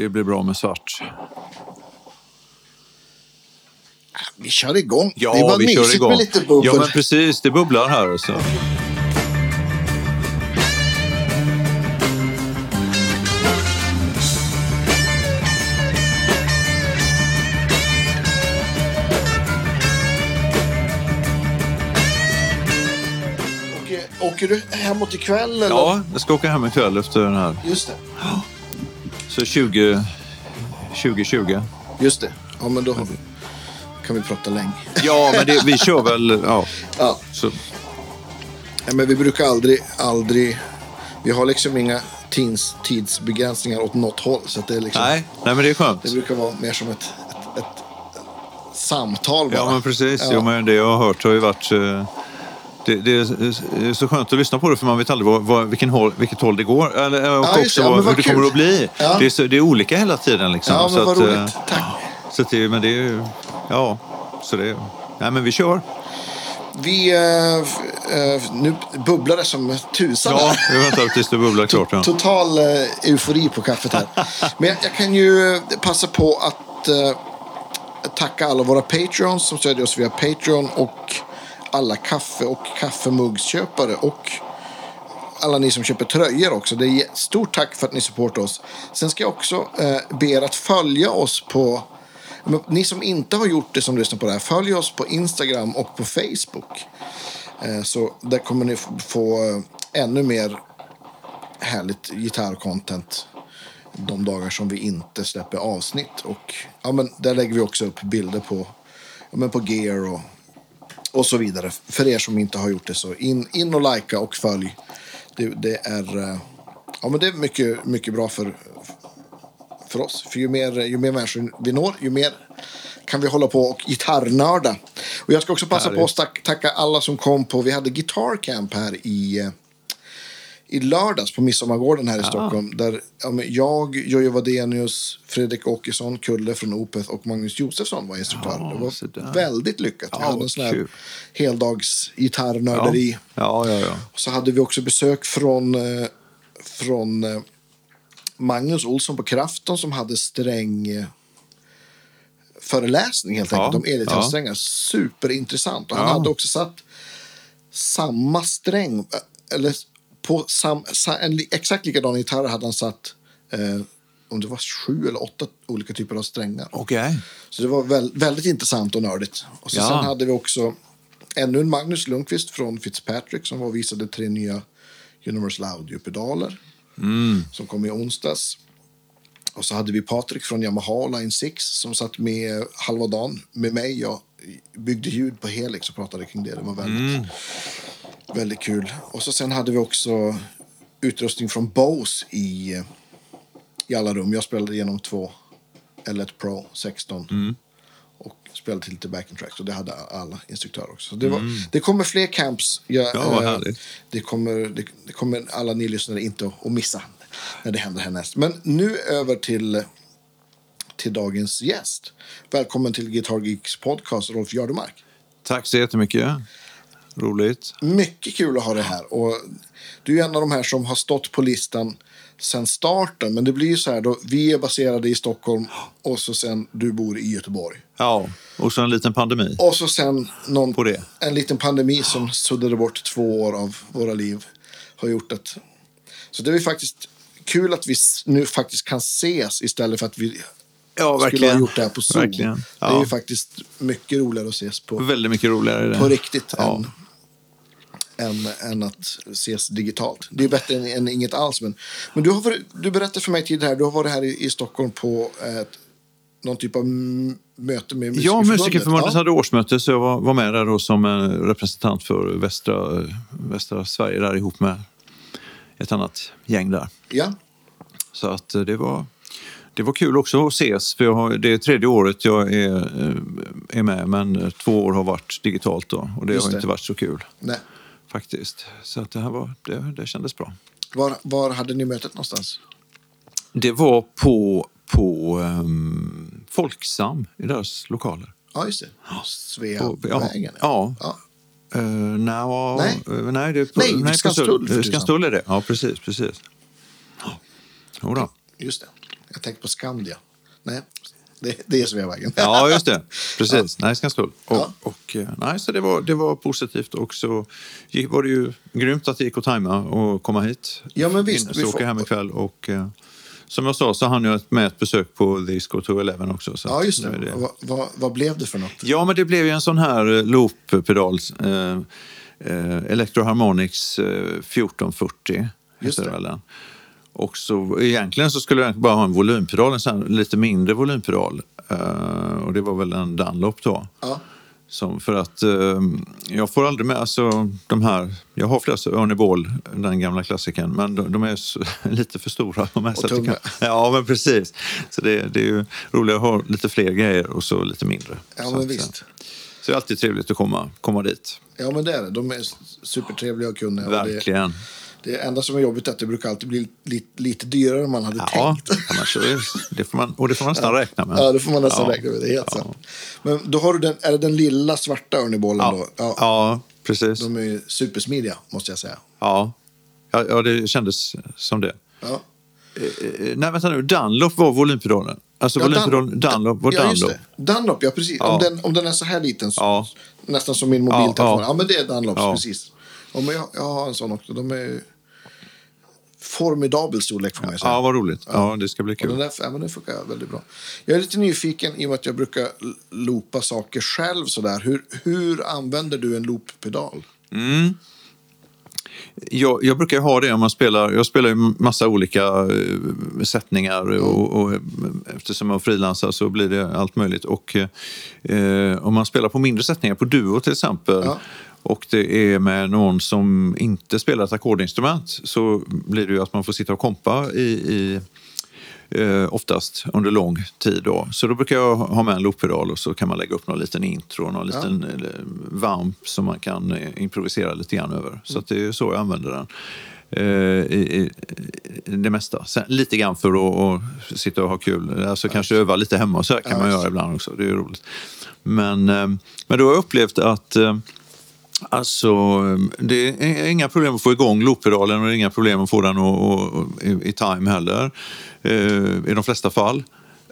Det blir bra med svart. Vi kör igång. Ja, det var vi kör mysigt igång. med lite bubbel. Ja, men precis. Det bubblar här. Alltså. Åker, åker du hemåt ikväll? Eller? Ja, jag ska åka hem ikväll efter den här. Just det. Så 20... 2020. Just det. Ja, men då kan vi prata länge. Ja, men det, vi kör väl... Ja, Ja. så, Ja, men vi brukar aldrig, aldrig... Vi har liksom inga tids, tidsbegränsningar åt något håll. Så det, är liksom, nej, nej, men det är skönt. det brukar vara mer som ett, ett, ett samtal bara. Ja, men precis. Ja. Jo, men det jag har hört har ju varit... eh, Det, det är så skönt att lyssna på det för man vet aldrig vad, vad, vilken håll, vilket håll det går. Eller, och Ja, också. Ja, vad, hur det kul. kommer att bli. Ja. Det, är så, det är olika hela tiden. Liksom. Ja, men vad att, roligt. eh, Tack. Så att det, men det är ju... Ja, så det... Nej, men vi kör. Vi... eh, eh, nu bubblar det som tusan Ja, vi väntar tills det bubblar klart. Ja. Total eh, eufori på kaffet här. Men jag, jag kan ju eh, passa på att eh, tacka alla våra Patreons som stödjer oss via Patreon och alla kaffe och kaffemuggsköpare och alla ni som köper tröjor också. Det är stort tack för att ni supportar oss. Sen ska jag också eh, be er att följa oss på ni som inte har gjort det som lyssnar på det här, följ oss på Instagram och på Facebook. Eh, så där kommer ni få eh, ännu mer härligt gitarrcontent de dagar som vi inte släpper avsnitt. Och ja, men där lägger vi också upp bilder på, ja, men på gear och, och så vidare. För er som inte har gjort det så in, in och likea och följ. Det, det är, eh, ja, men det är mycket, mycket bra för, för oss. För ju mer, ju mer människor vi når, ju mer kan vi hålla på och gitarrnörda. Och jag ska också passa på att tack- tacka alla som kom på, vi hade Guitar Camp här i, eh, i lördags på Midsommargården här i Stockholm. Där ja, jag, Jojje Wadenius, Fredrik Åkesson, Kulle från Opeth och Magnus Josefsson var instruktör. det var väldigt lyckat. Vi Ja, hade en sån här kul. heldags gitarrnörderi. Ja, ja, ja. Och så hade vi också besök från, eh, från eh, Magnus Olsson på Krafton som hade sträng eh, föreläsning helt Ja, enkelt om elgitarrsträngar. Superintressant. Och han Ja. hade också satt samma sträng, eller på sam, sa, en exakt likadan gitarr hade han satt eh, om det var sju eller åtta olika typer av strängar. Okej. Så det var väl, väldigt intressant och nördigt. Och så Ja. sen hade vi också ännu en Magnus Lundqvist från Fitzpatrick som var och visade tre nya Universal Audio-pedaler Mm. som kom i onsdags. Och så hade vi Patrik från Yamaha Line 6 som satt med halva dagen med mig. Jag byggde ljud på Helix och pratade kring det. Det var väldigt, Mm. Väldigt kul. Och så sen hade vi också utrustning från Bose i, i alla rum. Jag spelade igenom två L1 Pro 16 Mm. och spelade till lite backing tracks. Och det hade alla instruktörer också. Så det, var, det kommer fler camps. Jag, Mm. Ja, vad eh, härligt. det, kommer, det, det kommer alla ni lyssnare inte att, att missa när det händer härnäst. Men nu över till, till dagens gäst. Välkommen till Guitar Geeks podcast, Rolf Jardemark. Tack så jättemycket. Roligt. Mycket kul att ha dig här. Och du är en av de här som har stått på listan sen starten. Men det blir ju så här då, vi är baserade i Stockholm och så sen du bor i Göteborg. Ja, och så en liten pandemi. Och så sen någon, På det. en liten pandemi som suddade bort två år av våra liv. Har gjort att... Så det är faktiskt kul att vi nu faktiskt kan ses istället för att vi Ja, skulle ha gjort det här på Zoom. Verkligen. Det är Ja. ju faktiskt mycket roligare att ses på, Väldigt mycket roligare. på riktigt Ja. än, än, än att ses digitalt. Det är bättre än, än inget alls. Men, men du, har varit, du berättade för mig tidigare, du har varit här i, i Stockholm på ett, någon typ av möte med Ja, Musikerförbundet. Musikerförbundet Ja. hade årsmöte så jag var, var med där då som eh, representant för västra, västra Sverige där ihop med ett annat gäng där. Ja, Så att eh, det var, det var kul också att ses. För har, det är tredje året jag är, eh, är med men eh, två år har varit digitalt då och det Just har det. inte varit så kul nej. faktiskt. Så att det här var, det, det kändes bra. Var, var hade ni mötet någonstans? Det var på, på um, Folksam i deras lokaler. Ja, just det. Sveavägen. Ja. Ja. Uh, nej, Nej. eh, nej, det är på, Nej, på Skanstull. Skanstull är det. Ja, precis. precis. Jodå. Just det. Jag tänker på Skandia. Nej, det, det är Sveavägen. Ja, just det. Precis. Nej, Skanstull. Och, Ja. och, eh, nej, så det var, det var positivt. Och så var det ju grymt att det gick att tajma och komma hit. Ja, men visst, In- vi Så får- åker hem ikväll. Och, eh, som jag sa så hann jag med ett besök på The East Go to Eleven också. Så Ja, just det. är Vad, vad, vad blev det för något? Ja, men det blev ju en sån här eh, looppedal. Eh, eh, Electro Harmonix eh, 1440. Just heter det. Och så, egentligen så skulle jag bara ha en volympedal, en sån lite mindre volympedal. Eh, och det var väl en Dunlop då. Ja. Som för att eh, jag får aldrig med, alltså de här, jag har flera Ernie Ball, den gamla klassikern, men de, de är så, lite för stora. De här, det tunga. Ja, men precis. Så det, det är ju roligare att ha lite fler grejer och så lite mindre. Ja, så men att, eh, visst. Så det är alltid trevligt att komma, komma dit. Ja, men det är det. De är supertrevliga och kunniga. Och det, Verkligen. Det enda som är jobbigt är att det brukar alltid bli lite, lite dyrare än man hade Ja, tänkt. annars är, det får man, och det får man nästan räkna med. Ja, det får man nästan Ja. räkna med. Det är helt Ja. sant. Men då har du den, är det den lilla svarta örnebollen Ja, då? ja. Ja. precis. De är supersmidiga, måste jag säga. Ja. Ja, ja, det kändes som det. Ja. Eh, Nej, vänta nu. Dunlop var volympedalen. Alltså Ja, volympedalen, Dunlop var ja, Dunlop. Dunlop, ja precis. Ja. Om, den, om den är så här liten, så, Ja. nästan som min mobiltelefon. Ja, Ja, men det är Dunlops, precis. Ja, men jag, jag har en sån också. De är formidabel storlek får man ju säga. Ja, vad roligt. Ja, det ska bli Och den, kul. där, ja, men den funkar väldigt bra. Jag är lite nyfiken i och med att jag brukar loopa saker själv. Sådär. Hur, hur använder du en looppedal? Jag, jag brukar ha det om man spelar. Jag spelar ju massa olika eh, sättningar och, och eh, eftersom jag frilansar så blir det allt möjligt. Och eh, om man spelar på mindre sättningar, på Duo till exempel, Ja. Och det är med någon som inte spelar ett ackordinstrument så blir det ju att man får sitta och kompa i, i eh, oftast under lång tid. Då. Så då brukar jag ha med en looppedal och så kan man lägga upp någon liten intro, någon liten eh, vamp som man kan eh, improvisera lite grann över. Så att det är så jag använder den. Eh, i, i, det mesta. Sen, lite grann för att, att sitta och ha kul. Alltså kanske öva lite hemma och så kan Ja, man göra ibland också. Det är roligt. Men, men då har jag upplevt att Alltså, det är inga problem att få igång looppedalen och det är inga problem att få den att- i, time heller. Eh, I de flesta fall.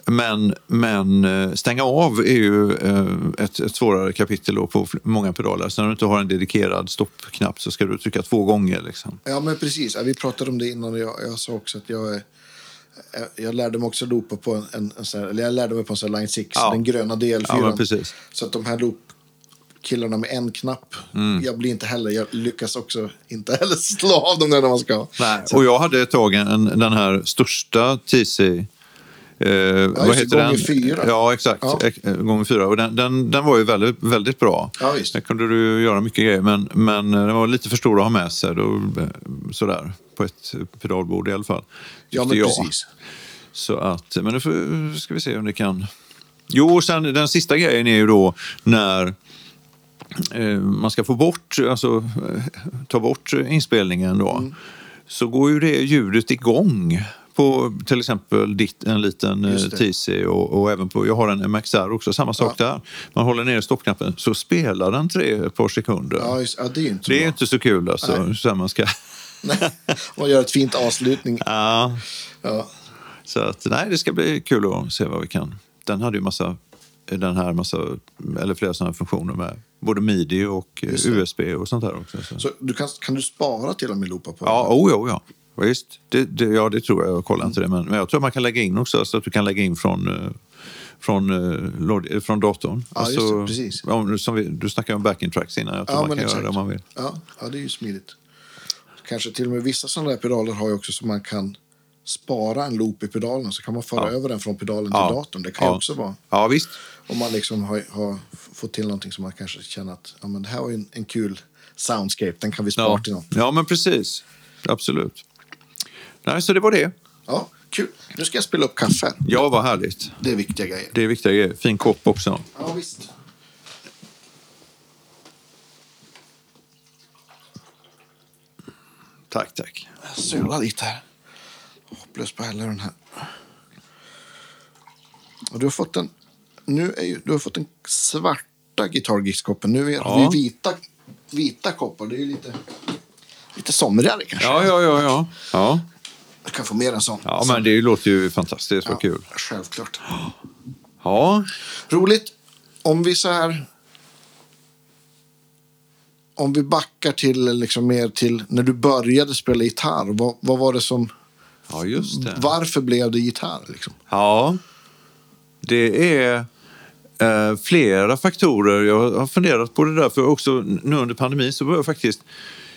Men, men eh, stänga av är ju eh, ett, ett svårare kapitel på många pedaler. Så när du inte har en dedikerad stoppknapp så ska du trycka två gånger. Liksom. Ja, men precis. Ja, Vi pratade om det innan. och Jag, jag sa också att jag, jag, lärde mig också loopa på en, en, en sån här, eller jag lärde mig på en sån här Line 6, Ja. den gröna DL4. Ja, men precis. Så att de här loop-killarna med en knapp, Mm. jag blir inte heller, jag lyckas också inte heller slå av dem när man ska. Så, Och jag hade ett tag en, den här största TC Eh, vad just det, heter gånger den? fyra. Ja, exakt. Ja. Eh, Gånger fyra. Och den, den, den var ju väldigt, väldigt bra. Ja, visst. Där kunde du göra mycket grejer, men, men eh, den var lite för stor att ha med sig. Då, eh, sådär, på ett pedalbord i alla fall. ja, men jag. precis. Så att, men nu får, ska vi se om det kan... Jo, sen den sista grejen är ju då när man ska få bort, alltså eh, ta bort inspelningen då. Mm. Så går ju det ljudet igång på till exempel ditt, en liten eh. TC och, och även på, jag har en MXR också, samma sak där. Man håller ner stoppknappen så spelar den tre ett par sekunder. Ja, just, ja, det är ju inte så det är inte så kul alltså. Så här man ska... Man gör ett fint avslutning. ja, Ja. Så att, nej, det ska bli kul att se vad vi kan. Den hade ju massa, den här massa, eller flera sådana funktioner med både midi och eh. USB och sånt där också. Så. Så du kan, kan du spara till och med loopa på Ja, oh, ja, ja. Visst, det, det, ja, det tror jag. Jag kollar inte det. Men, men jag tror man kan lägga in också, så att du kan lägga in från, eh, från, eh, från datorn. Ja, det, precis. Om, som vi, du snackade om backing tracks innan. Jag tror Ja, man kan exakt. göra det om man vill. Ja, ja, det är ju smidigt. Kanske till och med vissa sådana där pedaler har ju också så man kan spara en loop i pedalen så kan man föra Ja. över den från pedalen Ja. till datorn. Det kan ju Ja. också vara Ja, visst. Om man liksom har, har fått till någonting som man kanske känner att ja, men det här var en, en kul soundscape, den kan vi spara Ja. till något. ja, men precis. Absolut. Nej, så det var det. Ja, kul. Nu ska jag spela upp kaffe. Ja, vad härligt. Det är viktiga grejer. Det är viktiga grejer. Fin kopp också. Ja, visst. Tack, tack. Jag sular lite här. Hopplös på hälla den här. Och du har fått en, nu är ju, du har fått en svarta Guitar Geeks-koppen. Nu är, Ja. vi vita, vita koppar. Det är ju lite, lite somrigare kanske. Ja, ja, ja. ja. ja. Du kan få mer en sån. Ja, men det låter ju fantastiskt. Vad kul. Självklart. Ja, Roligt. Om vi så här... Om vi backar till liksom mer till när du började spela gitarr. Vad, vad var det som... ja just det. Varför blev det gitarr? Liksom? Ja, det är eh, flera faktorer. Jag har funderat på det där, för också nu under pandemin så började jag faktiskt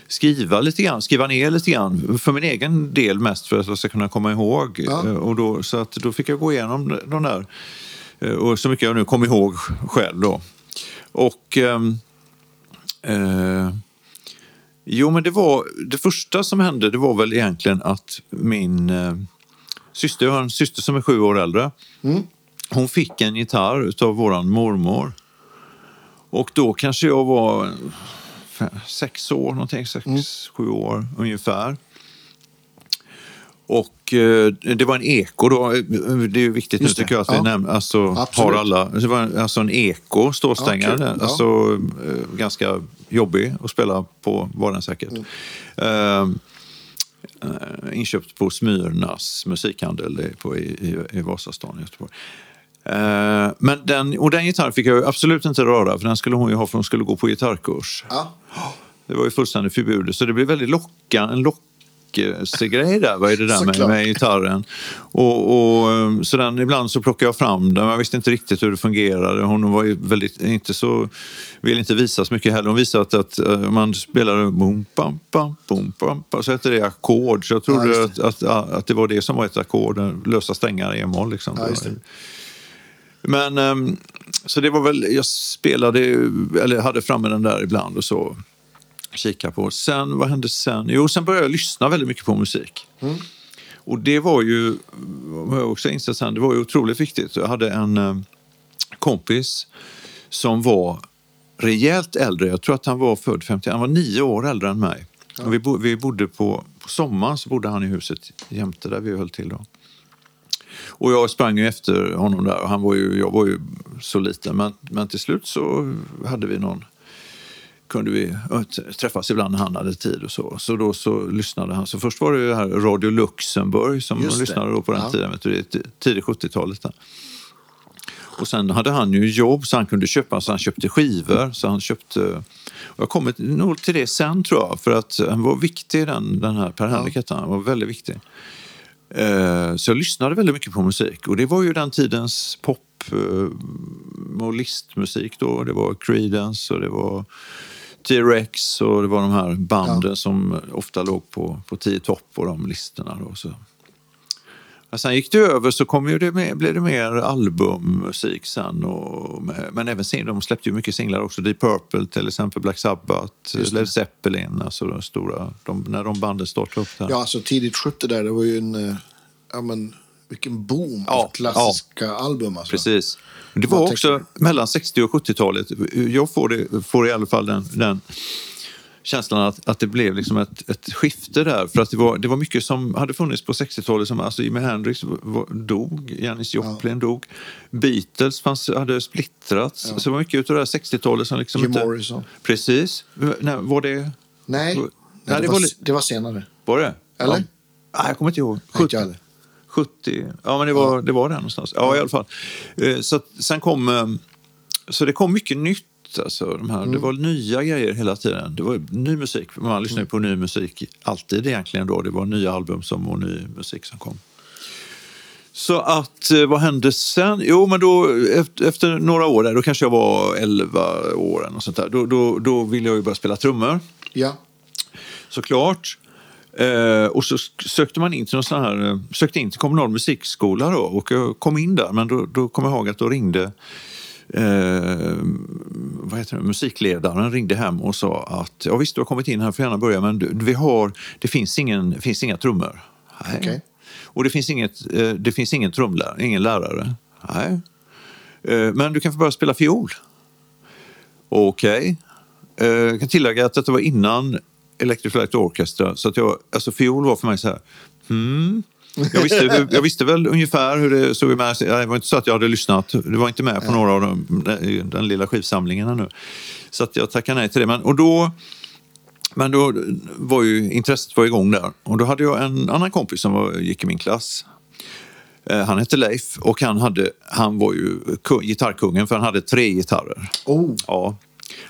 skriva lite grann, skriva ner lite grann. För min egen del mest för att jag ska kunna komma ihåg. Ja. Eh, Och då, så att då fick jag gå igenom de där. eh, Och så mycket jag nu kom ihåg själv då. Och... ehm, eh, jo, men det var... Det första som hände, det var väl egentligen att min eh, syster, jag har en syster som är sju år äldre. Hon fick en gitarr av våran mormor. Och då kanske jag var sex år, någonting, sex, sju år ungefär. Och eh, det var en eko då. Det är viktigt Just nu det, tycker jag att vi ja. nämner, alltså, Absolut. har alla. Det var alltså en eko stålstängare. Ja. Ja. Alltså eh, ganska jobbig att spela på var den säkert. Mm. Eh, eh, inköpt på Smyrnas musikhandel i- på, i, i, i Vasastan i Göteborg. Eh, men den, och den gitarren fick jag absolut inte röra för den skulle hon ju ha för hon skulle gå på gitarrkurs. Ja. Det var ju fullständigt förbjudet så det blev väldigt locka, en lockelsegrej där. Vad är det där med, med gitarren? Och, och, eh, så den, ibland så plockade jag fram den, men jag visste inte riktigt hur det fungerade. Hon var ju väldigt, inte så, ville inte visa så mycket heller. Hon visade att, att eh, man spelade boom, bam, bam, boom, bam, bam, så hette det ackord. Så jag Ja, trodde just att, att, att det var det som var ett ackord, lösa strängar i e-moll. Liksom. Ja, det. Men ehm, så det var väl, jag spelade, eller hade framme den där ibland och så kika på. Sen, vad hände sen? Jo, sen började jag lyssna väldigt mycket på musik. Och det var ju, vad jag också insett sen, det var ju otroligt viktigt. Jag hade en eh, kompis som var rejält äldre. Jag tror att han var född 50, han var nio år äldre än mig. Och vi, bo, vi bodde på, på sommaren så bodde han i huset jämte där vi höll till då. Och jag sprang ju efter honom där och han var ju, jag var ju så liten. Men, men till slut så hade vi någon, kunde vi träffas ibland när han hade tid och så. Så då så lyssnade han. Så först var det ju här Radio Luxemburg som Just man lyssnade då på den Ja. tiden, det är tidigt 70-talet. Där. Och sen hade han ju jobb så han kunde köpa, så han köpte skivor. Så han köpte, jag kommer nog till det sen tror jag, för att han var viktig den, den här Per Henrik han, han var väldigt viktig. Eh, Så jag lyssnade väldigt mycket på musik och det var ju den tidens pop eh, och listmusik då. Det var Creedence och det var T-Rex och det var de här banden som ofta låg på, på 10 topp på de listorna. Då, så. Ja, sen gick det över så kom ju det med, blev det mer albummusik sen. Och, men även sing, de släppte ju mycket singlar också. Deep Purple till exempel, Black Sabbath, Led Zeppelin. Alltså de stora, de, när de banden startade upp där. Ja, alltså tidigt 70 där, det var ju en... eh, Ja, men vilken boom Ja, av klassiska album. Alltså. Precis. Det var också mellan 60 och 70-talet. Jag får, det, får i alla fall den, den känslan att, att det blev liksom ett, ett skifte där. För att det var, det var mycket som hade funnits på 60-talet. Som, alltså Jimi Hendrix var, dog, Janis Joplin dog. Beatles fanns, hade splittrats. Så det var mycket av det här 60-talet som liksom Jim inte... Morrison. Precis. Nej, var det... Nej, Nej, Nej det, det var, li- det var senare. Var det? Eller? Ja. Nej, jag kommer inte ihåg. Nej, inte jag heller. 70, ja men det var, det var där någonstans. Ja, i alla fall. Eh, Så sen kom, eh, så det kom mycket nytt. Alltså, de här, Det var nya grejer hela tiden. Det var ny musik. Man lyssnade på ny musik alltid egentligen då. Det var nya album som, och ny musik som kom. Så att, eh, vad hände sen? Jo, men då efter, efter några år där, då kanske jag var 11 år eller sånt där. Då, då, då ville jag ju börja spela trummor Ja. såklart. Eh, och så sökte man in till någon sån här, eh, sökte in till kommunal musikskola då och jag kom in där men då, då kom jag ihåg att då ringde eh, vad heter det, musikledaren ringde hem och sa att ja visst du har kommit in här får gärna börja men du, vi har, det finns, ingen, finns inga trummor. Nej. Okej. Och det finns, inget, eh, det finns ingen trumlärare, ingen lärare. Nej. Eh, men du kan få börja spela fiol. Okej. Eh, Jag kan tillägga att detta var innan Electric Light Orchestra. Så att jag, alltså fiol var för mig så här... Hmm. Jag, visste, jag visste väl ungefär hur det såg ut. Det var inte så att jag hade lyssnat. Det var inte med på några av dem, den, lilla skivsamlingen ännu. Så att jag tackade nej till det. Men, och då Men då var ju intresset var igång där. Och då hade jag en annan kompis som var, gick i min klass. Eh, Han hette Leif och han, hade, han var ju ku- gitarrkungen för han hade tre gitarrer. Oh, Ja.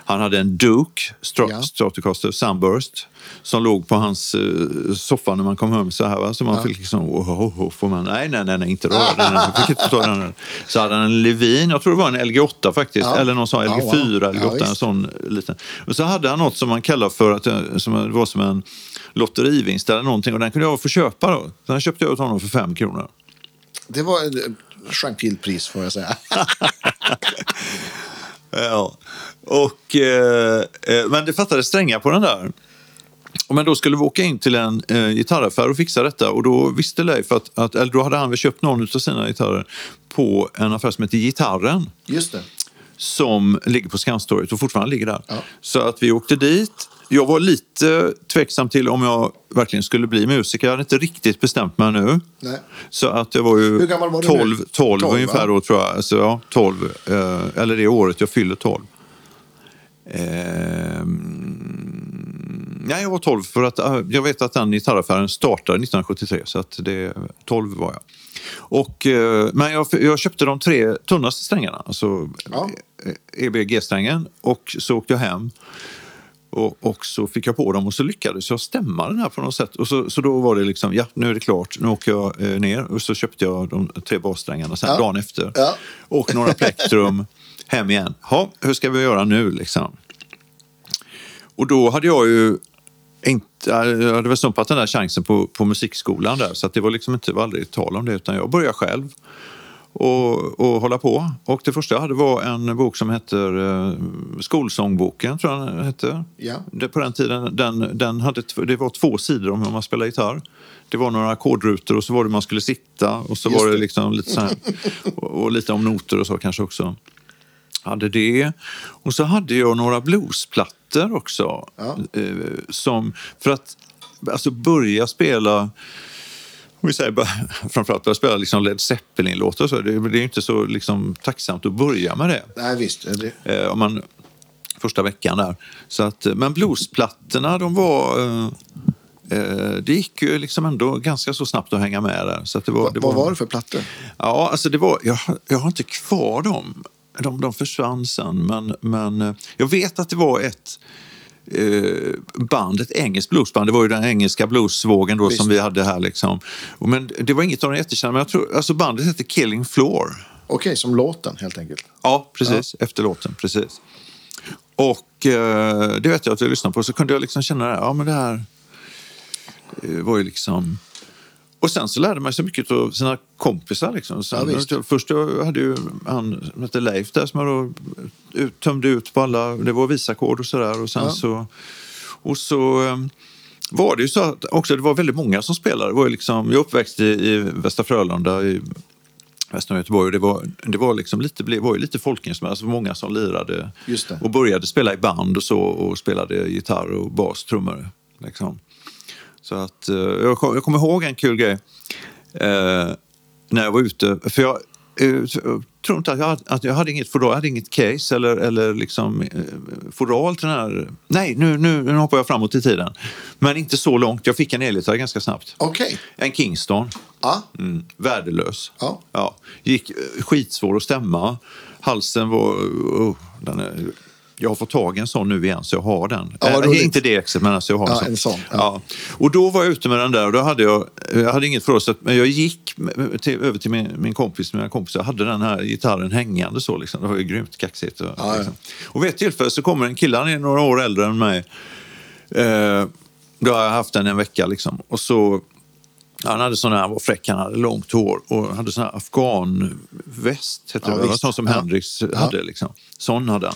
Han hade en Duke Strat- Ja. Stratocaster Sunburst som låg på hans eh, soffa när man kom hem så här. Va? Så man Ja. fick liksom, oh, oh, oh, får man, nej, nej, nej, nej inte röra den. Jag fick inte ta den. Så hade han en Levin, jag tror det var en LG8 faktiskt, Ja. eller någon sån Ja, LG4, wow. LG8, Ja, en sån liten. Och så hade han något som man kallar för att eh, som det var som en lotterivinst eller någonting och den kunde jag få köpa då. Så den köpte jag åt honom för fem kronor. det var ett gentilpris får jag säga. Ja. Och, eh, eh, men det fattades strängar på den där. Men då skulle vi åka in till en eh, gitarraffär och fixa detta och då visste Leif att, att eller då hade han väl köpt någon av sina gitarrer på en affär som heter Gitarren Just det. som ligger på Skanstorget och fortfarande ligger där. Ja. Så att vi åkte dit. Jag var lite tveksam till om jag verkligen skulle bli musiker. Jag hade inte riktigt bestämt mig nu. Nej. Så att jag var ju Hur gammal var du 12, nu? 12, 12, ungefär då tror jag. Alltså, ja, 12, eh, eller det året jag fyllde 12. Ehm, nej, jag var 12 för att eh, jag vet att den gitarraffären startade 1973 så att det, 12 var jag. Och, eh, men jag, jag köpte de tre tunnaste strängarna, alltså Ja. eh, EBG-strängen och så åkte jag hem. Och, och så fick jag på dem och så lyckades jag stämma den här på något sätt. Och så, så då var det liksom, ja nu är det klart, nu åker jag eh, ner. Och så köpte jag de tre bassträngarna sen Ja. dagen efter. Ja. Och några plektrum hem igen. Ja, hur ska vi göra nu liksom? Och då hade jag ju inte, jag hade väl snuppat den där chansen på, på musikskolan där. Så det var liksom inte var aldrig tal om det. Utan jag började själv och, och hålla på. Och det första jag hade var en bok som heter eh, Skolsångboken, tror jag den hette. Ja. Det, på den tiden, den, den hade, det var två sidor om hur man spelar gitarr. Det var några ackordrutor och så var det man skulle sitta och så Just var det det. liksom lite så här, och, och lite om noter och så kanske också. Hade det. Och så hade jag några bluesplattor också. Ja. Eh, som, för att alltså börja spela vi säger bara, framförallt börja spela liksom Led Zeppelin-låtar så. Det, det är ju inte så liksom, tacksamt att börja med det. Nej, visst. Det, Eh, om man, första veckan där. Så att, eh, men bluesplattorna, de var... Eh, eh, det gick ju liksom ändå ganska så snabbt att hänga med där. Så att det var, det vad var det för plattor? Ja, alltså det var, jag, jag har inte kvar dem. De, de försvann sen. Men, men eh, jag vet att det var ett eh, band, ett engelskt bluesband. Det var ju den engelska bluesvågen då Visst. som vi hade här. Liksom. Men det var inget av de jättekända, men jag tror, alltså bandet hette Killing Floor. Okej, som låten helt enkelt. Ja, precis. Efter låten, precis. Och eh, det vet jag att jag lyssnade på, så kunde jag liksom känna det här, ja men det här eh, var ju liksom... Och sen så lärde man sig mycket av sina kompisar. Liksom. Sen, Ja, visst. först jag hade ju han som hette Leif där som jag ut, tömde ut på alla, det var visackord och sådär. Och sen Ja. så, och så eh, var det ju så att också det var väldigt många som spelade. Det var ju liksom, jag är uppväxt i, i Västra Frölunda i Västra Göteborg och det var, det var, liksom lite, det var ju lite folkinstrument, alltså många som lirade och började spela i band och så och spelade gitarr och bas, trummor. Liksom. Så att, eh, jag, kom, jag kommer ihåg en kul grej eh, när jag var ute. För jag, eh, jag tror inte att jag, hade, att jag hade inget fodral, jag hade inget case eller, eller liksom, eh, fodral till den här. Nej, nu, nu, nu hoppar jag framåt i tiden. Men inte så långt. Jag fick en elgitarr ganska snabbt. Okej. En Kingston. Ja. Mm, värdelös. Ja. Ja, gick eh, skitsvår att stämma. Halsen var... Oh, den är, jag har fått tag i en sån nu igen, så jag har den. Ja, äh, inte det exet, men alltså jag har en Ja, sån. en sån, ja. Ja. Och då var jag ute med den där och då hade jag, jag hade inget förråd, men jag gick till, över till min, min kompis, mina kompisar, jag hade den här gitarren hängande så liksom. Det var ju grymt kaxigt. Och, Ja, liksom. och vid ett tillfälle så kommer en kille, han är några år äldre än mig. Eh, då har jag haft den en vecka liksom. Och så han hade sån här, han var fräck, han hade långt hår och hade sån här afghanväst, hette Ja, det, sån som Ja. Hendrix hade. Liksom. Sån hade han.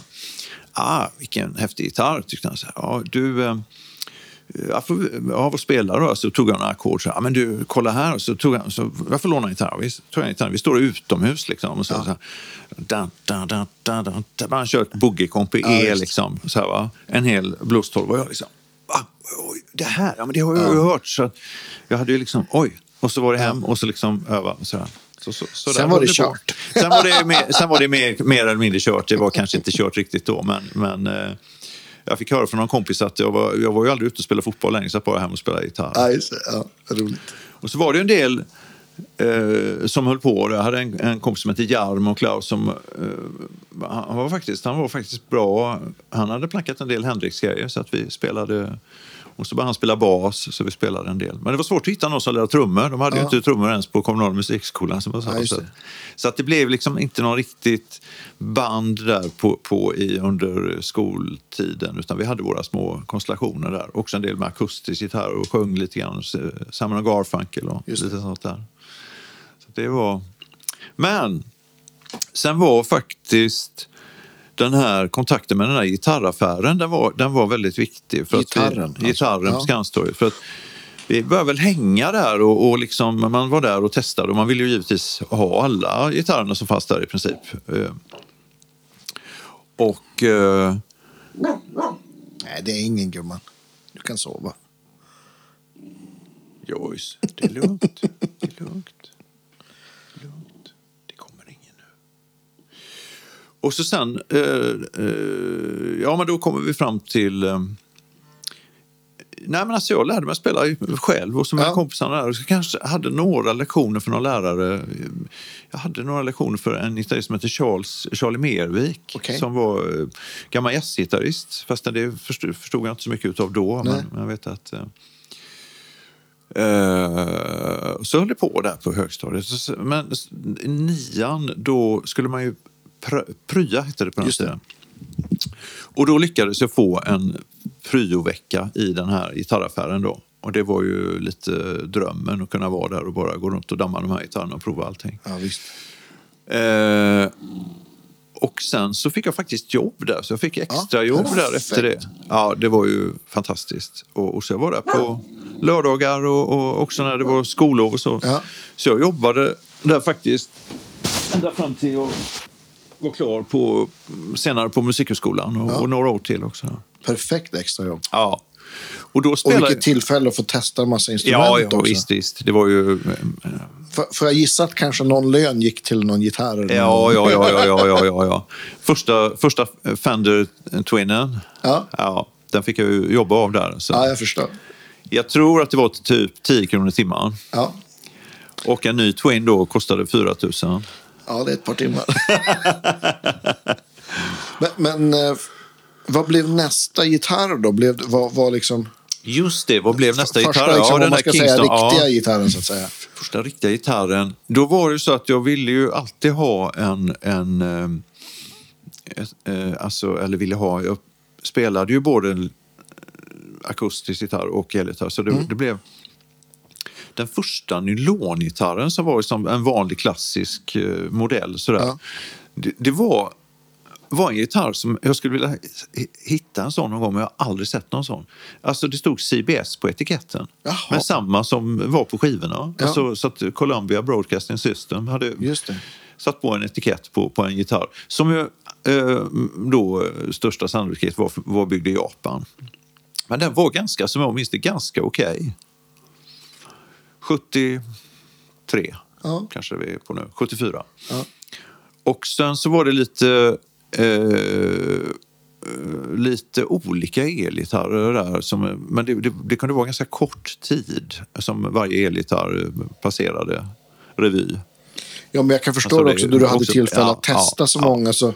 Ah, vilken häftig gitarr, tyckte han. Så här, ja, du, eh, ja, vad spelar du? Så tog han några ackord. Så, ja, men du, kolla här. Så tog han, så, jag får låna en gitarr. Vi, tog en gitarr. vi står utomhus liksom. Och så, så här, da, da, da, da, da. Han kör ett boogie-komp i Ja, E, liksom. Så här, va? En hel blues-tolv. Och jag liksom, va? Det här, ja, men det har jag ju hört. Så jag hade ju liksom, oj. Och så var det hem och så liksom öva. och Så här. Så, så, så Sen var det på. kört. Sen var det, mer, sen var det mer, mer eller mindre kört. Det var kanske inte kört riktigt då, men, men eh, Jag fick höra från någon kompis att jag var, jag var ju aldrig ute och spelade fotboll längre, så jag bara hem och spelade gitarr. Ja, just det. Ja, roligt. Och så var det en del eh, som höll på. Jag hade en, en kompis som hette Jarmo Klaus som eh, han, var faktiskt, han var faktiskt bra. Han hade plankat en del Hendrix-grejer så att vi spelade och så började han spela bas, så vi spelade en del. Men det var svårt att hitta någon som lärde trummor. De hade Ja. ju inte trummor ens på kommunala musikskolan. Som jag sa. Ja, så, att det blev liksom inte någon riktigt band där på, på i, under skoltiden. Utan vi hade våra små konstellationer där. Också en del med akustisk gitarr och sjöng lite grann. Simon Garfunkel och lite sånt där. Så det var... Men sen var faktiskt den här kontakten med den här gitarraffären, den var, den var väldigt viktig. För Gitarren, att alltså. vi, gitarren Ja. på Skanstorget. För att vi började väl hänga där och, och liksom, man var där och testade och man ville ju givetvis ha alla gitarrerna som fanns där i princip. Eh, Och eh, Nej, det är ingen gumman. Du kan sova. Joyce, det är lugnt. Det är lugnt. Det är lugnt. Det kommer ingen nu. Och så sen, eh, eh, ja men då kommer vi fram till eh, Nej men alltså jag lärde mig spela själv och som Ja. ja. kompisarna där. Så kanske hade några lektioner för någon lärare. Jag hade några lektioner för en gitarrist som heter Charles, Charlie Mervik. Okej. Som var eh, gammal jazzgitarrist. Fast det förstod, förstod jag inte så mycket av då. Nej. Men, jag vet att... Eh, Eh, så höll det på där på högstadiet. Så- Men nian, då skulle man ju pr- prya, hette det på den tiden. Och då lyckades jag få en pryovecka i den här gitarraffären då. Och det var ju lite drömmen att kunna vara där och bara gå runt och damma de här gitarrerna och prova allting. Ja, visst. Eh, och sen så fick jag faktiskt jobb där, så jag fick extra jobb där efter det. Ja, det var ju fantastiskt. Och, och så jag var där på lördagar och, och också när det var skollov och så. Ja. Så jag jobbade där faktiskt ända fram till jag var klar på, senare på Musikhögskolan och, och några år till också. Perfekt extrajobb. Ja. Och då Och spelade vilket tillfälle att få testa en massa instrument Ja, ja också. visst, visst. Det var ju... Får, får jag gissa att kanske någon lön gick till någon gitarr? eller Ja, ja, ja, ja, ja, ja, ja, ja. Första, första Fender Twinnen, Ja. ja, den fick jag ju jobba av där. Så. ja, jag förstår. Jag tror att det var typ 10 kronor i timmen. Ja. Och en ny Twin då kostade 4 000. Ja, det är ett par timmar. men men eh, vad blev nästa gitarr då? Blev, vad, vad liksom... Just det, vad blev nästa första, gitarr? liksom, om den man där ska säga Kingston. riktiga Ja. gitarren så att säga. första riktiga gitarren. Då var det så att jag ville ju alltid ha en, en eh, eh, alltså, eller ville ha, jag spelade ju både en akustisk gitarr och elgitarr. Så det, Mm. det blev den första nylongitarren som var som en vanlig klassisk eh, modell. Sådär. Ja. Det, det var, var en gitarr som jag skulle vilja hi- hitta en sån någon gång, men jag har aldrig sett någon sån. Alltså det stod CBS på etiketten. Jaha. Men samma som var på skivorna. Ja. Alltså, så att Columbia Broadcasting System hade satt på en etikett på, på en gitarr. Som ju eh, då största sannolikhet var, var byggd i Japan. Men den var ganska, som jag minns det, ganska okej. 73 Ja. kanske vi är på nu. 74. Ja. Och sen så var det lite eh, lite olika elgitarrer där. Som, men det, det, det kunde vara ganska kort tid som varje elgitarr passerade revy. Ja, men jag kan förstå Alltså, det också, då du hade också- tillfälle ja, att testa ja, så ja. många. Så,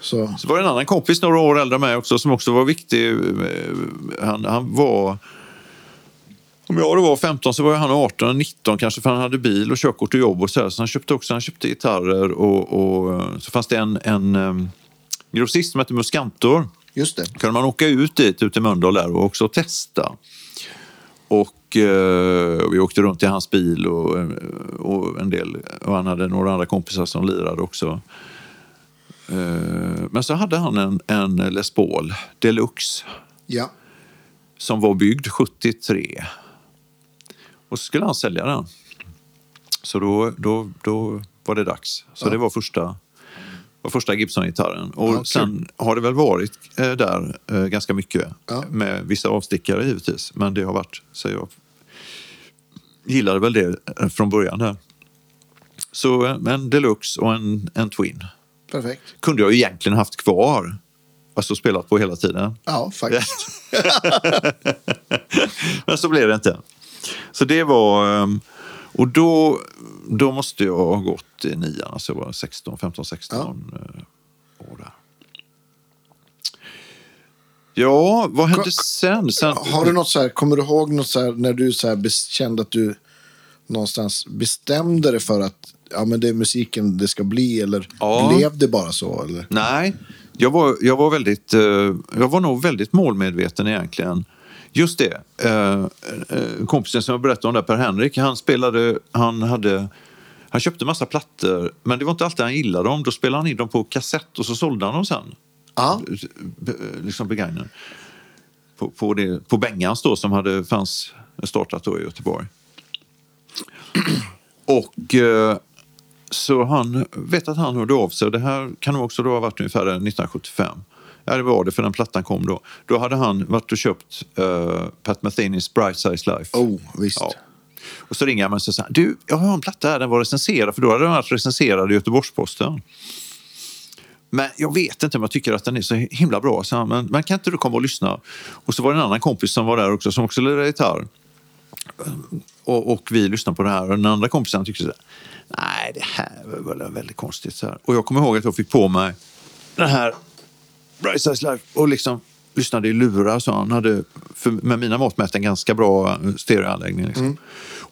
så. Så var det en annan kompis några år äldre mig också som också var viktig. Eh, Han, han var... Om jag då var 15 så var han 18, 19 kanske för han hade bil och körkort och jobb och så, här. så han köpte också han köpte gitarrer och, och så fanns det en, en um, grossist som hette Muskantor. Just det. kunde man åka ut dit, ut i Mölndal där och också testa. Och eh, vi åkte runt i hans bil och, eh, och en del, och han hade några andra kompisar som lirade också. Eh, men så hade han en, en Les Paul Deluxe Ja. som var byggd 73. Och så skulle han sälja den. Så då, då, då var det dags. Så Ja. det var första, var första Gibson-gitarren. Och Ja, sen har det väl varit eh, där eh, ganska mycket. Ja. Med vissa avstickare givetvis. Men det har varit, så jag gillade väl det eh, från början där. Så eh, en Deluxe och en, en Twin Perfekt. kunde jag ju egentligen haft kvar. alltså spelat på hela tiden. Ja, faktiskt. Men så blev det inte. Så det var... ehm, Och då, då måste jag ha gått i nian, alltså jag var 16, 15, 16 eh, år där. Ja, vad hände Ko- sen? sen Har du något så här, kommer du ihåg något så här när du så här kände att du någonstans bestämde dig för att ja, men det är musiken det ska bli eller Ja. blev det bara så? Eller? Nej, jag var, jag var väldigt, eh, jag var nog väldigt målmedveten egentligen. Just det, eh, eh, kompisen som jag berättade om där, Per-Henrik, han spelade, han hade, han köpte massa plattor, men det var inte alltid han gillade dem. Då spelade han in dem på kassett och så sålde han dem sen. Ja, Be- liksom begagnade. På, på, det, på Bengans då som hade, fanns startat då i Göteborg. Och eh, så han vet att han hörde av sig. Det här kan nog också då ha varit ungefär 1975. Ja, det var det, för den plattan kom då. Då hade han varit och köpt eh, Pat Metheny's Bright Size Life. oh, visst. Ja. Och så ringer han mig och säger du, jag har en platta här, den var recenserad, för då hade den varit recenserad i Göteborgs-Posten. Men jag vet inte om jag tycker att den är så himla bra. Så men, men kan inte du komma och lyssna? Och så var det en annan kompis som var där också, som också lirade gitarr. Och, och vi lyssnade på det här och den andra kompisen tyckte så här, nej det här var väl väldigt konstigt. Så här. Och jag kommer ihåg att jag fick på mig den här Bright Size Life och liksom lyssnade i lurar. Så han hade för, med mina mått mätt en ganska bra eh, stereoanläggning. Liksom.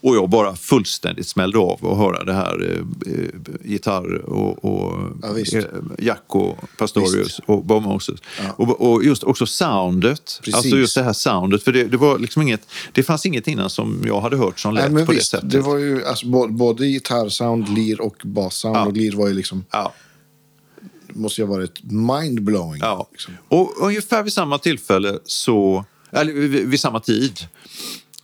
Och jag bara fullständigt smällde av och höra det här eh, eh, gitarr och, och Ja, eh, Jack och Pastorius Visst. och Bob Moses. Ja. Och, och just också soundet. Precis. Alltså just det här soundet. För det, det, var liksom inget, det fanns inget innan som jag hade hört som lät Nej, på visst, det sättet. det var ju alltså, både, både gitarrsound, lir och bassound. Ja. Och lir var ju liksom, ja. Måste ju ha varit mindblowing. Ja. Liksom. Och ungefär vid samma tillfälle så, eller vid, vid samma tid,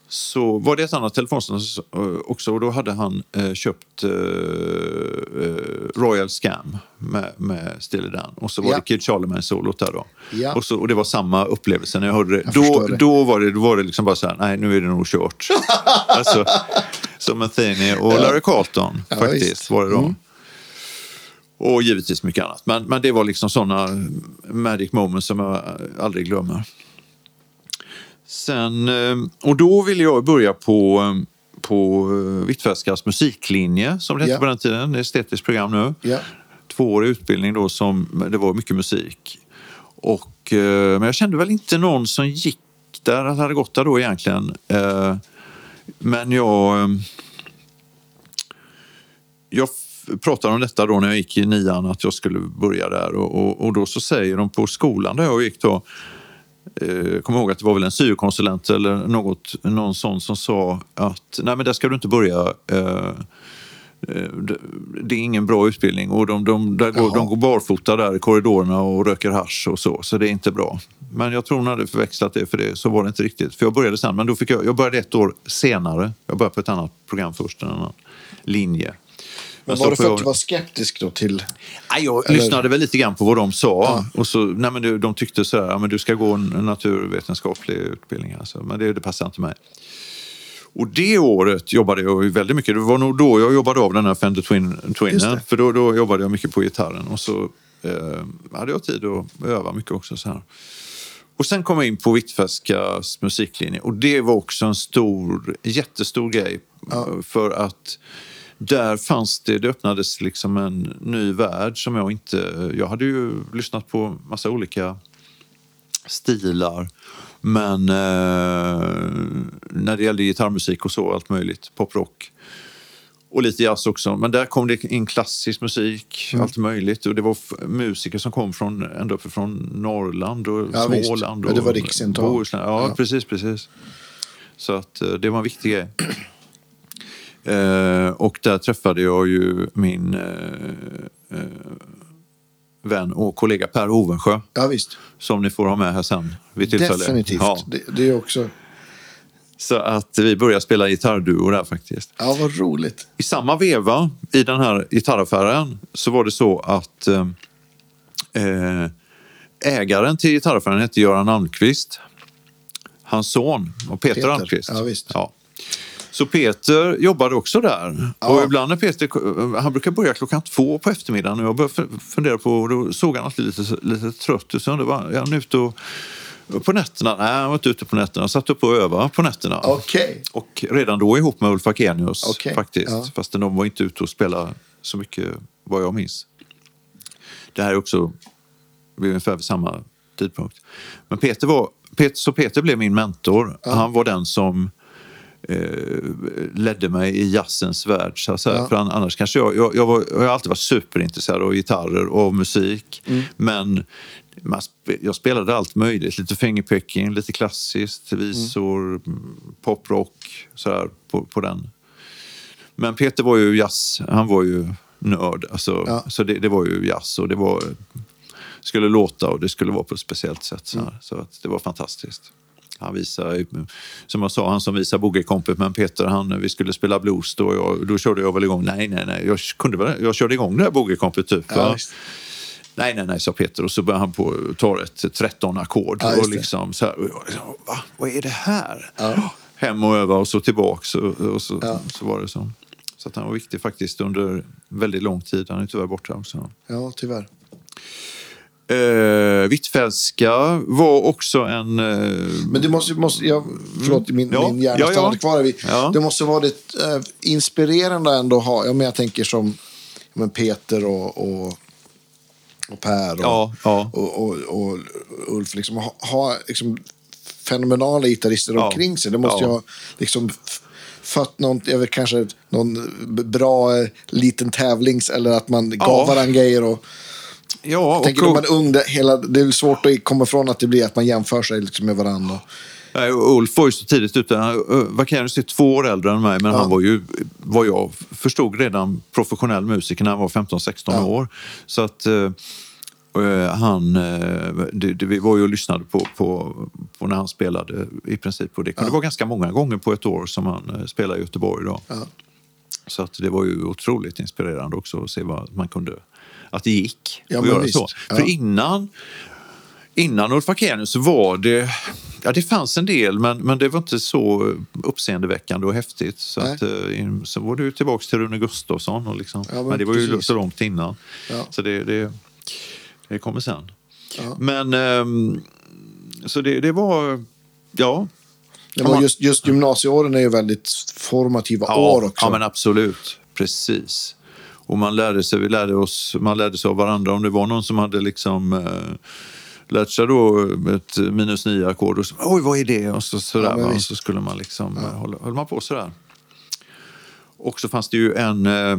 så var det ett annat telefonsamtal eh, också och då hade han eh, köpt eh, eh, Royal Scam med, med Steely Dan och så var Ja. det Kid Charlemagne-solot där då. Ja. Och, så, och det var samma upplevelse när jag hörde det. Jag då, det. Då, var det då var det liksom bara så här, nej nu är det nog kört. alltså, som Athene och Larry Carlton Ja, faktiskt var det då. Mm. Och givetvis mycket annat. Men, men det var liksom sådana magic moments som jag aldrig glömmer. Sen, eh, och då ville jag börja på, eh, på eh, Hvitfeldtskas musiklinje, som det hette Ja. på den tiden. Det är estetiskt program nu. Ja. Tvåårig utbildning då som det var mycket musik. Och, eh, men jag kände väl inte någon som gick där, att hade gått där då egentligen. Eh, Men jag... eh, Jag pratade om detta då när jag gick i nian, att jag skulle börja där. Och, och, och då så säger de på skolan där jag gick då, eh, kommer ihåg att det var väl en syokonsulent eller något, någon sån som sa att nej men där ska du inte börja. Eh, eh, det- är ingen bra utbildning och de, de, där går, Jaha. de går barfota där i korridorerna och röker hasch och så, så det är inte bra. Men jag tror hon hade förväxlat det för det, så var det inte riktigt. För jag började sen, men då fick jag, jag började ett år senare. Jag började på ett annat program först, en annan linje. Men så var det för att du var skeptisk då till... Nej, jag Eller- lyssnade väl lite grann på vad de sa. Ja. Och så, nej, men de, de tyckte så här, ja, men du ska gå en naturvetenskaplig utbildning. Alltså. Men det, det passar inte mig. Och det året jobbade jag väldigt mycket. Det var nog då jag jobbade av den här Fender Twin, det. För då, då jobbade jag mycket på gitarren. Och så eh, hade jag tid att öva mycket också. Så här. Och sen kom jag in på Hvitfeldtskas musiklinje. Och det var också en stor, jättestor grej. För att där fanns det, det öppnades liksom en ny värld som jag inte... Jag hade ju lyssnat på massa olika stilar. Men eh, när det gällde gitarrmusik och så, allt möjligt, poprock. Och lite jazz också. Men där kom det in klassisk musik, Mm. allt möjligt. Och det var musiker som kom från, ända uppe från Norrland och Ja. Småland. Ja, Och det var. Bohuslän. Ja, Ja. precis, precis. Så att eh, det var en viktig grej. Eh, och där träffade jag ju min eh, eh, vän och kollega Per Ovensjö. Ja, visst. Som ni får ha med här sen vid tillfälle. Definitivt. Ja, Det, det är också... så att vi började spela gitarrduo där faktiskt. Ja, vad roligt. I samma veva i den här gitarraffären så var det så att eh, eh, ägaren till gitarraffären hette Göran Almqvist. Hans son var Peter, Peter, Almqvist. ja, visst. Ja. Så Peter jobbade också där. Ja. Och ibland när Peter, han brukar börja klockan två på eftermiddagen och jag började fundera på, då såg han alltid lite, lite trött ut. Så jag undrade, är han ute och, på nätterna? Nej, han var inte ute på nätterna. Han satt uppe och övade på nätterna. Okej. Och redan då ihop med Ulf Akenius Okej, faktiskt. ja. Fast de var inte ute och spelade så mycket vad jag minns. Det här är också vid ungefär vid samma tidpunkt. Men Peter var, Peter, så Peter blev min mentor. Han var den som eh, ledde mig i jazzens värld. Så. Ja. För an- annars kanske jag, jag, jag, var, jag har alltid varit superintresserad av gitarrer och av musik. Mm. Men spe- jag spelade allt möjligt. Lite fingerpicking, lite klassiskt, visor, mm. poprock. Sådär, på, på den. Men Peter var ju jazz, han var ju nörd. Alltså, Ja. Så det, det var ju jazz och det var, skulle låta och det skulle vara på ett speciellt sätt. Så, här. så att det var fantastiskt. Han visade, som jag sa, han som visade boogie-kompet, men Peter, han, vi skulle spela blues då, jag, då körde jag väl igång, nej, nej, nej, jag, kunde väl, jag körde igång det här boogie-kompet typ. Ja. Nej, nej, nej, sa Peter. Och så började han på ta ett 13 ackord. Ja, och liksom så här, liksom, Va? Vad är det här? Ja. Hem och öva och så tillbaks. Och, och så, Ja. så var det så. Så att han var viktig faktiskt under väldigt lång tid. Han är tyvärr borta också. Ja, tyvärr. Eh, Hvitfeldtska var också en... Eh, Men det måste, måste jag, förlåt, min, Ja, min hjärna ja, ja. kvar. Vi, Ja. Det måste vara det eh, inspirerande ändå att ha, ja, men jag tänker som men Peter och, och, och Per och, Ja, ja. och, och, och Ulf, liksom, ha, ha liksom, fenomenala gitarrister Ja. omkring sig. Det måste Ja. ha liksom, fött någon, jag vet, kanske någon bra liten tävlings eller att man gav Ja. varandra grejer. Och, ja, och, tänker när man är ung, det, hela, det är svårt att komma ifrån att det blir att man jämför sig liksom med varandra. Nej, Ulf var ju så tidigt ute. Han- Vakarius är två år äldre än mig, men Ja. han var ju, vad jag förstod, redan professionell musiker när han var 15-16 Ja. år. Så att eh, eh, han, eh, det, det, vi var ju och lyssnade på, på, på när han spelade i princip. Och det kunde vara ganska många gånger på ett år som han eh, spelade i Göteborg. Då. Ja. Så att det var ju otroligt inspirerande också att se vad man kunde, att det gick Ja, att göra visst. så. Ja. För innan, innan Ulf Akenius så var det, ja det fanns en del men, men det var inte så uppseendeväckande och häftigt. Så, Nej. att, eh, in- så var det ju tillbaks till Rune Gustafsson och liksom, Ja, men, men det var ju precis. så långt innan. Ja. Så det, det, det kommer sen. Ja. Men ehm, så det, det var, ja. Ja, just, just gymnasieåren är ju väldigt formativa år också. Ja, men absolut. Precis. Och man lärde sig, vi lärde oss, man lärde sig av varandra. Om det var någon som hade liksom eh, lärt sig då ett minus nio ackord och så, oj vad är det? Och så, sådär, Ja, och så skulle man liksom, ja. hålla, höll man på sådär. Och så fanns det ju en eh,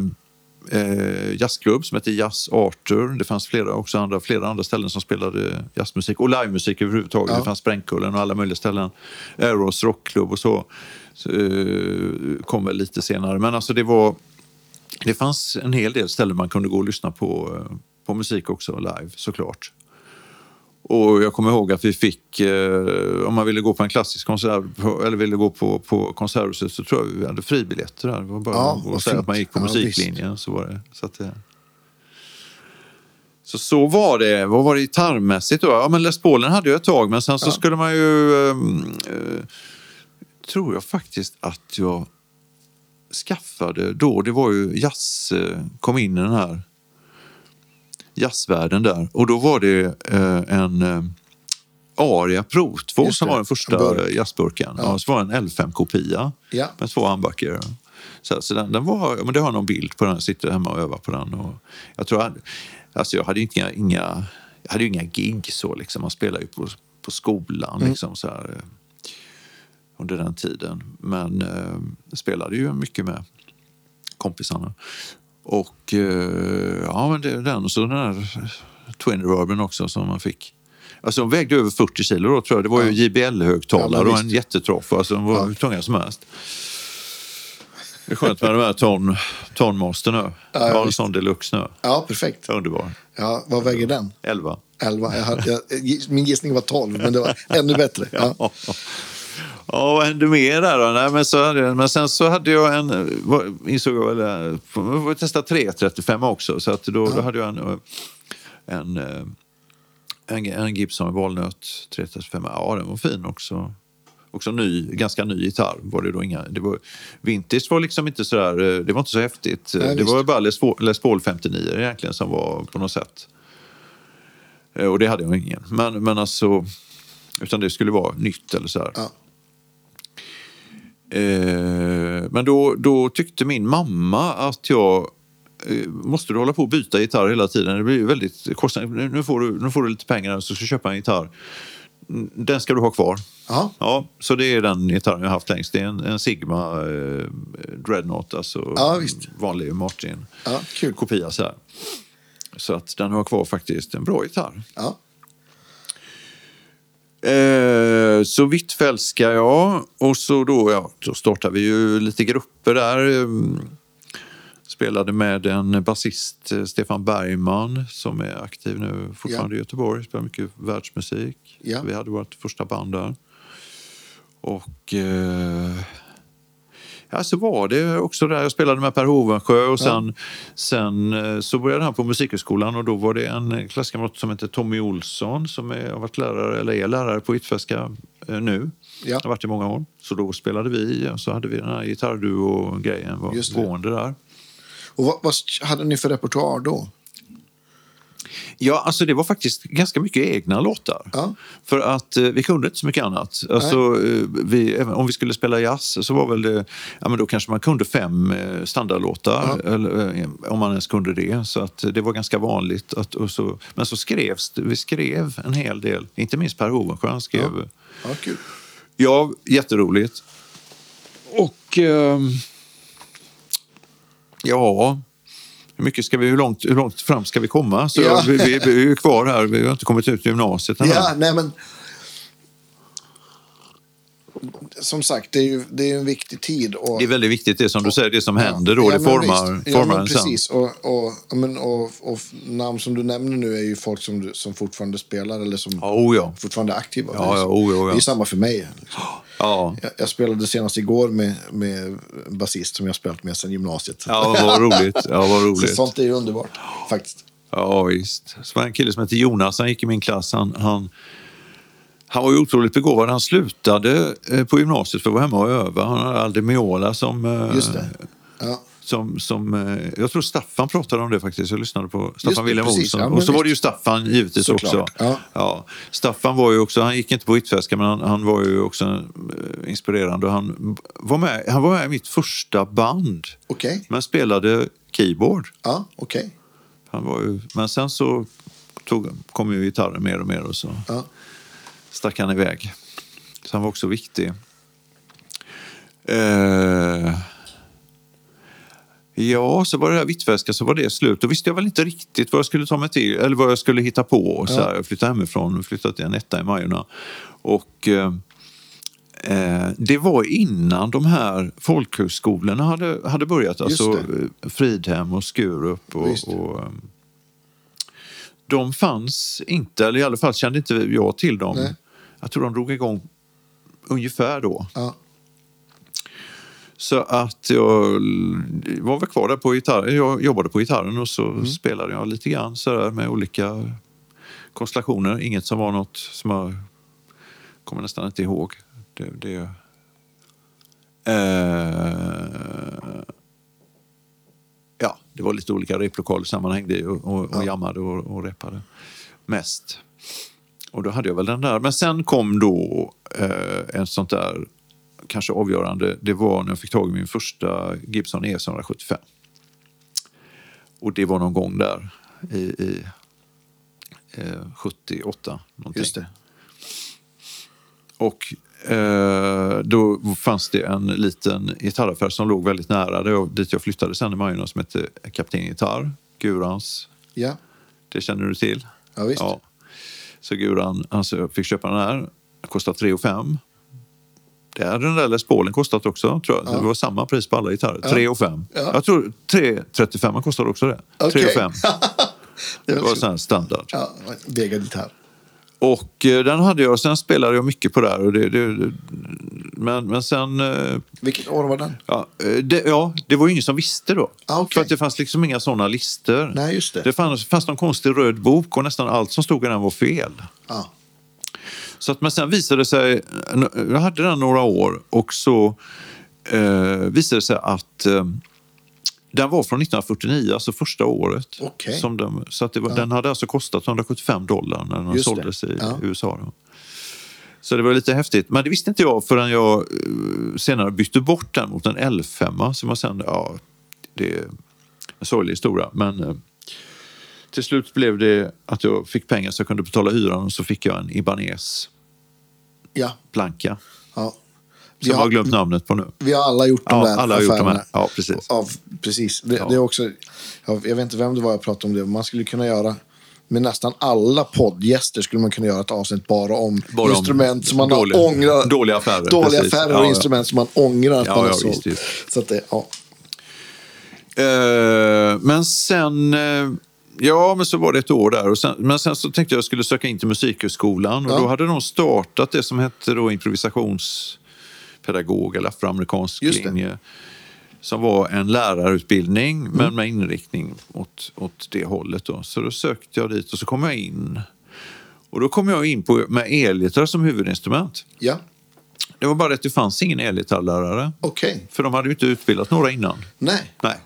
eh, jazzklubb som hette Jazz Arthur. Det fanns flera, också andra, flera andra ställen som spelade jazzmusik och livemusik överhuvudtaget. Ja. Det fanns Sprängkullen och alla möjliga ställen. Eros rockklubb och så. så eh, kom väl lite senare. Men alltså det var... Det fanns en hel del ställen man kunde gå och lyssna på, eh, på musik också live såklart. Och jag kommer ihåg att vi fick, eh, om man ville gå på en klassisk konsert eller ville gå på, på Konserthuset så tror jag vi hade fribiljetter där. Det var bara Ja, att säga att man gick på Ja, musiklinjen. så var det. Så, att, det... så så var det. Vad var det gitarrmässigt då? Ja, men Les Paulen hade jag ett tag men sen så Ja. skulle man ju... ehm, eh, tror jag faktiskt att jag skaffade då, det var ju jazz, eh, kom in i den här jazzvärlden där. Och då var det eh, en eh, Aria Pro 2 Just som var den en första burk. jazzburken. Ja. så var det en L5-kopia Ja. med två handbacker. Så, så den, den var, ja, men det har någon bild på den, jag sitter hemma och övar på den. Och jag tror alltså jag hade ju inga, inga, jag hade inga gig så liksom. Man spelade ju på, på skolan Mm. liksom så här, eh, under den tiden. Men eh, spelade ju mycket med kompisarna. Och eh, ja, men det är den och så den här Twin Reverben också som man fick. Alltså de vägde över 40 kilo då tror jag. Det var ju. JBL-högtalare Ja, och en jättetroff. Alltså de var Ja. hur tunga som helst. Det är skönt med de här ton, tonmaster nu. Ja, jag har en sån deluxe nu. Ja, perfekt. Underbar. Ja, vad väger den? 11. 11. Jag hade, jag, min gissning var 12, men det var ännu bättre. Ja. Ja. Ja, vad hände mer där då? Nej, men, så hade jag, men sen så hade jag en, eh, insåg jag väl, eh, jag får testa 335 också. Så att då, då hade jag en, eh, en, eh, en, en Gibson Walnut 335. Ja, den var fin också. också ny, ganska ny gitarr. Var det då inga, det var, vintage var liksom inte sådär, eh, det var inte så häftigt. Nej, det visst. var bara Les Paul, Les Paul 59 egentligen som var på något sätt. Eh, Och det hade jag ingen. Men, men alltså, utan det skulle vara nytt eller sådär. Ja. Eh, men då, då tyckte min mamma att jag eh, måste du hålla på och byta gitarr hela tiden. Det blir väldigt kostsamt. Nu får du, nu får du lite pengar så ska du köpa en gitarr. Mm, Den ska du ha kvar. Ja. Ja, så det är den gitarren jag har haft längst. Det är en, en Sigma eh, Dreadnought, alltså Ja, vanlig Martin. Ja, kul. Kopia så här. Så att den har kvar faktiskt. En bra gitarr. Ja. Eh, så Hvitfeldtska, ja. Och så då, ja, då startade vi ju lite grupper där. Eh, Spelade med en basist, eh, Stefan Bergman, som är aktiv nu fortfarande i Göteborg. Spelar mycket världsmusik. Ja. Vi hade vårt första band där. Och... Eh, Ja, så var det också där. Jag spelade med Per Hovensjö och sen, sen eh, så började han på Musikhögskolan och då var det en klasskamrat som heter Tommy Olsson som är, har varit lärare, eller är lärare på Hvitfeldtska eh, nu. Ja. Har varit i många år. Så då spelade vi och så hade vi den här gitarrduo-grejen var gående där. Och vad, vad hade ni för repertoar då? Ja, alltså det var faktiskt ganska mycket egna låtar. Ja. För att eh, vi kunde inte så mycket annat. Alltså, eh, vi, även om vi skulle spela jazz så var väl det, ja men då kanske man kunde fem eh, standardlåtar. Eller, eh, om man ens kunde det. Så att det var ganska vanligt. Att, och så, men så skrevs det, vi skrev en hel del. Inte minst Per Hovensjö han skrev. Ja. Ja, kul. ja, jätteroligt. Och ehm, ja, hur, mycket ska vi, hur, långt, hur långt fram ska vi komma? Så Ja. vi, vi, vi är kvar här, vi har inte kommit ut i gymnasiet ännu. Ja, nej men... Som sagt, det är ju det är en viktig tid. Och, Det är väldigt viktigt det som du säger, det som händer då, Ja, det formar, visst. Ja, formar men en sen. precis. Och, och, ja, men, och, och namn som du nämner nu är ju folk som, som fortfarande spelar eller som Ja, oh ja. fortfarande är aktiva. Ja, ja, så- oh, ja, ja. Det är samma för mig. Liksom. Ja, Jag, jag spelade senast igår med, med en basist som jag spelat med sedan gymnasiet. ja vad roligt. Ja, vad Så roligt. sånt är ju underbart, faktiskt. Ja, visst. Så var en kille som hette Jonas, han gick i min klass. Han, han, han var ju otroligt begåvad. Han slutade eh, på gymnasiet för att vara hemma och öva. Han hade Aldemiola som... eh, Just det. Ja. Som, som, eh, jag tror Staffan pratade om det faktiskt. Jag lyssnade på Staffan det, William. Olsson. Ja, och så var det ju. Staffan givetvis Såklart, också. ja. Staffan var ju också, han gick inte på Hvitfeldtska men han, han var ju också inspirerande. Han, var med, han var med i mitt första band. Okej. Men spelade keyboard. Ja, okej. Han var ju, men sen så tog, kom ju gitarren mer och mer och så Ja. Stack han iväg. Så han var också viktig. Eh, ja, så var det här Hvitfeldtska så var det slut. Då visste jag väl inte riktigt vad jag skulle ta mig till eller vad jag skulle hitta på. Så här, jag flyttade hemifrån och flyttade till en etta i Majorna. Och eh, eh, det var innan de här folkhögskolorna hade, hade börjat. Alltså eh, Fridhem och Skurup. Och, och, eh, de fanns inte, eller i alla fall kände inte jag till dem. Nej. Jag tror de drog igång ungefär då. Ja. Så att jag var väl kvar där på gitarren. Jag jobbade på gitarren och så spelade jag lite grann så där med olika konstellationer. Inget som var något som jag kommer nästan inte ihåg. Det, det, eh, ja, det var lite olika replokaler som man hängde i och, och, och Ja. jammade och, och repade mest. Och då hade jag väl den där. Men sen kom då eh, en sånt där kanske avgörande. Det var när jag fick tag i min första Gibson E ES 175. Och det var någon gång där i, i eh, 78. Någonting. Just det. Och eh, då fanns det en liten gitarraffär som låg väldigt nära där jag, dit jag flyttade sen i Majorna som hette Kapten Gitarr. Gurans. Ja, Det känner du till? ja visst. Ja. Så Guran alltså, fick köpa den här. Den kostade 3 5. Det hade den där Les Paulen kostat också. Tror jag. Det var samma pris på alla gitarrer. 3 5. Ja. Jag tror 3,35 kostade också det. Okej. 3 5. Det Det var var så- sån här standard. Ja, Vega gitarr. Och eh, den hade jag. Sen spelade jag mycket på där. Och det, det, men, men sen... eh, Vilket år var den? Ja eh, det, ja, det var ju ingen som visste då. Ah, okej. För att det fanns liksom inga sådana listor. Nej, just det. Det fanns, fanns någon konstig röd bok och nästan allt som stod i den var fel. Ja. Så att, men sen visade det sig, jag hade den några år och så eh, visade det sig att eh, den var från 1949, alltså första året. Okej. Som den, så att det var, den hade alltså kostat 175 dollar när den Just det. såldes i Ja. USA. Då. Så det var lite häftigt. Men det visste inte jag förrän jag eh, senare bytte bort den mot en L5 som jag sen, ja, det är en sorglig historia. Men eh, till slut blev det att jag fick pengar så jag kunde betala hyran och så fick jag en Ibanez Ja. planka. ja. Som jag har glömt namnet på nu. vi har alla gjort de Ja, där alla har gjort de affärerna. här. Ja, precis. Av, precis. Det, Ja. det är också, jag, jag vet inte vem det var jag pratade om det. Man skulle kunna göra med nästan alla poddgäster skulle man kunna göra ett avsnitt bara om Bara om instrument som man dåliga- ångrar. dåliga affärer, Dåliga affärer Ja, och instrument som man ångrar Ja, man ja, sålt. visst, visst. Så att det, ja. Eh, men sen... Eh, ja, men så var det ett år där. Och sen, men sen så tänkte jag att jag skulle söka in till Musikhögskolan. Och Ja. då hade de startat det som hette då improvisationspedagog eller afroamerikansk linje. Som var en lärarutbildning, men med inriktning åt, åt det hållet. Då. Så då sökte jag dit och så kom jag in. Och då kom jag in på, med elgitarr som huvudinstrument. ja. Det var bara att det fanns ingen elgitarrlärare. Okej. För de hade ju inte utbildat några innan. Nej. Nej.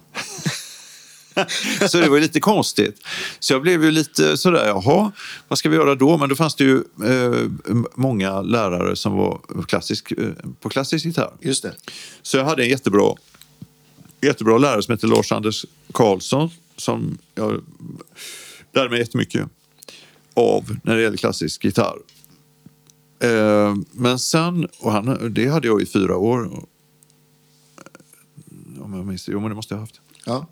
så det var lite konstigt. Så jag blev ju lite sådär, jaha, vad ska vi göra då? Men då fanns det ju eh, många lärare som var klassisk, eh, på klassisk gitarr. Just det. Så jag hade en jättebra, jättebra lärare som heter Lars-Anders Karlsson som jag lärde mig jättemycket av när det gäller klassisk gitarr. Eh, men sen, och han, det hade jag i fyra år. Om jag minns det, jo men det måste jag ha haft. Ja.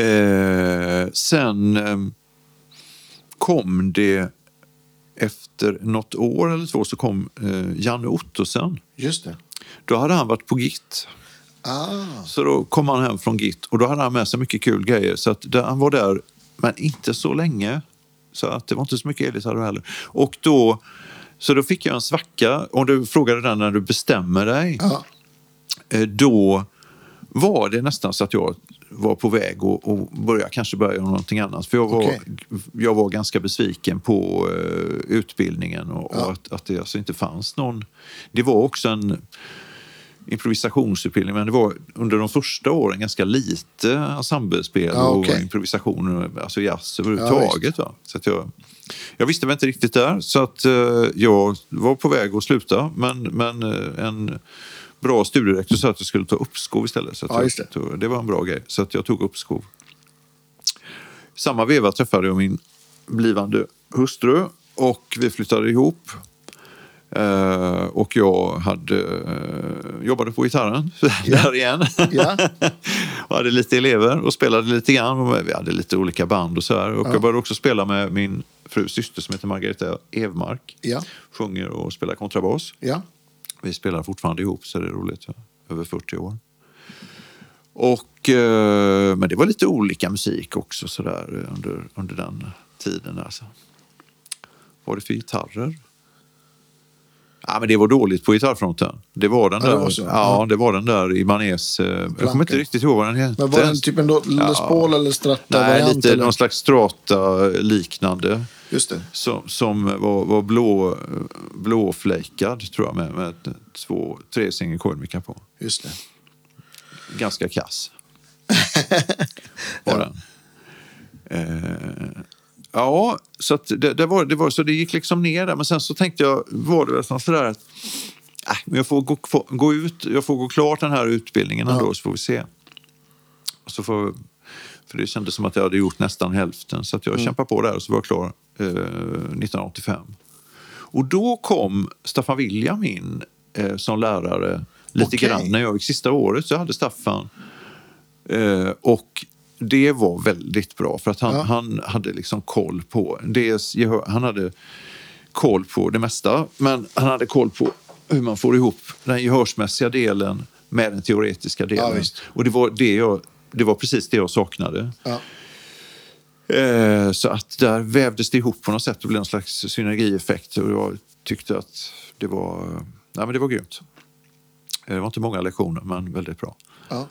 Eh, sen eh, kom det efter något år eller två så kom Janne Ottosson. Just det. Då hade han varit på Git. Ah. Så då kom han hem från Git och då hade han med sig mycket kul grejer. Så att han var där, men inte så länge. Så att det var inte så mycket elgitarrer heller. Och då, så då fick jag en svacka. Om du frågade den när du bestämmer dig. Ja. Eh, då var det nästan så att jag var på väg att och börja, kanske börja göra någonting annat. För jag var, Okej. jag var ganska besviken på eh, utbildningen och, Ja. och att, att det alltså inte fanns någon... Det var också en improvisationsutbildning men det var under de första åren ganska lite ensemblespel Ja, okej. och improvisation, alltså jazz överhuvudtaget. va? Så att jag, jag visste väl inte riktigt där så att eh, jag var på väg att sluta men, men eh, en bra studierektor sa att jag skulle ta uppskov istället. Så Ja, det. tog- det var en bra grej så att jag tog uppskov. Samma veva träffade jag min blivande hustru och vi flyttade ihop. Eh, och jag hade, eh, jobbade på gitarren där igen. Ja. och hade lite elever och spelade lite grann. Vi hade lite olika band och så här. Och jag började också spela med min frus syster som heter Margareta Evmark. Ja. Sjunger och spelar kontrabas. Vi spelar fortfarande ihop så det är roligt. ja. Över 40 år. Och, eh, men det var lite olika musik också så där, under, under den tiden. Alltså. Vad var det för gitarrer? Ja, men det var dåligt på gitarrfronten. Det var den Ja, det där, var så. ja, Ja. det var den där Ibanez. eh, Jag kommer inte riktigt ihåg vad den hette. Men var den typ en Les Paul eller Nej, Strata-variant? lite eller? någon slags strata-liknande. Just det. Som, som var, var blå, blåfläkad, tror jag, med, med två, tre coil på. Just det. Ganska kass. var den. Eh, ja, så det, det, var, det var så det gick liksom ner där. Men sen så tänkte jag, var det väl som sådär att äh, jag får gå, få, gå ut, jag får gå klart den här utbildningen ändå så får vi se. Och så får, för det kändes som att jag hade gjort nästan hälften. Så att jag kämpade på där och så var jag klar eh, 1985. Och då kom Staffan William in eh, som lärare lite Okej. grann. När jag gick sista året så hade Staffan Eh, och det var väldigt bra för att han, Ja. han hade liksom koll på, dels, han hade koll på det mesta, men han hade koll på hur man får ihop den gehörsmässiga delen med den teoretiska Ja, delen. visst. och det var, det, jag, det var precis det jag saknade. Ja. Eh, så att där vävdes det ihop på något sätt och blev en slags synergieffekt. Och jag tyckte att det var, nej, men det var grymt. Eh, Det var inte många lektioner, men väldigt bra. Ja.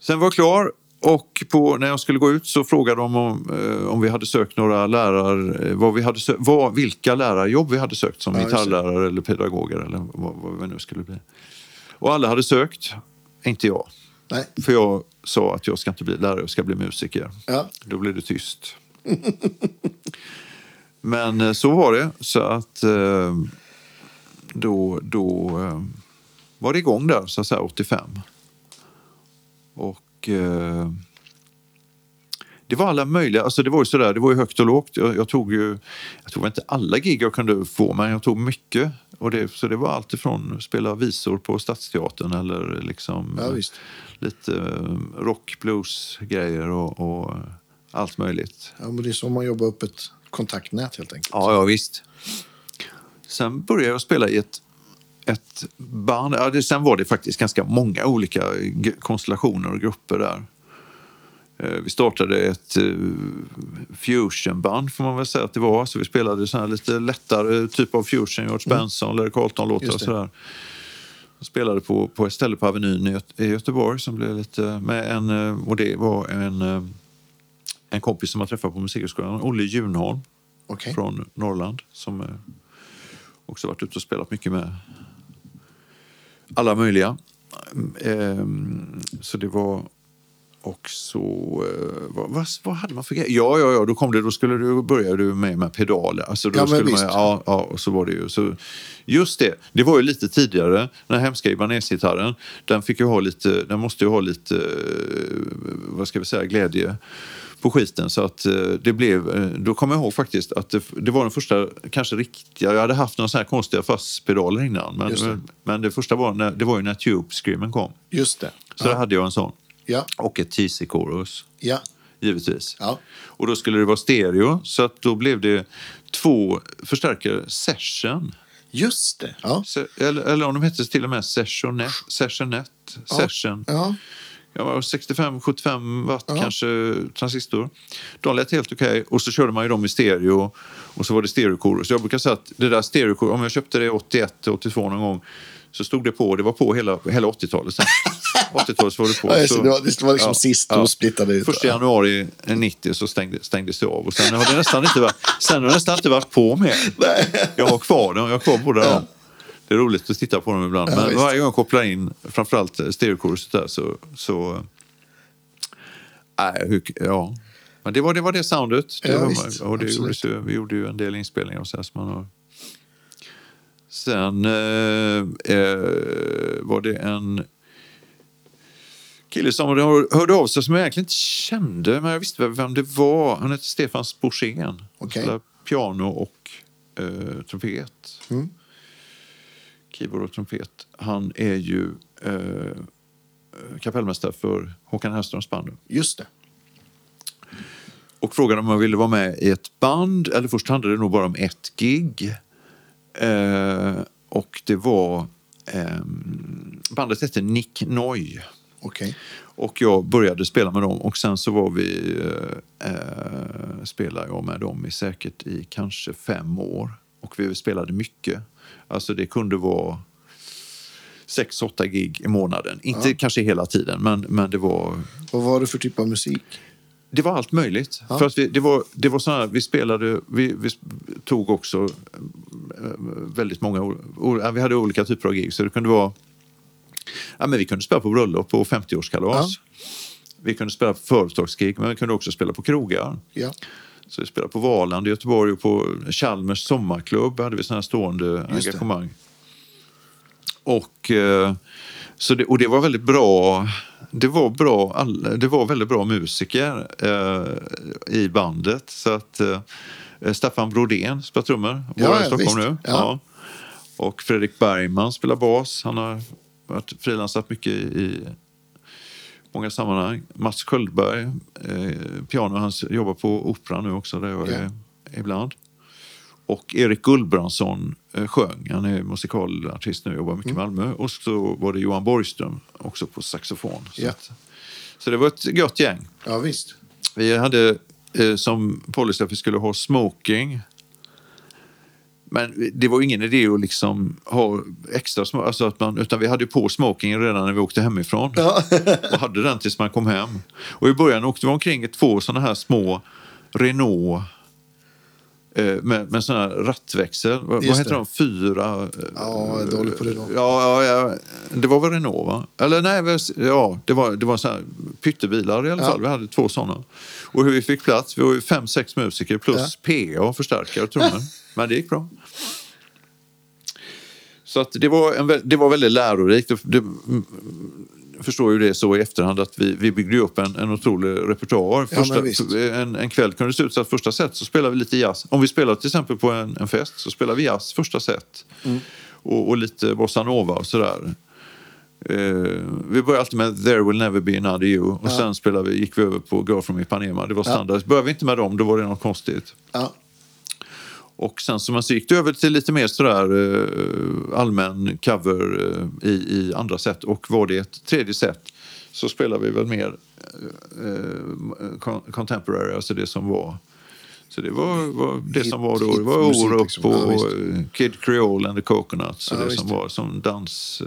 Sen var jag klar och på, när jag skulle gå ut så frågade de om, eh, om vi hade sökt några lärare, eh, vad vi hade sökt, vad, vilka lärarjobb vi hade sökt som Ja, gitarrlärare eller pedagoger eller vad, vad vi nu skulle bli. Och alla hade sökt, inte jag. Nej. För jag sa att jag ska inte bli lärare, jag ska bli musiker. Ja. Då blev det tyst. Men eh, så var det. Så att då, då var det igång där, så att säga, 85. Och eh, det var alla möjliga, alltså det var ju sådär, det var ju högt och lågt. Jag, jag tog ju, jag tog inte alla gig jag kunde få, men jag tog mycket. Och det, så det var allt ifrån att spela visor på Stadsteatern eller liksom Ja, lite eh, rock, blues grejer och, och allt möjligt. Ja, men det är så man jobbar upp ett kontaktnät helt enkelt. Ja, ja visst. Sen började jag spela i ett, ett band. Ja, det, sen var det faktiskt ganska många olika konstellationer och grupper där. Eh, Vi startade ett eh, fusionband får man väl säga att det var. Så vi spelade så här lite lättare typ av fusion, George Benson, Larry Carlton-låtar och sådär. Jag spelade på, på ett ställe på Avenyn i, Göte- i Göteborg som blev lite med en, eh, och det var en, eh, en kompis som jag träffade på Musikhögskolan, Olle Junholm Okej. från Norrland som eh, också varit ute och spelat mycket med alla möjliga. Ehm, Så det var också... eh, Vad, vad, vad hade man för grejer? Ja, ja, ja, då kom det, då skulle du börja du med, med pedaler. Alltså då Ja, skulle man, visst. ja, ja, och så var det ju. Så, just det, det var ju lite tidigare. Den hemska Ibanez-gitarren, den fick ju ha lite, den måste ju ha lite, eh, vad ska vi säga, glädje på skiten. Så att eh, det blev, eh, då kommer jag ihåg faktiskt att det, det var den första, kanske riktiga, jag hade haft några sådana här konstiga fastpedaler innan. Men det. men det första var, när, det var ju när Tube-screamen kom. Just det. Så där hade jag en sån. Ja. Och ett TC-chorus, Ja. givetvis. Ja. Och då skulle det vara stereo, så att då blev det två förstärkare session. Just det. Ja. Se, eller, eller om de hette till och med sessionet, sessionet, session. Ja. Ja, var 65-75 watt kanske transistor. De lät helt okej. Och så körde man ju dem i stereo. Och så var det stereokor. Så jag brukar säga att det där stereokor, om jag köpte det 81-82 någon gång så stod det på, det var på hela, hela 80-talet sen. 80-talet så var det på. Ja, just det. Var- det var liksom sist och splittade ut. Första januari 90 så stängde, stängdes det av. Och sen har det nästan inte varit, sen har det nästan inte varit på mer. Jag har kvar dem, jag har kvar båda dem. Det är roligt att titta på dem ibland. Ja, Men visst. varje gång jag kopplar in, framförallt stereokoruset där, så... så nej, hur, ja. Men det var det, var det soundet. Det Ja, var, visst. och det gjordes ju, vi gjorde ju en del inspelningar och så här som man har. Sen eh, eh, var det en kille som hörde av sig som jag egentligen inte kände, men jag visste vem det var. Han hette Stefan Sporsén. Spelar Piano och eh, trumpet. Mm. Keyboard och trumpet. Han är ju eh, kapellmästare för Håkan Hellströms band. Just det. Och frågade om jag ville vara med i ett band. Eller först handlade det nog bara om ett gig. Eh, och det var... ehm, bandet hette Nick Noy. Okej. Och jag började spela med dem och sen så var vi, eh, eh, spelade jag med dem i säkert i kanske fem år. Och vi spelade mycket. Alltså det kunde vara sex, åtta gig i månaden. Inte kanske hela tiden, men, men det var Vad var det för typ av musik? det var allt möjligt. Ja. För att vi, det var, det var så här, vi spelade, vi, vi tog också eh, väldigt många, ja, vi hade olika typer av gig. Så det kunde vara, ja men vi kunde spela på bröllop och 50-årskalas. Vi kunde spela på företagsgig, men vi kunde också spela på krogar. Ja. Så vi spelade på Valand i Göteborg och på Chalmers sommarklubb hade vi sådana här stående Just det. engagemang. Och, eh, så det, och det var väldigt bra. Det var, bra all, det var väldigt bra musiker eh, i bandet. Så att, eh, Staffan Brodén spelar trummor. Ja, Var i ja, Stockholm visst. nu. Ja. Och Fredrik Bergman spelar bas. Han har varit frilansat mycket i många sammanhang. Mats Sköldberg, eh, piano, han jobbar på Operan nu också, där jag Ja. är ibland. Och Erik Gullbrandsson eh, sjöng, han är musikalartist nu jobbar mycket Mm. i Malmö. Och så var det Johan Borgström också på saxofon. Så, att, så det var ett gött gäng. Ja, visst. Vi hade eh, som policy att vi skulle ha smoking. Men det var ingen idé att liksom ha extra smoking, alltså att man, utan vi hade på smokingen redan när vi åkte hemifrån. Ja. och hade den tills man kom hem. Och i början åkte vi omkring i två sådana här små Renault eh, med, med sån här rattväxel. Vad, heter det. de? Fyra? eh, Ja, jag är dålig på det då. Ja, ja, ja, det var väl Renault va? Eller nej, ja, det var, det var så här pyttebilar i alla Ja. fall. Vi hade två sådana. Och hur vi fick plats, vi var ju fem, sex musiker plus PA, förstärkare och trummor. Men det gick bra. Så att det, var en, det var väldigt lärorikt. Det, förstår ju det så i efterhand att vi, vi byggde upp en, en otrolig repertoar. Ja, Första, visst. en, en kväll kunde det se ut så att första set så spelar vi lite jazz. Om vi spelar till exempel på en, en fest så spelar vi jazz första set. Mm. Och, och lite bossa nova och sådär. Eh, vi började alltid med There will never be another you. Och sen spelade vi, gick vi över på Girl from Ipanema. Det var standard. Började vi inte med dem, då var det något konstigt. Ja. Och sen så, man så gick det över till lite mer sådär eh, allmän cover eh, i, i andra set. Och var det ett tredje set så spelade vi väl mer eh, eh, con- contemporary, alltså det som var så det var, var det Hit- som var då. Det var Orup liksom. och Ja, Kid Creole and the Coconuts. Ja, det som var som dans,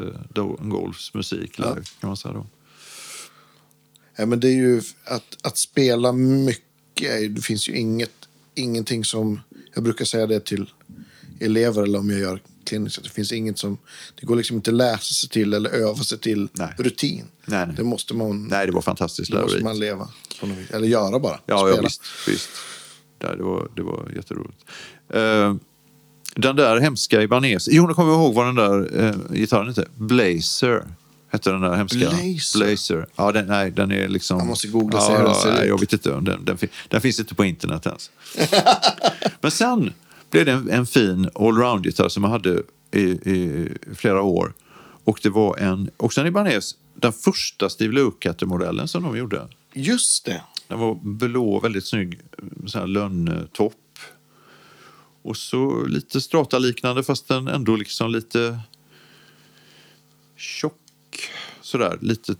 golfsmusik live kan man säga då. Ja, men det är ju att, att spela mycket. Det finns ju inget, ingenting som... Jag brukar säga det till elever eller om jag gör kliniskt. att Det finns inget som... Det går liksom inte att läsa sig till eller öva sig till Nej. rutin. Nej, nej. Det måste man, Nej, det var fantastiskt det måste lärorikt. man leva. På något vis. Eller göra bara. Ja, ja visst. visst. Det, var, det var jätteroligt. Eh, den där hemska Ibanez. Jo, nu kommer jag ihåg vad den där eh, gitarren hette. Blazer. Hette den där hemska. Blazer? Blazer. Ja, den, nej, den är liksom... Jag måste googla och ja, hur den ser nej, ut. Jag vet inte. Den, den, den finns inte på internet ens. Men sen blev det en, en fin allround-gitarr som jag hade i, i flera år. Och det var en, också en Ibanez, den första Steve Lukather-modellen som de gjorde. Just det. Den var blå, väldigt snygg så här lönntopp. Och så lite strata-liknande fast den ändå liksom lite tjock. Sådär, lite...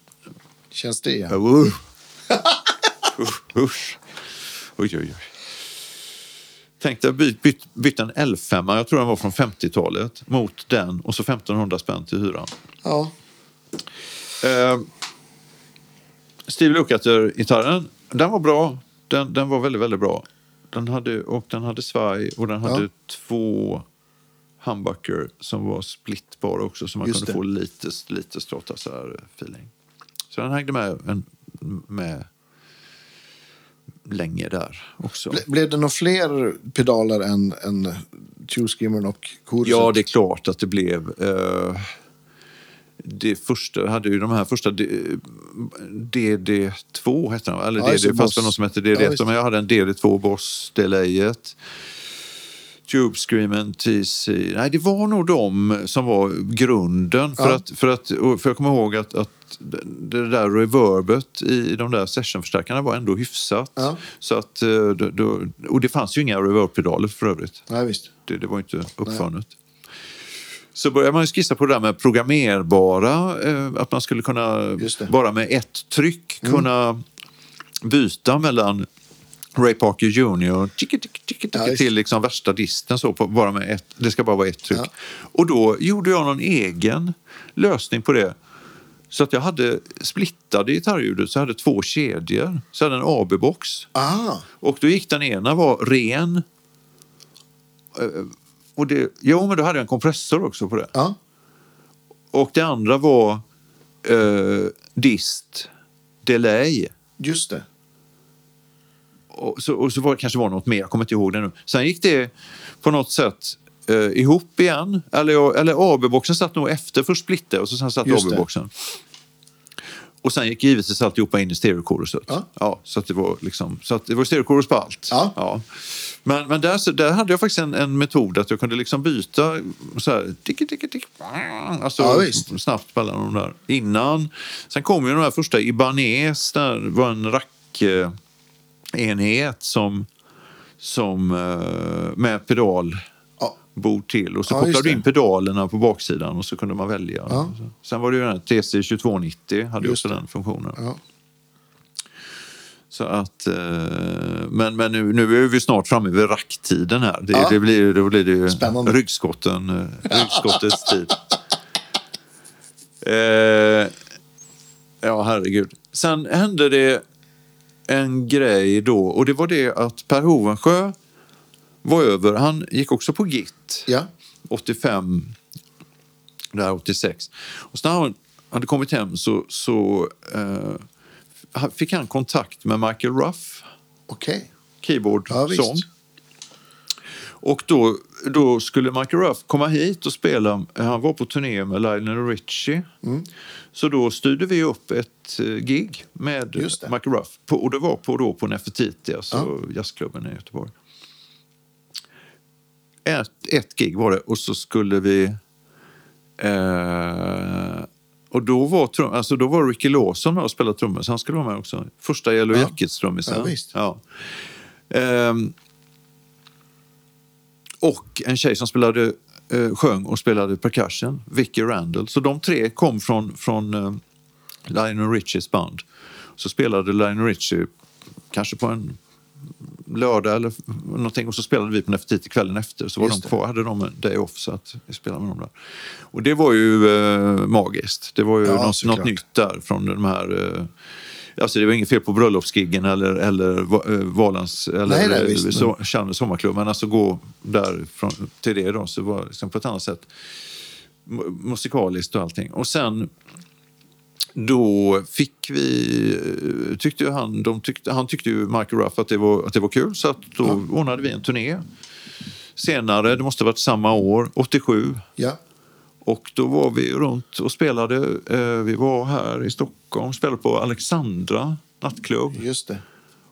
Känns det igen? Uh. Usch. Oj, oj, oj. Tänkte jag byt, byt, byt en L5, jag tror den var från 50-talet, mot den och så 1500 spänn till hyran. Ja. Eh, Steve Lukather-gitarren, den var bra. Den, den var väldigt, väldigt bra. Den hade, och den hade svaj och den hade Ja. två humbucker som var splittbara också så man Just kunde det. få lite, lite strata så här feeling. Så den hängde med, en, med länge där också. Ble, blev det några fler pedaler än, än Tube Skimmern och Koruset? Ja, det är klart att det blev. Eh, det första hade ju de här första D- DD2 hette den, eller Ja, DD, Boss. det någon som hette Ja, DD1, visst. men jag hade en DD2 Boss delayet. Tube Screamen TC. Nej, det var nog de som var grunden. För, Ja. att, för, att, för jag kommer ihåg att, att det där reverbet i de där sessionförstärkarna var ändå hyfsat. Ja. Så att, eh, då, och det fanns ju inga reverb-pedaler för övrigt. Nej, visst. Det, det var inte uppfunnet. Så började man ju skissa på det där med programmerbara, eh, att man skulle kunna bara med ett tryck kunna byta mellan Ray Parker Jr. Tiki, tiki, tiki, Ja, tiki, visst. till liksom värsta disten så på, bara med ett, det ska bara vara ett tryck. Ja. Och då gjorde jag någon egen lösning på det. Så att jag hade splittade gitarrljudet, så jag hade två kedjor. Så jag hade en AB-box. Ah, Och då gick den ena var ren. Eh, Och det, jo, men då hade jag en kompressor också på det. ja. Och det andra var eh, dist, delay. Just det. Och så, och så var kanske var något mer, jag kommer inte ihåg det nu. Sen gick det på något sätt eh, ihop igen. Eller, eller AB-boxen satt nog efter för splitter och så sen satt. AB-boxen. Och sen gick givetvis alltihopa in i stereokoruset. Ja. så att det var liksom, så att det var stereokorus på allt. Ja. Men, men där, så, där hade jag faktiskt en, en metod att jag kunde liksom byta så här, tick, tick, tick, alltså Ja, snabbt mellan de där. Innan, sen kom ju de här första Ibanez, där var en rackenhet som, som eh, med pedal Ja. bord till och så Ja, kopplade du in pedalerna på baksidan och så kunde man välja. Ja. Sen var det ju den här TC2290, hade ju Just också den funktionen. Ja. Så att, eh, men men nu, nu är vi snart framme vid racktiden här. Det, Ja. det blir, då blir det ju Spännande. ryggskotten, eh, ryggskottets tid. Eh, ja, herregud. Sen hände det en grej då och det var det att Per Hovensjö var över. Han gick också på GIT. Ja. 85, där 86. Och så när han hade kommit hem så, så eh, fick han kontakt med Michael Ruff, Okej. keyboard, Ja, sång. Och då, då skulle Michael Ruff komma hit och spela. Han var på turné med Lionel Richie. Mm. Så då styrde vi upp ett eh, gig med. Michael Ruff. På, och det var på, då på Nefertiti, alltså jazzklubben i Göteborg. Ett, ett gig var det och så skulle vi... Eh, och då var, trum, alltså då var Ricky Lawson med och spelade trummor, så han skulle vara med också. Första Yellow Ja. Jackets-trummisen. Ja. Ja. Och en tjej som spelade, eh, sjöng och spelade percussion, Vicky Randall. Så de tre kom från, från eh, Lionel Richies band. Så spelade Lionel Richie kanske på en lördag eller någonting och så spelade vi på Nefertiti kvällen efter. Så var Just de kvar, hade de en day off så att vi spelade med dem där. Och det var ju eh, magiskt. Det var ju Ja, något, något nytt där från de här eh, Alltså det var inget fel på bröllopsgiggen eller, eller eh, Valans eller Nej, nej, eh, Chalmers sommarklubb. Men alltså gå där från, till det då, så var det liksom på ett annat sätt mu- musikaliskt och allting. Och sen då fick vi, eh, tyckte ju han, de tyckte, han tyckte ju Michael Ruff att det var, att det var kul så att då ordnade vi en turné. Senare, det måste ha varit samma år, 87. Ja. Och då var vi runt och spelade. Eh, vi var här i Stockholm, spelade på Alexandra nattklubb. Just det.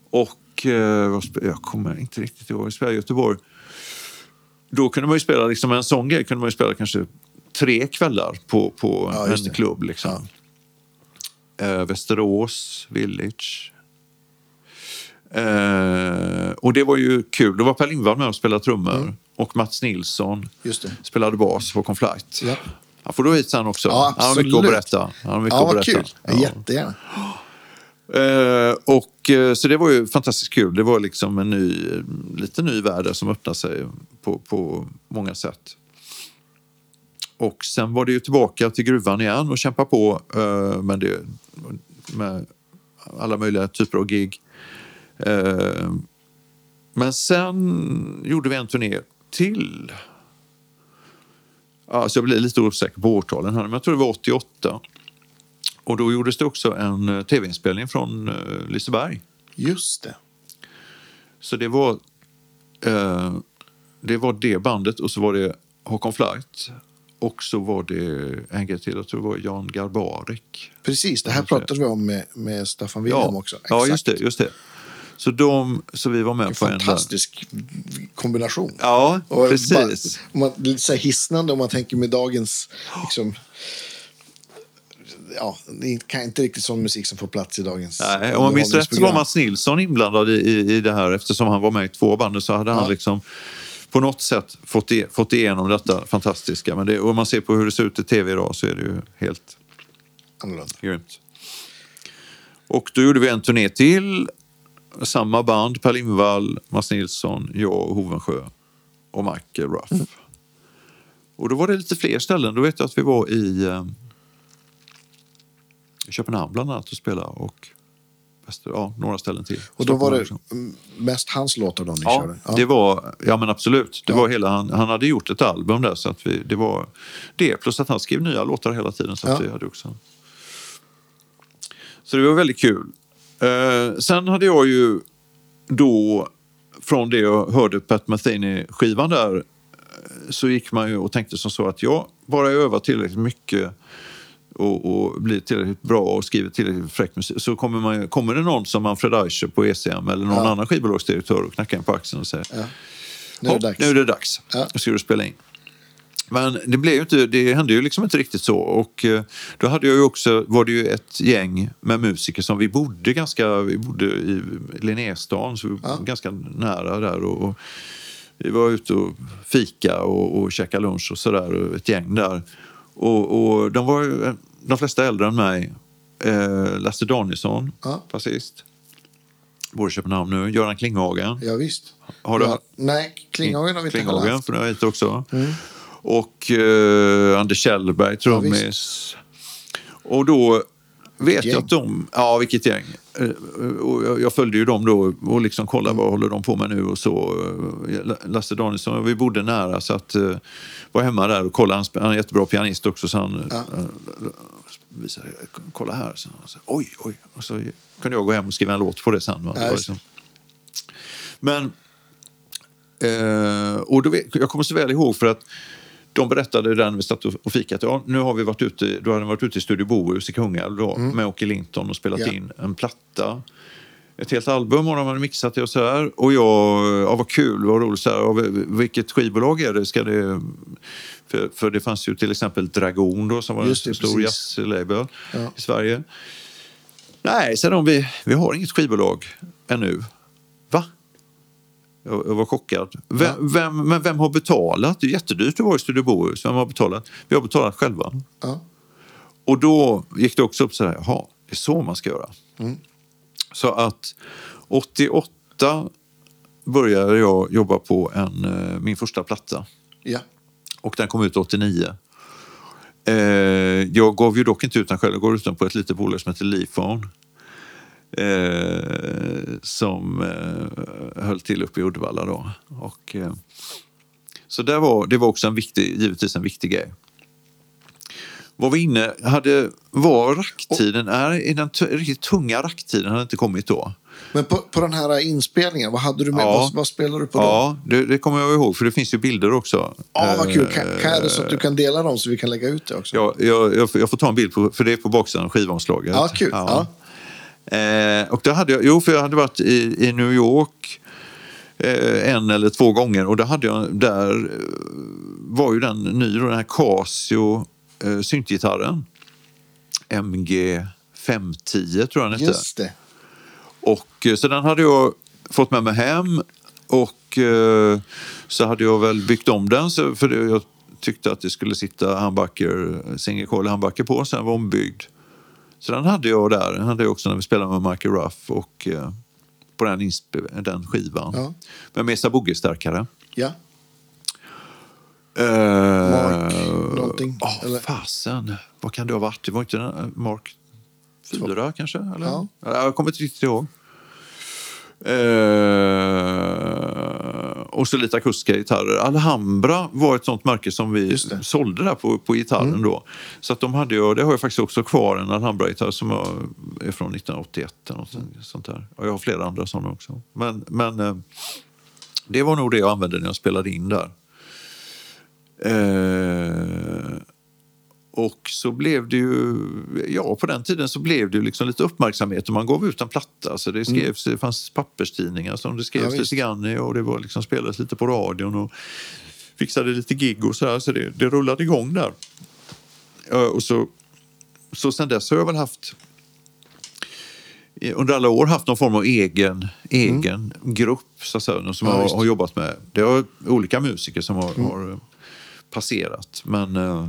Och eh, jag kommer inte riktigt ihåg, vi spelade i Göteborg. Då kunde man ju spela, liksom en sån grej kunde man ju spela kanske tre kvällar på, på Ja, en det. klubb. Liksom. Eh, Västerås, Village. Eh, och det var ju kul. Då var Per Lindvall med och spelade trummor. Och Mats Nilsson spelade bas på Conflight. Ja. Han får du hit sen också. Ja, Han har mycket att berätta. Han har mycket Ja, att berätta. kul. Ja. Jättegärna. Eh, och, eh, så det var ju fantastiskt kul. Det var liksom en ny, lite ny värld som öppnade sig på, på många sätt. Och sen var det ju tillbaka till gruvan igen och kämpa på eh, med, det, med alla möjliga typer av gig. Eh, men sen gjorde vi en turné till. Alltså jag blir lite osäker på årtalen här, men jag tror det var 88. Och då gjordes det också en eh, tv-inspelning från eh, Liseberg. Just det. Så det var, eh, det var det bandet och så var det Håkon Flight. Och så var det en grej till, jag tror det var Jan Garbarek. Precis, det här pratade vi om med, med Staffan Wilhelm Ja, också. ja Exakt. just det. Just det. Så, de, så vi var med En på en fantastisk kombination. Ja, Och precis. Bara, om man, lite så hisnande om man tänker med dagens... Liksom, ja, det är inte riktigt sån musik som får plats i dagens Nej, om man minns rätt så var. Mats Nilsson inblandad i, i, i det här eftersom han var med i två band så hade han Ja. liksom på något sätt fått, i, fått igenom detta fantastiska. Men det, om man ser på hur det ser ut i tv idag så är det ju helt Annorlunda. grymt. Och då gjorde vi en turné till. Samma band, Per Lindvall, Mats Nilsson, jag Hovensjö och Michael Ruff. Mm. Och då var det lite fler ställen. Då vet jag att vi var i, eh, i Köpenhamn bland annat och spelade och Väster, ja, några ställen till. Och då var det mest hans låtar då ni Ja, körde? det var, ja men absolut. Det Ja. var hela, han, han hade gjort ett album där så att vi, det var det. Plus att han skrev nya låtar hela tiden. Så att Ja. vi hade också. Så det var väldigt kul. Eh, sen hade jag ju då, från det jag hörde Pat Metheny-skivan där, eh, så gick man ju och tänkte som så att jag bara jag övar tillräckligt mycket och, och blir tillräckligt bra och skriver tillräckligt fräck musik så kommer, man, kommer det någon som Manfred Eicher på ECM eller någon Ja. annan skivbolagsdirektör och knackar en på axeln och säger Ja. Nu är det "Hopp, dags. nu är det dags. Ja. Nu ska du spela in. Men det, blev ju inte, det hände ju liksom inte riktigt så. Och eh, då hade jag ju också, var det ju ett gäng med musiker som vi bodde ganska, vi bodde i Linnéstan, så vi var Ja. ganska nära där. Och, och vi var ute och fika och, och käkade lunch och sådär, och ett gäng där. Och, och de var ju eh, de flesta äldre än mig. Eh, Lasse Danielsson, Ja. basist. bor i Köpenhamn nu. Göran Klinghagen. Ja, visst. Har du- ja, Nej, Klinghagen har vi inte Klinghagen, för det har hit också. Och eh, Anders Kjellberg, trummis. och då vet Gäng. jag att de... Ja, vilket gäng. Eh, Och jag, följde ju dem då och liksom kollade Mm. vad håller de på med nu och så. eh, Lasse Danielsson, vi bodde nära så att eh, var hemma där och kollade. Han, är en jättebra pianist också så han Ja. visade, kolla här. Så, han sa, oj, oj. Och så kunde jag gå hem och skriva en låt på det sen. Det Ja, just liksom. Men och då jag kommer så väl ihåg för att de berättade där när vi satt och fikat. Ja, nu har vi varit ute, då hade de varit ute i Studio Bohus i Kungälv då, med Åke Linton och spelat Ja. in en platta. Ett helt album och de hade mixat det och så här. Och jag, ja vad kul, vad roligt. Så här, ja, vilket skivbolag är det? Ska det för, för det fanns ju till exempel Dragon då som var Just det, en stor jazzlabel Ja. i Sverige. Nej, sa de, vi, vi har inget skivbolag ännu. Jag, jag var chockad. Vem, Ja. vem, men vem har betalat? Det är jättedyrt att vara i Studio Bohus. Vem har betalat? Vi har betalat själva. Ja. Och då gick det också upp så här, jaha, det är så man ska göra. Mm. Så att 88 började jag jobba på en, eh, min första platta. ja. Och den kom ut 89. Eh, jag gav ju dock inte ut den själv, jag gav ut den på ett litet bolag som heter Leafone. Eh, som eh, höll till uppe i Uddevalla då. Och, eh, så där var, det var också en viktig, givetvis en viktig grej. Var vi inne, hade, var racktiden, är, är den riktigt tunga racktiden hade inte kommit då? Men på, på den här inspelningen, vad hade du med? Ja. Vad, vad spelar du på då? Ja, det, det kommer jag ihåg för det finns ju bilder också. Ja, vad kul. Eh, Kan, kan, det så att du kan dela dem så vi kan lägga ut det också? Ja, jag, jag, får- jag får ta en bild, på, för det är på baksidan av skivomslaget. Ja, kul. Ja. Eh, och då hade jag, jo, för jag hade varit i, i New York eh, en eller två gånger och då hade jag, där eh, var ju den ny, den här Casio eh, syntgitarren. MG 510 tror jag den hette. Just det. Och, eh, så den hade jag fått med mig hem och eh, så hade jag väl byggt om den så, för jag tyckte att det skulle sitta handbacker, single coil handbacker på så den var ombyggd. Så den hade jag där, den hade jag också när vi spelade med Michael Ruff och eh, på den, den skivan. Ja. Med Mesa Boogie-stärkare. Ja. Eh, Mark någonting, Ja, eller? fasen. Vad kan det ha varit? Det var inte den, eh, Mark 4 kanske? Eller? Ja. Jag kommer inte riktigt ihåg. Eh, och så lite akustiska gitarrer. Alhambra var ett sånt märke som vi. Mm. sålde där på, på gitarren då. Så att de hade ju, det har jag faktiskt också kvar, en Alhambra-gitarr som jag, är från 1981 eller något sånt där. Och jag har flera andra sådana också. Men, men eh, det var nog det jag använde när jag spelade in där. Eh, och så blev det ju, ja på den tiden så blev det liksom lite uppmärksamhet och man gav ut en platta. Så det skrevs, det fanns papperstidningar som det skrevs Ja, lite grann i och det var liksom spelades lite på radion och fixade lite gig och så här. Så det, det rullade igång där. Och så, så sen dess har jag väl haft under alla år haft någon form av egen, egen grupp så att säga, som Mm. Ja, jag. Mm. har jobbat med. Det har olika musiker som har, har passerat. Men, eh,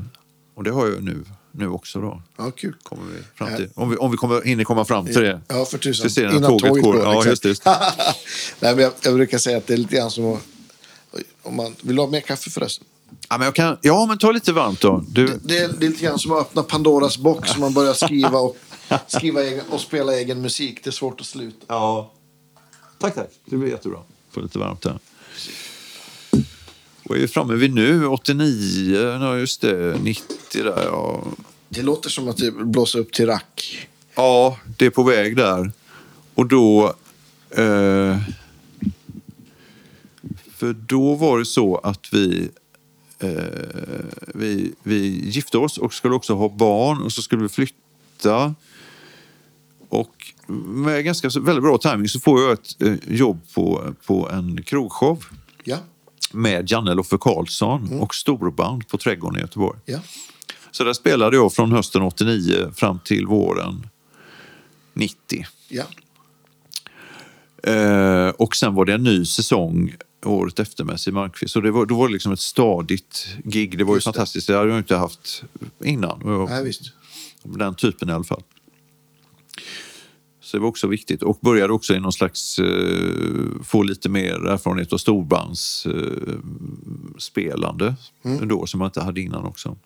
och det har jag nu, nu också. Då, Ja, kul. kommer vi fram till. Om vi, om vi kommer, hinner komma fram till det. Ja, för tusan. Se när tåget går. Ja, just det, just det. Nej, men jag, jag brukar säga att det är lite grann som att... Om man, vill du ha mer kaffe förresten? Ja, men, jag kan, ja, men ta lite varmt då. Du, Det, det, är, det är lite grann som att öppna Pandoras box och man börjar skriva och, skriva egen, och spela egen musik. Det är svårt att sluta. Ja. Tack, tack. Det blir jättebra. Få lite varmt här. Vad är vi framme vid nu? 89? Ja, just det. 90 där, ja. Det låter som att det blåser upp till rack. Ja, det är på väg där. Och då... Eh, för då var det så att vi, eh, vi, vi gifte oss och skulle också ha barn och så skulle vi flytta. Och med ganska väldigt bra timing så får jag ett eh, jobb på, på en krogshow Ja, med Janne Loffe Karlsson och storband på Trädgården i Göteborg. ja. Så där spelade jag från hösten 89 fram till våren 90. ja. Eh, och sen var det en ny säsong året efter med Siw Malmkvist. Så det var, då var det liksom ett stadigt gig. Det var ju Just det. fantastiskt. Det hade jag inte haft innan. Nej, visst. Den typen i alla fall. Det var också viktigt. Och började också i någon slags, eh, få lite mer erfarenhet av storbandsspelande eh, spelande då, som man inte hade innan också.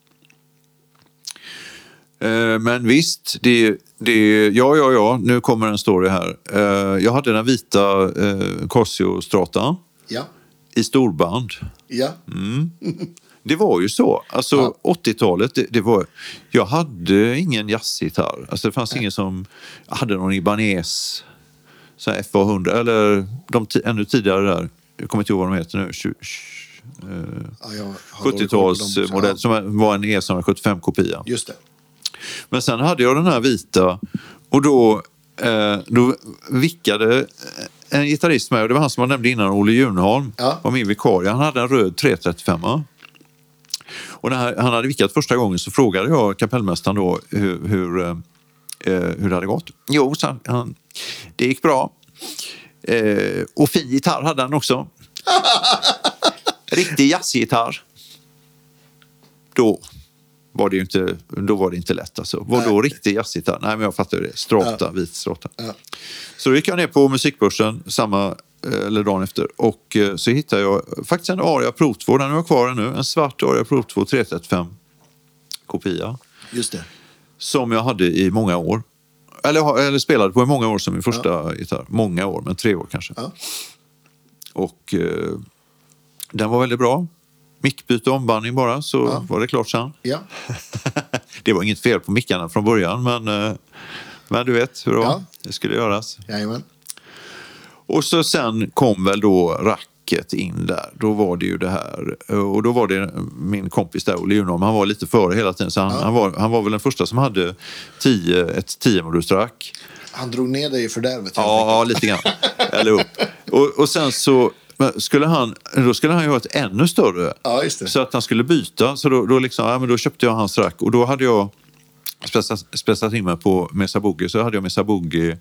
Eh, men visst, det, det, ja, ja, ja, nu kommer en story här. Eh, jag hade den vita eh, Casio Stratan Ja. i storband. Ja. Det var ju så. Alltså Ja. 80-talet, det, det var... Jag hade ingen jazzgitarr. Alltså det fanns ingen som... Hade någon Ibanez, så här FA100, eller de ännu tidigare där. Jag kommer inte ihåg vad de heter nu. Eh, ja jag har dålig koll på dem också. 70-talsmodell som var en E E75-kopia. Just det. Men sen hade jag den här vita och då, eh, då vickade en gitarrist med, och det var han som jag nämnde innan, Olle Junholm, Ja. var min vikarie. Han hade en röd 335. Och när han hade vickat första gången så frågade jag kapellmästaren då hur, hur, eh, eh, hur det hade gått. Jo, sa han, det gick bra. Eh, och fin gitarr hade han också. Riktig jazzgitarr. Då var det ju inte, då var det inte lätt. Alltså. Var då riktig jazzgitarr? Nej, men jag fattar det. Strata, vit strata. Ja. Så då gick jag ner på musikbörsen samma, eller dagen efter och eh, så hittade jag faktiskt en Aria Pro 2, den har jag kvar ännu. En svart Aria Pro 2 335 kopia Just det. som jag hade i många år. Eller, eller spelade på i många år som min första gitarr. Många år, men tre år kanske. Ja. Och eh, den var väldigt bra. Mickbyte och ombandning bara, så Ja. var det klart sen. Ja. det var inget fel på mickarna från början, men, eh, men du vet hur det var. Ja. Det skulle göras. Jajamän. Och så sen kom väl då racket in där. Då var det ju det här. Och då var det min kompis där, Olle Junholm, han var lite före hela tiden. Så han, han, var, han var väl den första som hade tio, ett 10 rack. Han drog ner dig i fördärvet. Ja, lite grann. Eller upp. Och, och sen så skulle han, då skulle han ju ha ett ännu större. Ja. Så att han skulle byta. Så då, då, liksom, ja, men då köpte jag hans rack. Och då hade jag spetsat, spetsat in mig på Mesa Boogie. Så hade jag Mesa Boogie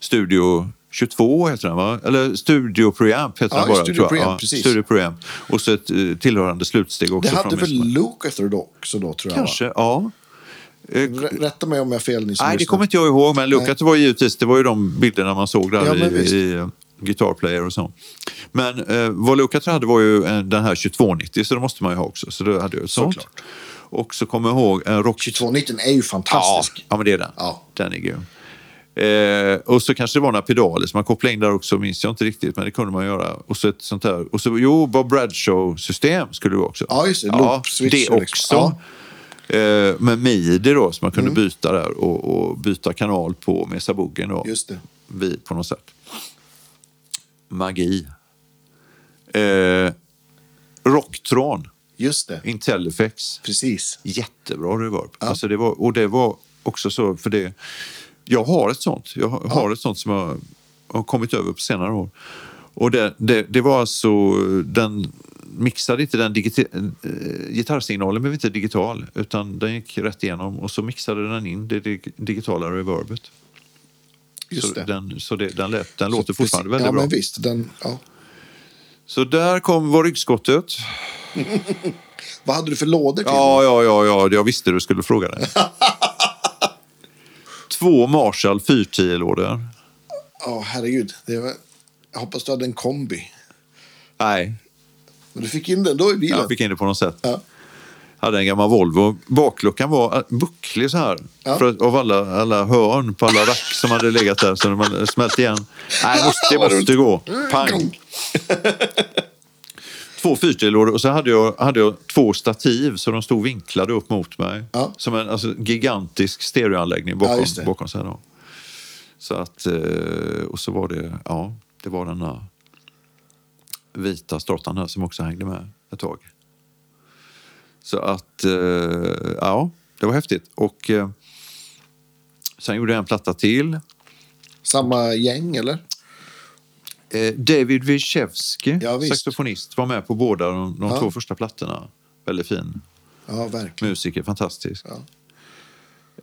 Studio 22 heter den va? Eller Studio Preamp heter Ja, den bara. Studio tror. Preamp, ja, precis. Studio Preamp. Och så ett eh, tillhörande slutsteg också. Det hade väl då också då, tror jag? Kanske, ja. Eh, Va? Rätta mig om jag har fel, ni som Nej, det kommer inte jag ihåg, men Nej. Lukat var givetvis, det var ju de bilderna man såg där Ja, i, i eh, Guitar Player och så. Men eh, vad Lukat hade var ju den här 2290, så det måste man ju ha också. Så då hade jag ett sånt. Såklart. Och så kommer jag ihåg en Rock... 2219 är ju Ja, fantastisk. ja, men det är den. Ja. Den är grym. Eh, och så kanske det var några pedaler som man kopplade in där också, minns jag inte riktigt, men det kunde man göra. Och så ett sånt här, och så, jo, Bob Bradshaw-system skulle det också. Ja, just det. Loop switch det och också. liksom. Eh, med midi då, som man kunde Mm. byta där och, och byta kanal på Mesa Boogien då. Just det. Vi, på något sätt. Magi. Eh, Rocktron, Just det. Intellifex. Precis. Jättebra reverb. Alltså det var, och det var också så, för det... Jag har ett sånt. Jag har har ett sånt som jag har kommit över på senare år. Och det, det, det var alltså, den mixade inte den digita- eh, gitarrsignalen blev inte digital utan den gick rätt igenom och så mixade den in det dig- digitala reverbet. Just så det. den, så det, den, lät, den låter Så fortfarande precis- väldigt ja, bra. men visst. Den, ja. Så där kom var ryggskottet. Vad hade du för lådor till? Ja, ja, ja, ja, jag visste du skulle fråga det. Två Marshall 410-lådor. Ja, herregud. Det var... Jag hoppas du hade en kombi. Nej, Men du fick in den då i bilen? jag fick in det på något sätt. Ja. Hade en gammal Volvo. Bakluckan var bucklig så här. Ja. För, av alla, alla hörn på alla rack som hade legat där. Så hade smält igen. Nej, måste, det måste gå. Mm, Pang! Två fyrtillådor och så hade jag, hade jag två stativ så de stod vinklade upp mot mig. Ja. Som en alltså, gigantisk stereoanläggning Ja, bakom. det. bakom sig då. Så att, eh, och så var det, ja, det var den vita stratan här som också hängde med ett tag. Så att, eh, ja, det var häftigt. Och eh, sen gjorde jag en platta till. Samma gäng, eller? Eh, David Wiechewski, Ja, saxofonist, var med på båda de, de Ja. två första plattorna. Väldigt fin Ja, verkligen. musiker, fantastisk.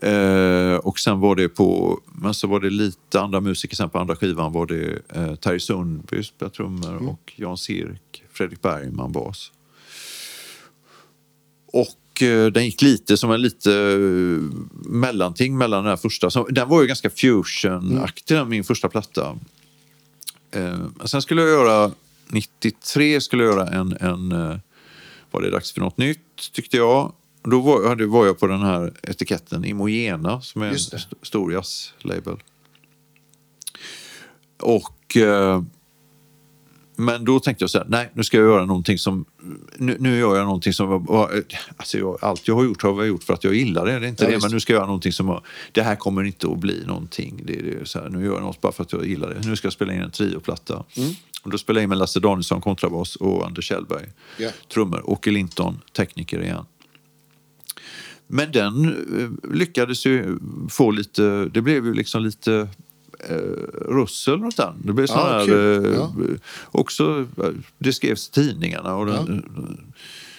Eh, och sen var det på, men så var det lite andra musiker. Sen på andra skivan var det eh, Terry Sundby spelade trummor och Jan Sirk, Fredrik Bergman bas. Och eh, den gick lite som en lite eh, mellanting mellan den här första. Så, den var ju ganska fusion-aktig, den, min första platta. Eh, sen skulle jag göra, 93 skulle jag göra en, en eh, var det dags för något nytt tyckte jag. Då var, var jag på den här etiketten Imogena som är en st- stor jazz-label. Och... Eh, men då tänkte jag så här, nej nu ska jag göra någonting som, nu, nu gör jag någonting som, alltså jag, allt jag har gjort har jag gjort för att jag gillar det, det är inte Ja, det, men nu ska jag göra någonting som, det här kommer inte att bli någonting, det, det är så här, nu gör jag något bara för att jag gillar det, nu ska jag spela in en trioplatta. Mm. Och då spelade jag in med Lasse Danielsson, kontrabas och Anders Kjellberg, Ja. trummor, Åke Linton, tekniker igen. Men den eh, lyckades ju få lite, det blev ju liksom lite eh, russel runt den. Det blev sån Ja, här, eh, Ja. också, eh, det skrevs i tidningarna och den, eh,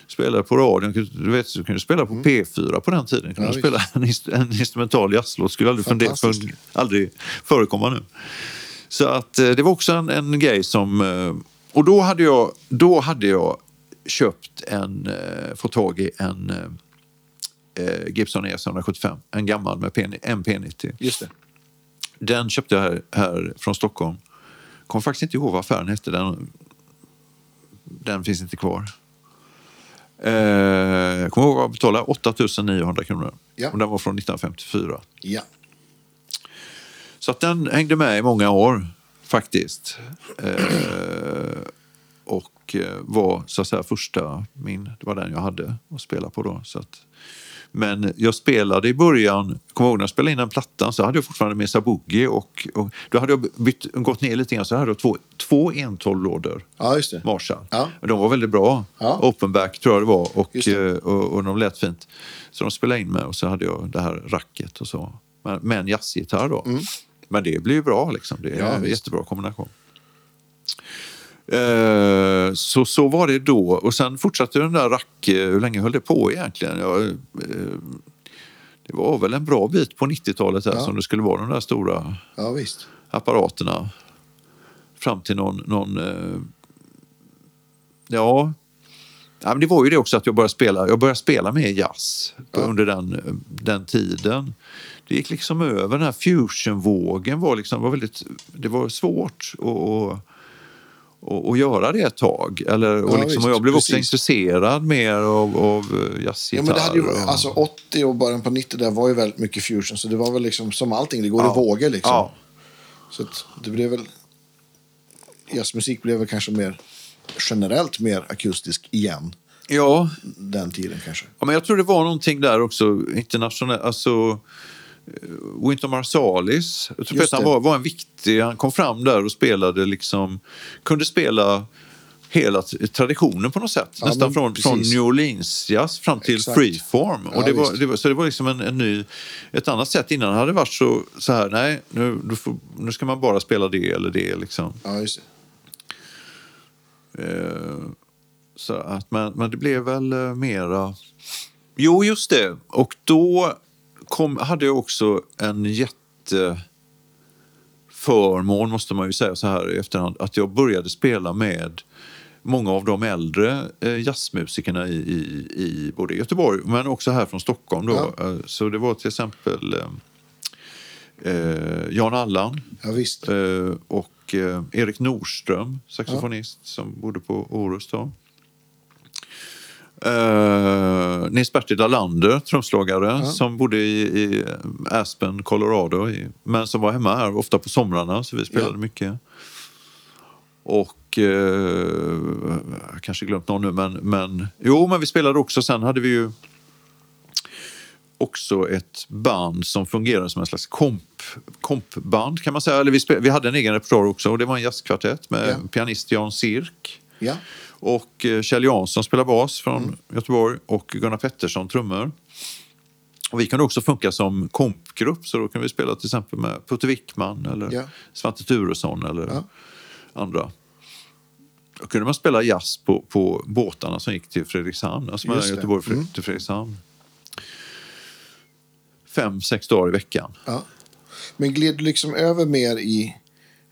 spelade på radion. Du vet, du kunde spela på P4 på den tiden. Kunde Mm. Ja, spela en, en instrumental jazzlåt. skulle aldrig, fundera, för, aldrig förekomma nu. Så att eh, det var också en, en grej som... Och då hade jag, då hade jag köpt en, fått tag i en Gibson ES 175. En gammal med P, MP90. Just det. Den köpte jag här, här från Stockholm. Kommer faktiskt inte ihåg vad affären hette. Den, den finns inte kvar. Eh, kommer ihåg att jag betalade 8 900 kronor. Ja. Och den var från 1954. Ja. Så att den hängde med i många år faktiskt. Eh, och eh, var så att säga första min, det var den jag hade att spela på då. Så att, men jag spelade i början, kommer ihåg när jag spelade in den plattan så hade jag fortfarande Mesa Boogie och, och då hade jag bytt, gått ner lite grann så hade jag två, två 112-lådor. ja, just det. Marshall. Ja. De var väldigt bra. Ja. Openback tror jag det var och, det. eh, och, och de lät fint. Så de spelade in med och så hade jag det här racket och så. Men- Med en jazzgitarr då. Men det blir ju bra liksom. Det är Mm. Ja, en visst. jättebra kombination. Eh, så, så var det då. Och sen fortsatte den där rack... eh, Hur länge höll det på egentligen? Jag, eh, det var väl en bra bit på 90-talet här Ja. som det skulle vara de där stora Ja, apparaterna fram till någon... någon eh, ja. ja, men det var ju det också att jag började spela, jag började spela mer jazz under den, den tiden. Det gick liksom över, den här fusionvågen var liksom, var väldigt, det var svårt att, att, att göra det ett tag. Eller, och, Ja, liksom, visst, och jag blev också precis. intresserad mer av, av Ja, jazzgitarr. men det hade ju, och- alltså 80 och början på 90 där var ju väldigt mycket fusion. Så det var väl liksom som allting, det går Ja. i vågor liksom. Ja. Så att det blev väl... Jazzmusik blev väl kanske mer generellt mer akustisk igen. ja, Den tiden kanske. Ja, men jag tror det var någonting där också internationellt. Alltså, Wynton Marsalis, det. var, var en viktig, han kom fram där och spelade liksom, kunde spela hela traditionen på något sätt. Ja, Nästan från, från. New Orleans jazz fram till Exakt. freeform. Ja, och det var, det var, så det var liksom en, en ny, ett annat sätt. Innan hade det varit så, så här, nej, nu, du får, nu ska man bara spela det eller det. Liksom. Ja, just det. Eh, Så att, men, men det blev väl eh, mera... Jo, just det. Och då kom, hade jag också en jätteförmån, måste man ju säga så här i efterhand, att jag började spela med många av de äldre eh, jazzmusikerna i, i, i både Göteborg men också här från Stockholm. Då. Ja. Eh, Så det var till exempel eh, eh, Jan Allan Ja, visst. Eh, och eh, Erik Nordström, saxofonist som bodde på Orust då. Uh, Nils Bertil Dalander, trumslagare, som bodde i, i Aspen, Colorado. I, men som var hemma här ofta på somrarna, så vi spelade Ja. mycket. Och eh, jag kanske glömt någon nu, men, men jo, men vi spelade också. Sen hade vi ju också ett band som fungerade som en slags komp, kompband kan man säga. Eller vi, spel, vi hade en egen repertoar också och det var en jazzkvartett med Ja. pianist Jan Sirk Ja. och eh, Kjell Jansson spelar bas från Mm. Göteborg och Gunnar Pettersson trummor. Och vi kunde också funka som kompgrupp så då kunde vi spela till exempel med Putte Wickman eller Ja. Svante Turesson eller Ja. andra. Då kunde man spela jazz på, på båtarna som gick till Fredrikshamn, alltså mellan. Göteborg Mm. till Fredrikshamn. Fem, sex dagar i veckan. Ja. Men gled du liksom över mer i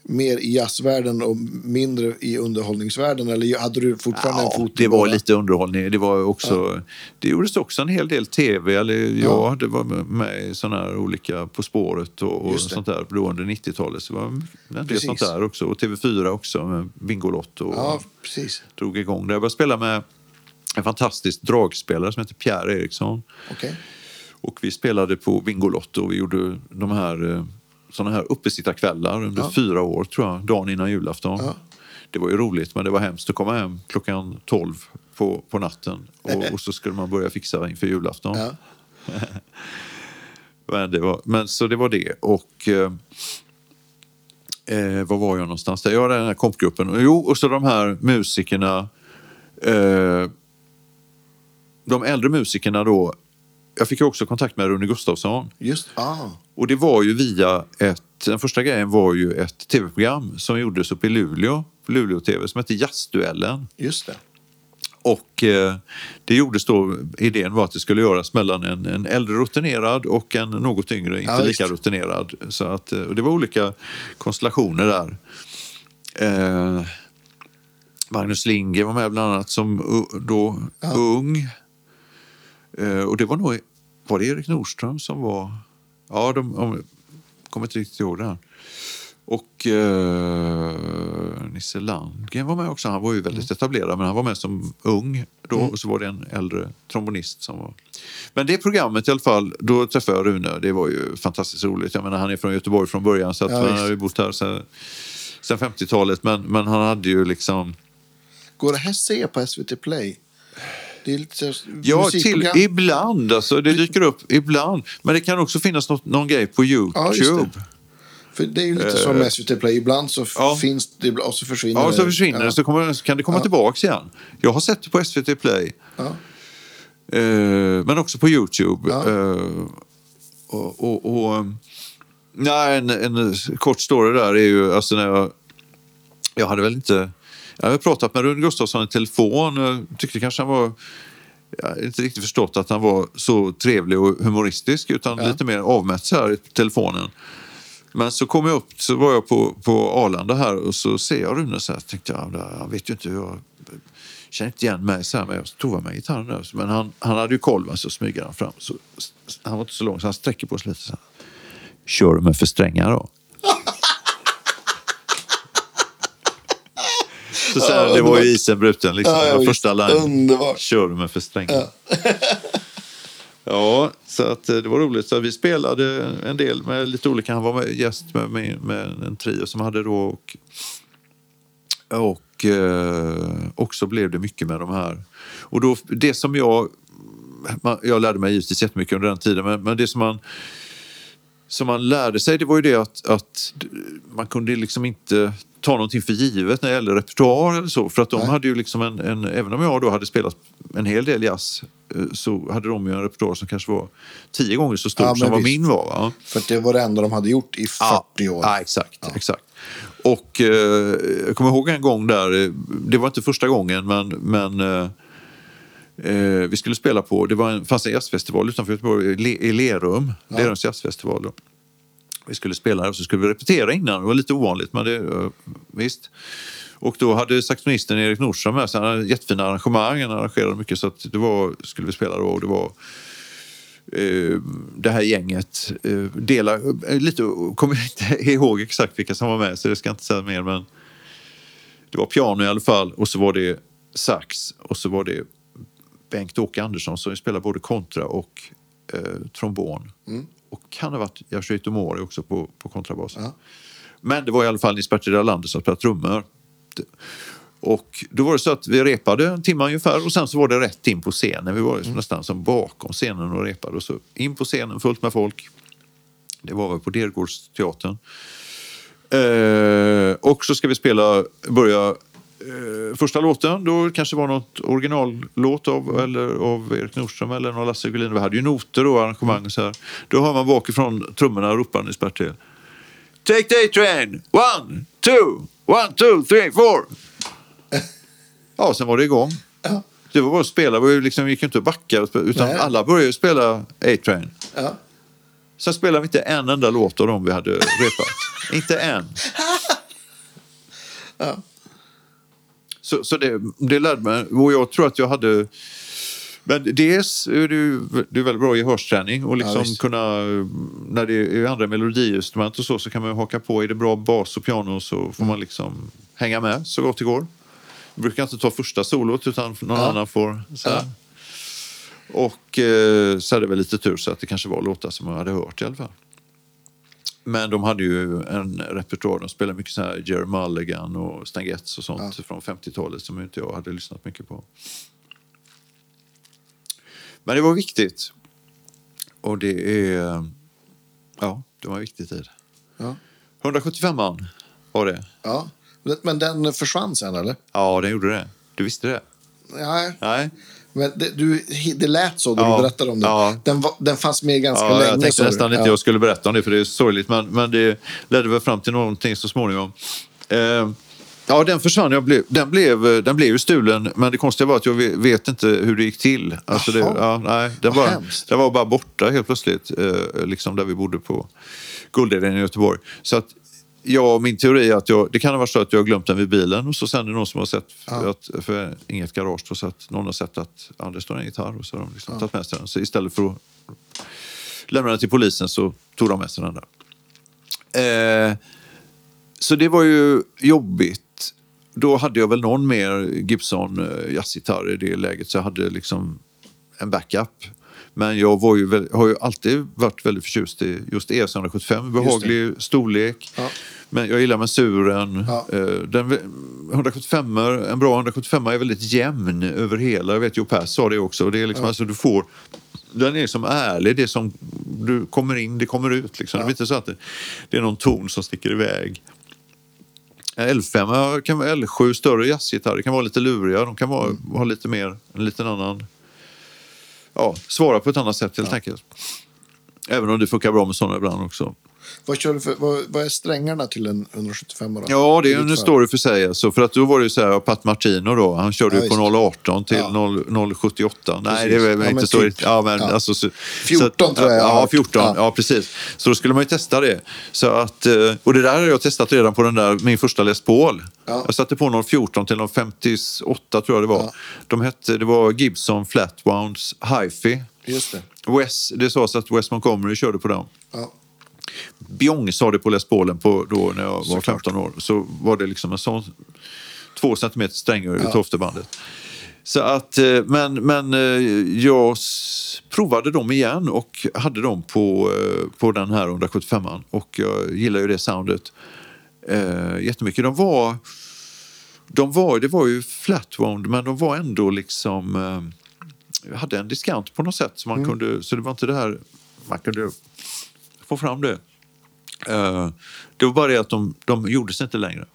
mer i jazzvärlden och mindre i underhållningsvärlden? Eller hade du fortfarande en Ja, fot i det var lite underhållning. Det, var också, det gjordes också en hel del tv. Eller, ja. Ja. det var med i såna här olika På spåret och, och sånt där då under 90-talet. Så det var en del sånt där också. Och TV4 också med Bingolotto. Ja, precis. drog igång det. Jag började spela med en fantastisk dragspelare som heter Pierre Eriksson. Okej. Och vi spelade på Bingolotto och vi gjorde de här, såna här uppesittarkvällar under Ja. fyra år, tror jag, dagen innan julafton. Ja. Det var ju roligt, men det var hemskt att komma hem klockan 12 på, på natten och, och så skulle man börja fixa inför julafton. Ja. Men, det var, men så det var det. Och eh, eh, var var jag någonstans? Där? Ja, den här kompgruppen. Jo, och så de här musikerna. Eh, de äldre musikerna då. Jag fick också kontakt med Rune Gustafsson. Just ah. Och det var ju via ett, den första grejen var ju ett tv-program som gjordes uppe i Luleå, på Luleå TV, som hette Jazzduellen. Just det. Och eh, det gjordes då, idén var att det skulle göras mellan en, en äldre rutinerad och en något yngre, inte Ja, lika rutinerad. Så att, eh, och det var olika konstellationer där. Eh, Magnus Lindgren var med bland annat som då ung. Eh, och det var nog, var det Erik Nordström som var, ja, de, om, kommer inte riktigt ihåg det här. Och eh, Nisse Landgren var med också. Han var ju väldigt etablerad, men han var med som ung då. Och så var det en äldre trombonist som var... Men det programmet i alla fall, då träffade jag Rune. Det var ju fantastiskt roligt. Jag menar, han är från Göteborg från början, så att Ja, han har ju bott här sedan, sedan 50-talet. Men, men han hade ju liksom... Går det här se på SVT Play? Det är lite Ja, till, ibland. Alltså, det dyker upp ibland. Men det kan också finnas något, någon grej på Ja, YouTube. det. För det är ju lite som SVT Play. Ibland så Eh, ja. finns det och så försvinner Ja, det. så försvinner Ja. det. Så, kommer, så kan det komma tillbaks igen. Jag har sett det på SVT Play. Ja. Eh, men också på Youtube. Ja. Eh, och, och, och, nej, en, en kort story där är ju, alltså när jag, jag hade väl inte, jag hade pratat med Rune Gustafsson i telefon, jag tyckte kanske han var, jag hade inte riktigt förstått att han var så trevlig och humoristisk utan Ja. lite mer avmätt så här i telefonen. Men så kom jag upp, så var jag på, på Arlanda här och så ser jag Rune så här, tänkte jag, "Ja, han vet ju inte hur jag känner inte igen mig så här, men jag tog av mig gitarren där. Men han, han hade ju koll, va, så smyger han fram. Så, han var inte så lång, så han sträcker på sig lite så här. Kör du med för strängar då? Så sen, Ja, det var ju isen bruten, liksom. Ja, ja, första line. Kör med för strängar? Ja, så att eh, det var roligt. Så vi spelade en del med lite olika. Han var med, gäst med, med, med en trio som hade då och, och eh, också blev det mycket med de här. Och då, det som jag, man, jag lärde mig givetvis jättemycket under den tiden, men, men det som man som man lärde sig det var ju det att, att man kunde liksom inte ta någonting för givet när det gällde repertoar eller så. För att de Nej. hade ju liksom en, en, även om jag då hade spelat en hel del jazz eh, så hade de ju en repertoar som kanske var tio gånger så stor Ja, som vad min var. Va? För det var det enda de hade gjort i 40 år. Ja, exakt. exakt. Och eh, jag kommer ihåg en gång där, eh, det var inte första gången, men, men eh, eh, vi skulle spela på, det var en, fanns en jazzfestival utanför Göteborg, i Le- i Lerum, Lerums jazzfestival. Då. Vi skulle spela och så skulle vi repetera innan, det var lite ovanligt, men det, visst. Och då hade saxofonisten Erik Nordström med sig, han hade jättefina arrangemang, han arrangerade mycket så att det var, skulle vi spela då och det var eh, det här gänget eh, delar, eh, lite, kommer inte ihåg exakt vilka som var med så det ska jag inte säga mer men det var piano i alla fall och så var det sax och så var det Bengt-Åke Andersson som spelar både kontra och eh, trombon. Och kan ha varit Yasuhito Mori också på, på kontrabas. Ja. Men det var i alla fall Nils-Bertil Erlander som spelade trummor. Och då var det så att vi repade en timme ungefär och sen så var det rätt in på scenen. Vi var ju nästan som bakom scenen och repade och så in på scenen fullt med folk. Det var väl på Dergårdsteatern. Eh, och så ska vi spela, börja första låten. Då kanske var något originallåt av, eller av Erik Nordström eller någon Lasse Gullin. Vi hade ju noter och arrangemang och så här. Då hör man bakifrån trummorna ropa Nils Bertil. Take day train! One, two, one, two, three, four! Ja, sen var det igång. Det var bara att spela, ju liksom, vi gick inte att backa utan Nej. alla började spela A-Train. Ja. Sen spelade vi inte en enda låt av dem vi hade repat. inte en. Ja. Så, så det, det lärde mig. Och jag tror att jag hade... Men dels är det ju det är väldigt bra gehörsträning och liksom visst. kunna... När det är andra melodiinstrument och så, så kan man haka på. Är det bra bas och piano så får man liksom hänga med så gott det går. Jag brukar inte ta första solot utan någon Ja. annan får. Så. Ja. Och eh, så hade jag väl lite tur så att det kanske var låtar som jag hade hört i alla fall. Men de hade ju en repertoar. De spelade mycket så här Jerry Mulligan och Stan Getz och sånt från 50-talet som inte jag hade lyssnat mycket på. Men det var viktigt. Och det är... Ja, det var en viktig tid. Ja. 175 man var det. ja. Men den försvann sen, eller? Ja, den gjorde det. Du visste det? Nej, Nej. Men det, du, det lät så när Ja. du berättade om den. Ja. Den, var, den fanns med ganska Ja, länge. jag tänkte nästan inte ja. jag skulle berätta om det för det är sorgligt. Men, men det ledde väl fram till någonting så småningom. Eh, ja, den försvann. Jag blev, den, blev, den blev ju stulen. Men det konstiga var att jag ve- vet inte hur det gick till. Alltså det, nej, den, hemskt. den var bara borta helt plötsligt. Eh, liksom där vi bodde på Guldheden i Göteborg. Så att Ja, min teori är att jag, det kan ha varit så att jag har glömt den vid bilen och så sen är det någon som har sett, för, att, för inget garage då, så att någon har sett att ja, det står en gitarr och så har de liksom tagit med sig den. Så istället för att lämna den till polisen så tog de med sig den där. Eh, så det var ju jobbigt. Då hade jag väl någon mer Gibson eh, jazzgitarr i det läget så jag hade liksom en backup. Men jag var ju har ju alltid varit väldigt förtjust i just ES175, behaglig storlek. Ja. Men jag gillar mensuren. Ja. Eh, Den, 175 en bra 175 är väldigt jämn över hela. Jag vet Joe Pass sa det också. Det är liksom, alltså, du får, den är som ärlig. Det som du kommer in, det kommer ut. Liksom. Det blir inte så att det, det är någon ton som sticker iväg. En L5 kan vara L7 större jazzgitarrer kan vara lite luriga. De kan vara, Mm. ha lite mer, en liten annan... Ja, svara på ett annat sätt helt enkelt. Även om det funkar bra med sådana ibland också. Vad, kör du för, vad, vad är strängarna till en 175 då? Ja, det är en story för sig. Alltså, för att då var det ju så här, Pat Martino då, han körde Ja, ju från 018 till Ja. 0, 078. Nej, det är väl Ja, inte så. typ. Ja, men, Ja. Alltså, så, 14 så, tror jag Ja, hört. 14. Ja. Ja. precis. Så då skulle man ju testa det. Så att, eh, och det där har jag testat redan på den där, min första Les Paul. Ja. Jag satte på 014 till 058 tror jag det var. De hette, det var Gibson Flatwounds Hi-Fi. Just det. Wes, det sades att Wes Montgomery körde på dem. Ja. Bjong sa det på Les Paulen på då när jag var Såklart. 15 år. Så var det liksom en sån två centimeter strängare i Ja. toftebandet. Så att, eh, men, men eh, jag provade dem igen och hade dem på, eh, på den här 175an. Och jag gillar ju det soundet eh, jättemycket. De var, de var, det var ju flatwound men de var ändå liksom eh, hade en diskant på något sätt. Så, man kunde, så det var inte det här, man kunde få fram det. Eh, det var bara det att de, de gjordes inte längre.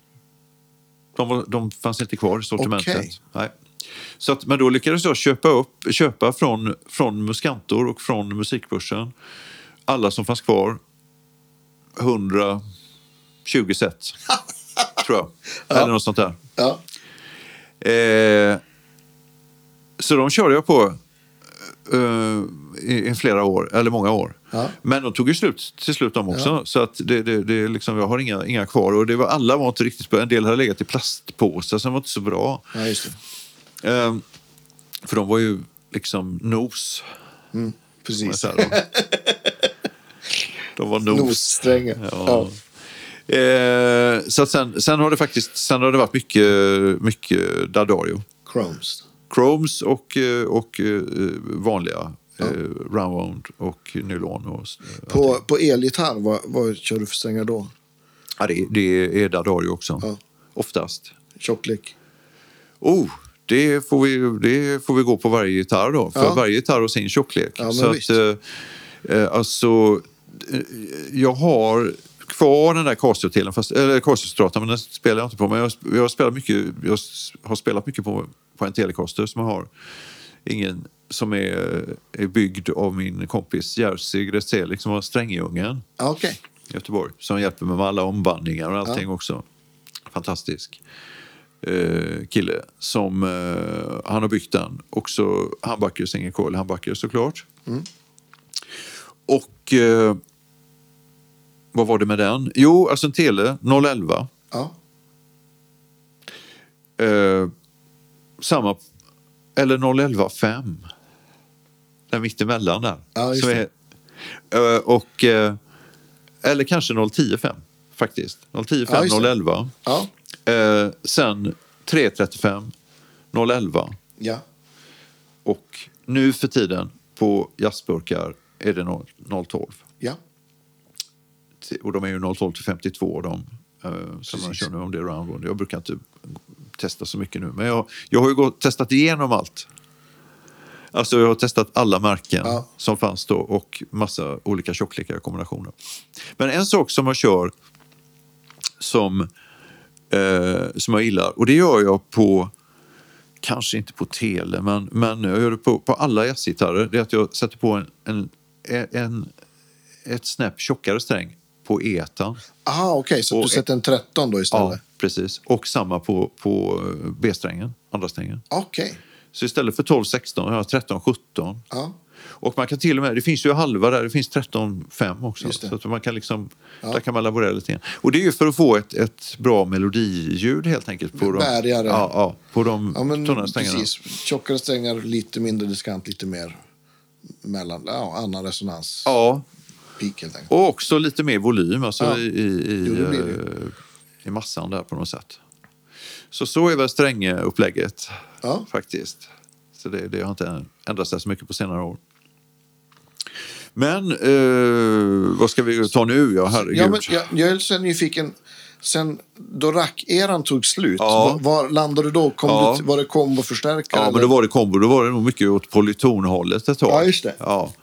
De, var, de fanns inte kvar i sortimentet. Okej. Nej. Så att, men då lyckades jag köpa, upp, köpa från, från Muskantor och från Musikbörsen alla som fanns kvar. 120 set, tror jag. Eller något sånt där. Ja. Eh, så de körde jag på eh, i, i flera år, eller många år. Ja. Men de tog ju slut till slut de också. Så att det, det, det liksom, jag har inga, inga kvar. Och det var, alla var inte riktigt bra. En del hade legat i plastpåsar som var inte så bra. ja, just det. Eh, för de var ju liksom nos. jag Precis. De var nos. Nossträngar. Ja. Ja. Eh, så att sen, sen har det faktiskt sen har det varit mycket, mycket D'Addario. Chromes. Chromes och, och eh, vanliga eh, round och nylon. Och, eh, På, på elgitarr, vad, vad kör du för strängar då? ja, det, det är D'Addario också. Ja. Oftast. Tjocklek? Oh, det får, vi, det får vi gå på varje gitarr då. För Ja. varje gitarr har sin tjocklek. Ja, så visst. att, eh, eh, alltså, eh, jag har kvar den där Casio-telen, eller Casio-stratan, men den spelar jag inte på. Men jag, jag, har, spelat mycket, jag har spelat mycket på, på en Telecaster som jag har. Ingen som är, är byggd av min kompis Jerzy Gretzelik som var Strängjungen Ja, Okej. i Göteborg. Som hjälper mig med alla ombandningar och allting också. Fantastisk eh, kille. Som, eh, han har byggt den. Också handbacker, single coil handbacker såklart. Och eh, vad var det med den? Jo, alltså en Tele 011. Ja. eh, samma, eller 011 5. Den mittemellan där. Ja, det. är, eh, och, eh, eller kanske 010 5 faktiskt. 010 Ja, 5, just det. 011. Ja, Eh, sen 335, 011 ja. och nu för tiden på jazzburkar är det 0, 012. ja. Och de är ju 012 till 52 de eh, som man kör nu om det är round. Jag brukar inte testa så mycket nu. Men jag, jag har ju gått, testat igenom allt. Alltså jag har testat alla märken Ja. som fanns då och massa olika tjocklekar och kombinationer. Men en sak som jag kör som, eh, som jag gillar och det gör jag på kanske inte på tele, men, men jag gör det på, på alla jazzgitarrer. Det är att jag sätter på en, en, en, ett snäpp tjockare sträng på etan. Aha, okej. så Och- du sätter en 13 då Ja, istället? precis. Och samma på, på eh, B-strängen, andra strängen. Okej. Så istället för 12-16 har jag 13-17. Ja. Och man kan till och med, det finns ju halva där, det finns 13-5 också. Så att man kan liksom, Ja. där kan man laborera lite grann. Och det är ju för att få ett, ett bra melodiljud helt enkelt. På de. Ja, ja, på de Ja, men tunna strängarna. precis. Tjockare strängar, lite mindre diskant, lite mer mellan. Ja, annan resonans. Ja, Peak helt enkelt. och också lite mer volym alltså Ja. i, i, Jo, eh, i massan där på något sätt. Så så är väl strängupplägget Ja. faktiskt. Så det, det har inte ändrat sig så mycket på senare år. Men eh, vad ska vi ta nu? Ja, herregud. Ja, men jag, jag är så nyfiken. Sen då rackeran tog slut, Ja. var, var landade du då? Kom Ja. du, var det komboförstärkare? Ja, men eller? då var det kombo. Då var det nog mycket åt polytonhållet ett tag. Ja, just det. Ja.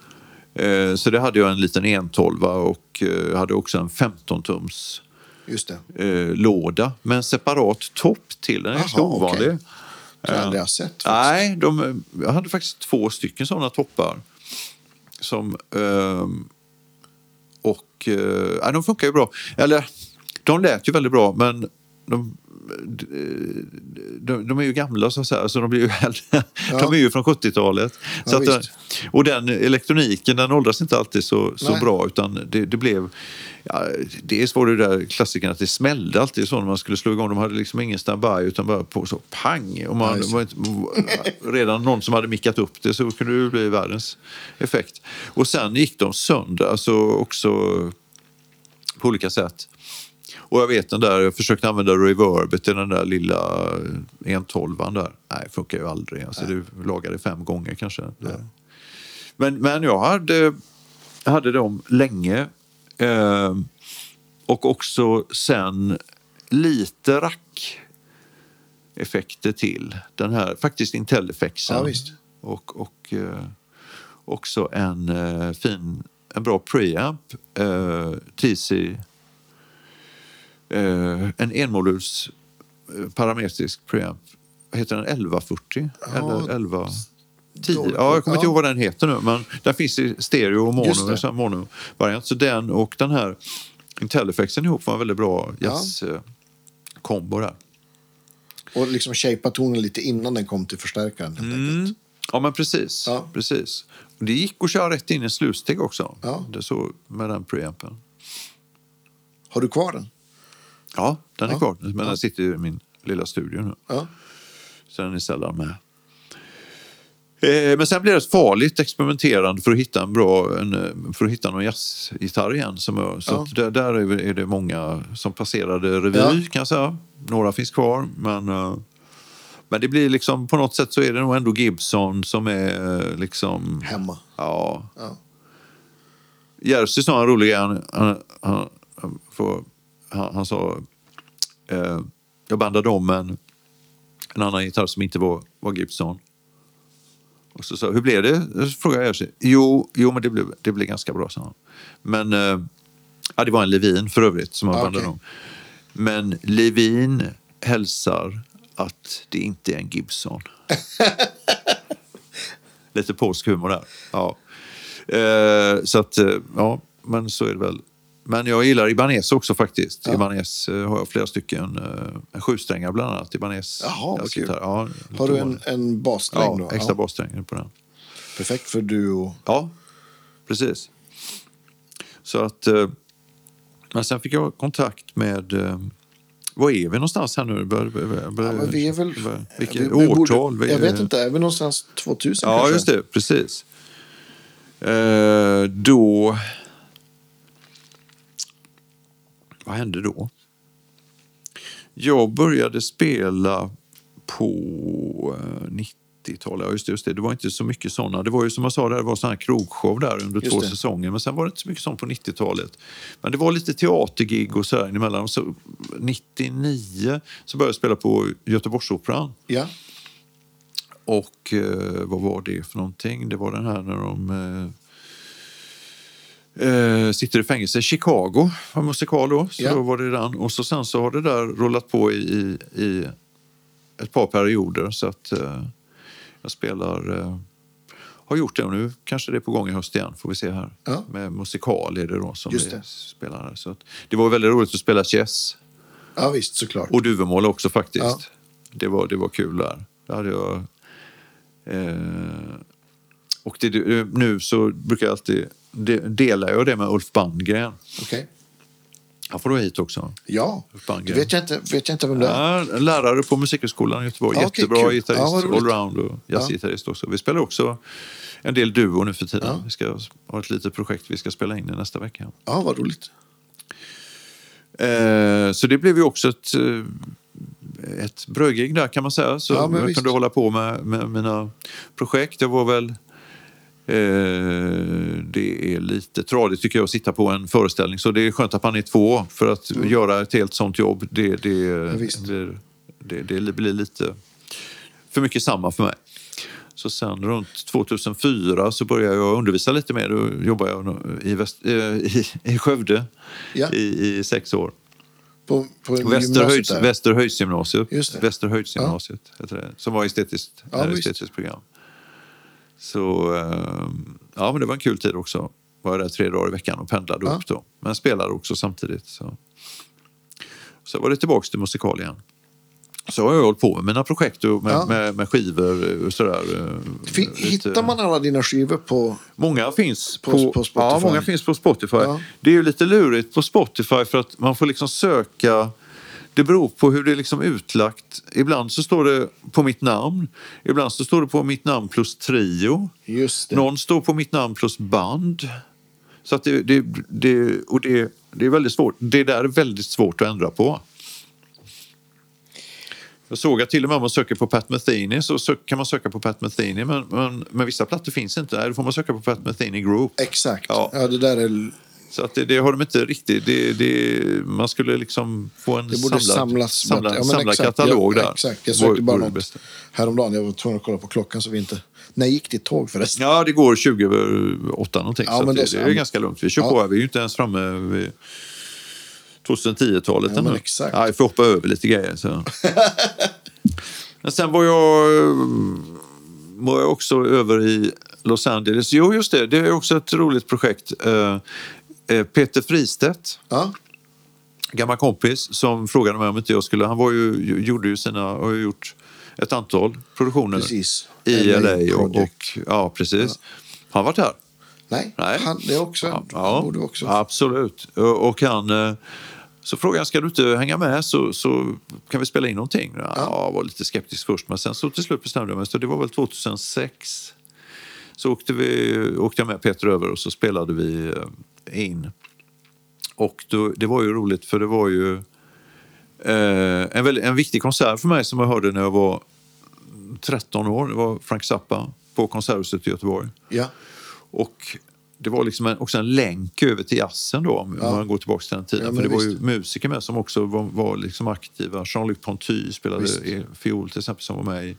Eh, Så det hade jag en liten 112 och eh, hade också en 15-tums Just det. eh, låda med en separat topp till. Den är ganska ovanlig. Det har jag aldrig har sett. faktiskt. Nej, de, jag hade faktiskt två stycken sådana toppar. Som, ehm, och eh, de funkar ju bra. Eller, de lät ju väldigt bra, men de, de, de är ju gamla så att säga, så de blir ju äldre. De är ju från 70-talet. Ja, Så att, visst. och den elektroniken den åldras inte alltid så, så bra utan det, det blev... Ja, dels var det där klassiken att det smällde alltid så när man skulle slå igång. De hade liksom ingen standby utan bara på så pang. Och Ja, man, var inte, redan någon som hade mickat upp det så kunde det bli världens effekt. Och sen gick de sönder, alltså också på olika sätt. Och jag vet den där, jag försökte använda reverbet i den där lilla 112 där. Nej, funkar ju aldrig. Alltså, du lagade fem gånger kanske. Det. Men, men jag hade, hade dem länge. Eh, och också sen lite rack effekter till. Den här faktiskt Intel-effekten. Ja, visst. Och, och eh, också en eh, fin, en bra preamp. Eh, TC eh, en enmoduls eh, parametrisk preamp. Heter den? 1140? Eller 11... 10? Dåligt. Ja, jag kommer inte Ja. ihåg vad den heter nu. Men den finns i stereo och mono, mono-variant. Så den och den här Intel-effekten ihop var en väldigt bra jazz-kombo där. Och liksom shapea tonen lite innan den kom till förstärkaren. Helt enkelt. Ja, men precis. Ja. precis. Och det gick att köra rätt in i slutsteg också. Ja. Det så med den preampen. Har du kvar den? Ja, den är Ja. kvar. Men den sitter i min lilla studio nu. Ja. Så den är sällan med. Eh, Men sen blir det ett farligt experimenterande för att hitta en bra, en, för att hitta någon jazzgitarr igen. Som jag, så Ja. där, där är det- är det många som passerade revy Ja. kan jag säga. Några finns kvar, men, eh, men det blir liksom på något sätt så är det nog ändå Gibson som är eh, liksom, Hemma. ja. Ja. Jerzy sa en rolig grej. Han, han, han, han, får- han, han sa, eh, jag bandade om en, en annan gitarr som inte var, var Gibson. Och så sa hur blev det? Så frågade jag. Jo, jo men det blev, det blev ganska bra, sa han. Men, eh, ja, det var en Levin för övrigt som jag Ah, bandade okej. om. Men Levin hälsar att det inte är en Gibson. Lite polsk humor där. Ja. Eh, så att, eh, ja, men så är det väl. Men jag gillar Ibanez också faktiskt. Ja. Ibanez eh, har jag flera stycken. Eh, en sjusträngar bland annat. Ibanez. Jaha, vad kul. Ja, Har du en, en bassträng Ja, då? extra bassträng på den. Perfekt för duo. Ja, precis. Så att... eh, Men sen fick jag kontakt med Var är vi någonstans här nu? Bör, bör, bör, Ja, vi är väl... Vilket vi- vi borde- årtal? Vi- Jag vet inte, är vi någonstans 2000 Ja, kanske? just det. Precis. Eh, då... Vad hände då? Jag började spela på eh, 90-talet. Ja, just det, just det. Det var inte så mycket sådana. Det var ju som jag sa, det var sån här krogshow där under Just två det. säsonger. Men sen var det inte så mycket sånt på 90-talet. Men det var lite teatergig och så här emellan. Så 99 så började jag spela på Göteborgsoperan. Ja, Och eh, vad var det för någonting? Det var den här när de eh, eh, sitter i fängelse. Chicago var musikal då. Så Ja. då var det den. Och så sen så har det där rullat på i, i, ett par perioder. Så att eh, jag spelar... Eh, har gjort det och nu kanske det är på gång i höst igen. Får vi se här. Ja. Med musikal är det då som Just det. spelar. här. Så att, det var väldigt roligt att spela chess. ja visst såklart. Och Duvemåla också faktiskt. Ja. Det, var, det var kul där. Det hade jag... Eh, och det, det- nu så brukar jag alltid... De, delar jag det med Ulf Bandgren. Okej. Han får du hit också. Ja, det vet jag inte, vet jag inte vem det är. Ja, lärare på Musikhögskolan i Göteborg. Ja, okej, Jättebra kul. gitarrist, Ja, allround och jazzgitarrist också. Vi spelar också en del duo nu för tiden. Vi ska ha ett litet projekt vi ska spela in i nästa vecka. Ja, vad roligt. Eh, så det blev ju också ett, eh, ett brödgig där kan man säga. Så Ja, jag kunde hålla på med, med mina projekt. Det var väl... Eh, det är lite tradigt tycker jag att sitta på en föreställning. Så det är skönt att man är två för att göra ett helt sånt jobb. Det, det, Mm. visst. blir, det, det blir lite för mycket samma för mig. Så sen runt 2004 så började jag undervisa lite mer. Då jobbade jag i, Väst, eh, i, i Skövde Ja. i, i sex år. På, på Västerhöjds. Västerhöjdsgymnasiet. Det. Västerhöjdsgymnasiet det, som var estetiskt, Ja, ja, visst. estetiskt program. Så eh, ja, men det var en kul tid också. Var där tre dagar i veckan och pendlade Ja. upp då. Men spelade också samtidigt. Så. så var det tillbaka till musikal igen. Så har jag hållit på med mina projekt och med, Ja. med, med skivor och sådär. eh, Fi- lite- Hittar man alla dina skivor på... Många finns På- på, på Spotify. Ja, många finns på Spotify. Ja. Det är ju lite lurigt på Spotify för att man får liksom söka. Det beror på hur det är liksom utlagt. Ibland så står det på mitt namn. Ibland så står det på mitt namn plus trio. Just det. Någon står på mitt namn plus band. Så att det, det, det, och det, det är väldigt svårt. Det där är väldigt svårt att ändra på. Jag såg att till och med om man söker på Pat Metheny så kan man söka på Pat Metheny men, men, men vissa plattor finns inte. Då får man söka på Pat Metheny Group. Exakt. Ja. Ja. det där är... Så att det, det har de inte riktigt. Det, det, man skulle liksom få en Det borde samlad, samlas. samlad, Ja, men samlad exakt. katalog Ja, där. Exakt. Jag sökte bara något bästa. häromdagen. Jag var tvungen att kolla på klockan så vi inte... När gick ditt tåg förresten? Ja, det går 20 över 8 någonting. Ja, så men det, så. är ganska lugnt. Vi kör Ja. på här. Vi är ju inte ens framme vid 2010-talet Ja, men ännu. exakt. Ja, jag får hoppa över lite grejer. Så. men sen var jag, eh, var jag också över i Los Angeles. Jo, just det. Det är också ett roligt projekt. Eh, Peter Fristedt Ja, gammal kompis som frågade mig om inte jag skulle... Han var ju, gjorde ju sina, har ju gjort ett antal produktioner precis. i LA LA. Och, och, ja, precis. Har han varit här? Nej, Nej. Han, det är också... Ja, Ja, borde också. absolut. Och, han... eh, Så frågade jag, ska du inte hänga med så, så kan vi spela in någonting? Ja, jag var lite skeptisk först, men sen så till slut bestämde jag mig. Så det var väl 2006. Så åkte, vi, åkte jag med Peter över och så spelade vi eh, in. Och då, det var ju roligt för det var ju eh, en, väldigt, en viktig konsert för mig som jag hörde när jag var 13 år. Det var Frank Zappa på Konserthuset i Göteborg. Ja. Och det var liksom en, också en länk över till jazzen då, om Ja. man går tillbaka till den tiden. Ja, För det var ju visst. musiker med som också var, var liksom aktiva. Jean-Luc Ponty spelade Visst. fiol till exempel som var med i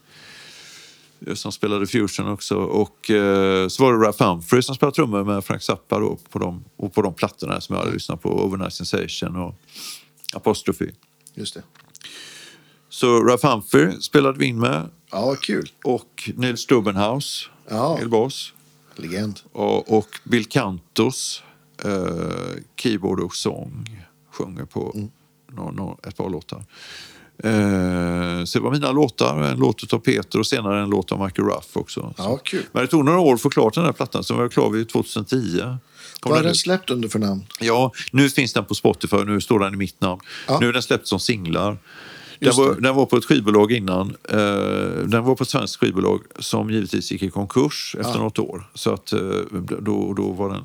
som spelade fusion också. Och eh, så var det Ralph Humphrey som spelade trummor med Frank Zappa då, på de, och på de plattorna som jag hade lyssnat på. Overnight Sensation och Apostrophe. Just det. Så Ralph Humphrey spelade vi in med Ja, kul. och Neil Stubenhouse, Ja. elbas. Legend. Och, och Bill Cantos eh, keyboard och sång sjunger på Mm. nå- nå- ett par låtar. Eh, så det var mina låtar, en låt av Peter och senare en låt av Michael Ruff också. Ja, kul. Men det tog några år att få klart den här plattan, så var jag klar vid 2010. Kom Vad är den den släppt under för namn? Ja, nu finns den på Spotify, nu står den i mitt namn. Ja. Nu är den släppt som singlar. Den var, den var på ett skivbolag innan. Eh, den var på ett svenskt skivbolag som givetvis gick i konkurs efter Ja. något år. Så, att, eh, då, då var den,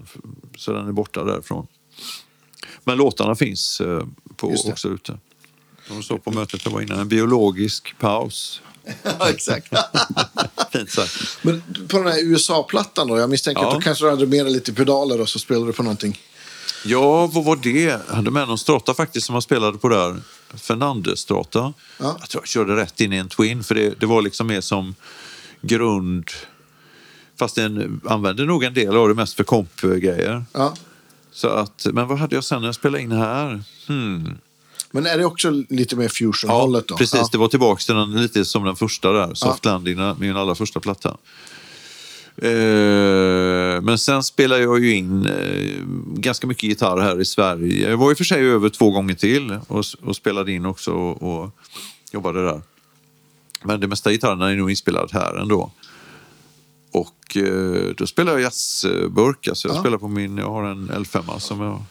så den är borta därifrån. Men låtarna finns på, också ute. De står på mötet jag var innan. En biologisk paus. Ja, exakt. Fint sagt. Men på den här USA-plattan då, jag misstänker Ja. att du kanske hade mer lite pedaler och så spelade du på någonting. Ja, vad var det? Jag hade med någon strata faktiskt som man spelade på där. Fernandes-strata. Ja. Jag tror jag körde rätt in i en Twin för det, det var liksom mer som grund. Fast den använde nog en del av det mest för kompgrejer. Ja. Så att, men vad hade jag sen när jag spelade in här? Hmm. Men är det också lite mer fusion-hållet då? precis. Ja. Det var tillbaka till den, lite som den första där. Soft Ja. Landing, min allra första platta. Eh, men sen spelar jag ju in eh, ganska mycket gitarr här i Sverige. Jag var i och för sig över två gånger till och, och spelade in också och, och jobbade där. Men det mesta gitarrerna är nog inspelad här ändå. Och eh, då spelar jag jazzburk. Alltså jag Ja. spelar på min, jag har en L5 som jag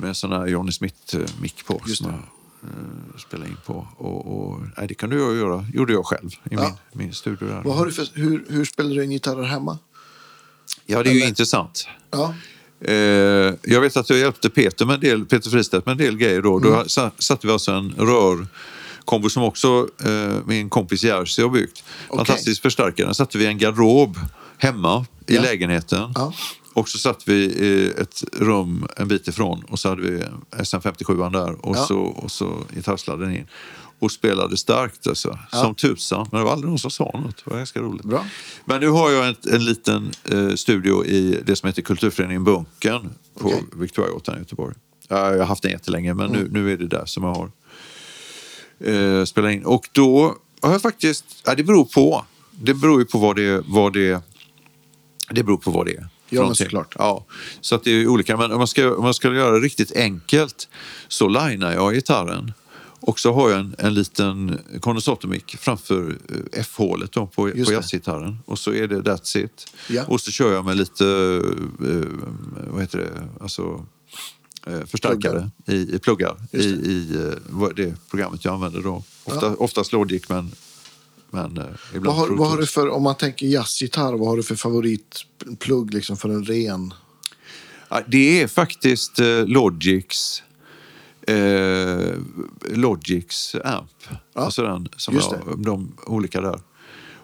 med sån här Johnny Smith-mick på. Just som det. jag eh, spelar in på. Och, och, nej, det kunde jag göra, gjorde jag själv i Ja. min, min studio. Där. Vad har du för, hur, hur spelar du in gitarrer hemma? Ja, det är ju Eller- intressant. Ja. Eh, jag vet att jag hjälpte Peter, med en del, Peter Fristedt med en del grejer då. Mm. Då sa- satte vi alltså en rörkombo som också eh, min kompis Jerzy har byggt. Okej. Fantastisk förstärkare. Den satte vi i en garderob hemma i Ja. lägenheten. Ja. Och så satt vi i ett rum en bit ifrån och så hade vi SM57 där och, Ja. så, och så gitarrsladden in. Och spelade starkt alltså, Ja. som tusan. Men det var aldrig någon som sa något. Det var ganska roligt. Bra. Men nu har jag en, en liten eh, studio i det som heter Kulturföreningen Bunkern på Okej. Victoriagatan i Göteborg. Ja, jag har haft den jättelänge, men Mm. nu, nu är det där som jag har eh, spelat in. Och då har jag faktiskt... Ja, det beror på. Det beror ju på vad det, vad det, det beror på vad det är. Ja, men såklart. Ja, så att det är olika. Men om man ska, om man ska göra det riktigt enkelt så linar jag gitarren. Och så har jag en, en liten kondensatormick framför eh, F-hålet på, på jazzgitarren. Och så är det that's it. Ja. Och så kör jag med lite, eh, vad heter det, alltså eh, förstärkare i, i pluggar i, i det programmet jag använder då. Ofta, Oftast Logic men, men eh, Vad har, vad har du för, om man tänker jazzgitarr, vad har du för favoritplugg liksom för en ren? Ja, Det är faktiskt eh, Logics eh, Logics amp. Ja, Alltså den som jag, de olika där.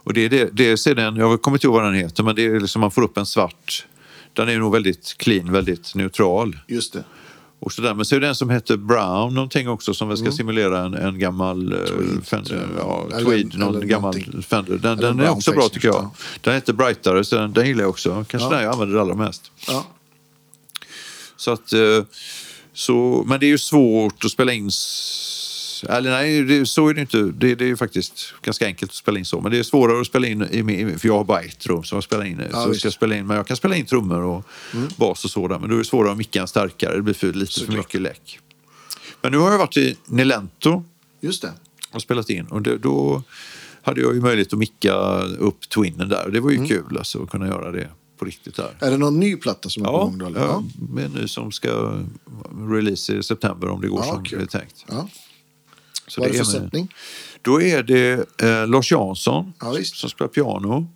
Och det är det, det är den, jag kommer inte ihåg vad den heter, men det är liksom man får upp en svart. Den är nog väldigt clean, väldigt neutral. Just det. Och så där. Men så är det en som heter Brown någonting också som väl ska simulera en, en gammal eh, Mm. Tweed, Fender, jag. ja, Eller- tweed, någon eller gammal någonting. Fender. Den, Eller den är också bra tycker jag. ja. Den heter Brightare, så den, den gillar jag också. Kanske Ja. den jag använder allra mest. Ja. Så att, eh, så, men det är ju svårt att spela in... Eller nej, det, så är det inte. Det, det är ju faktiskt ganska enkelt att spela in så. Men det är svårare att spela in, i, för jag har bara ett rum som jag spelar in i. Ja, så visst. ska jag spela in, men jag kan spela in trummor och bas och sådär. Men då är det svårare att micka en starkare. Det blir för, lite för Såklart. mycket läck. Men nu har jag varit i Nilento Just det. och spelat in. Och det, då hade jag ju möjlighet att micka upp Twinnen där. Det var ju kul alltså, att kunna göra det på riktigt där. Är det någon ny platta som är på Ja, gång då? eller? ja, en ny som ska release i september om det går Ja, som kul. det är tänkt. ja. Så Vad är det för sättning? Då är det eh, Lars Jansson Ja, som spelar piano.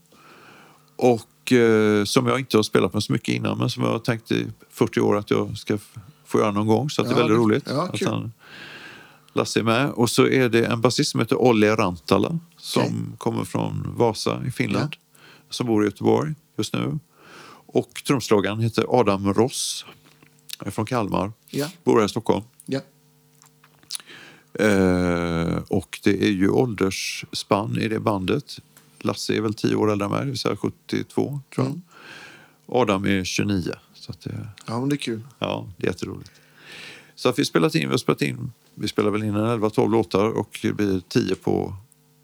Och eh, som jag inte har spelat med så mycket innan men som jag har tänkt i 40 år att jag ska få göra någon gång. Så att det är Ja, väldigt det- roligt ja, att han, Lasse är med. Och så är det en basist som heter Olli Rantala som Okej. kommer från Vasa i Finland. Som bor i Göteborg just nu. Och trumslagaren heter Adam Ross. Är från Kalmar. Ja. Bor här i Stockholm. Eh, och det är ju åldersspann i det bandet. Lasse är väl 10 år äldre än mig, det vill säga 72 tror jag. Mm. Adam är 29. Så det, ja, men det är kul. ja, det är jätteroligt. Så att vi spelat in, vi har spelat in, vi spelar väl in en 11-12 låtar och det blir 10 på,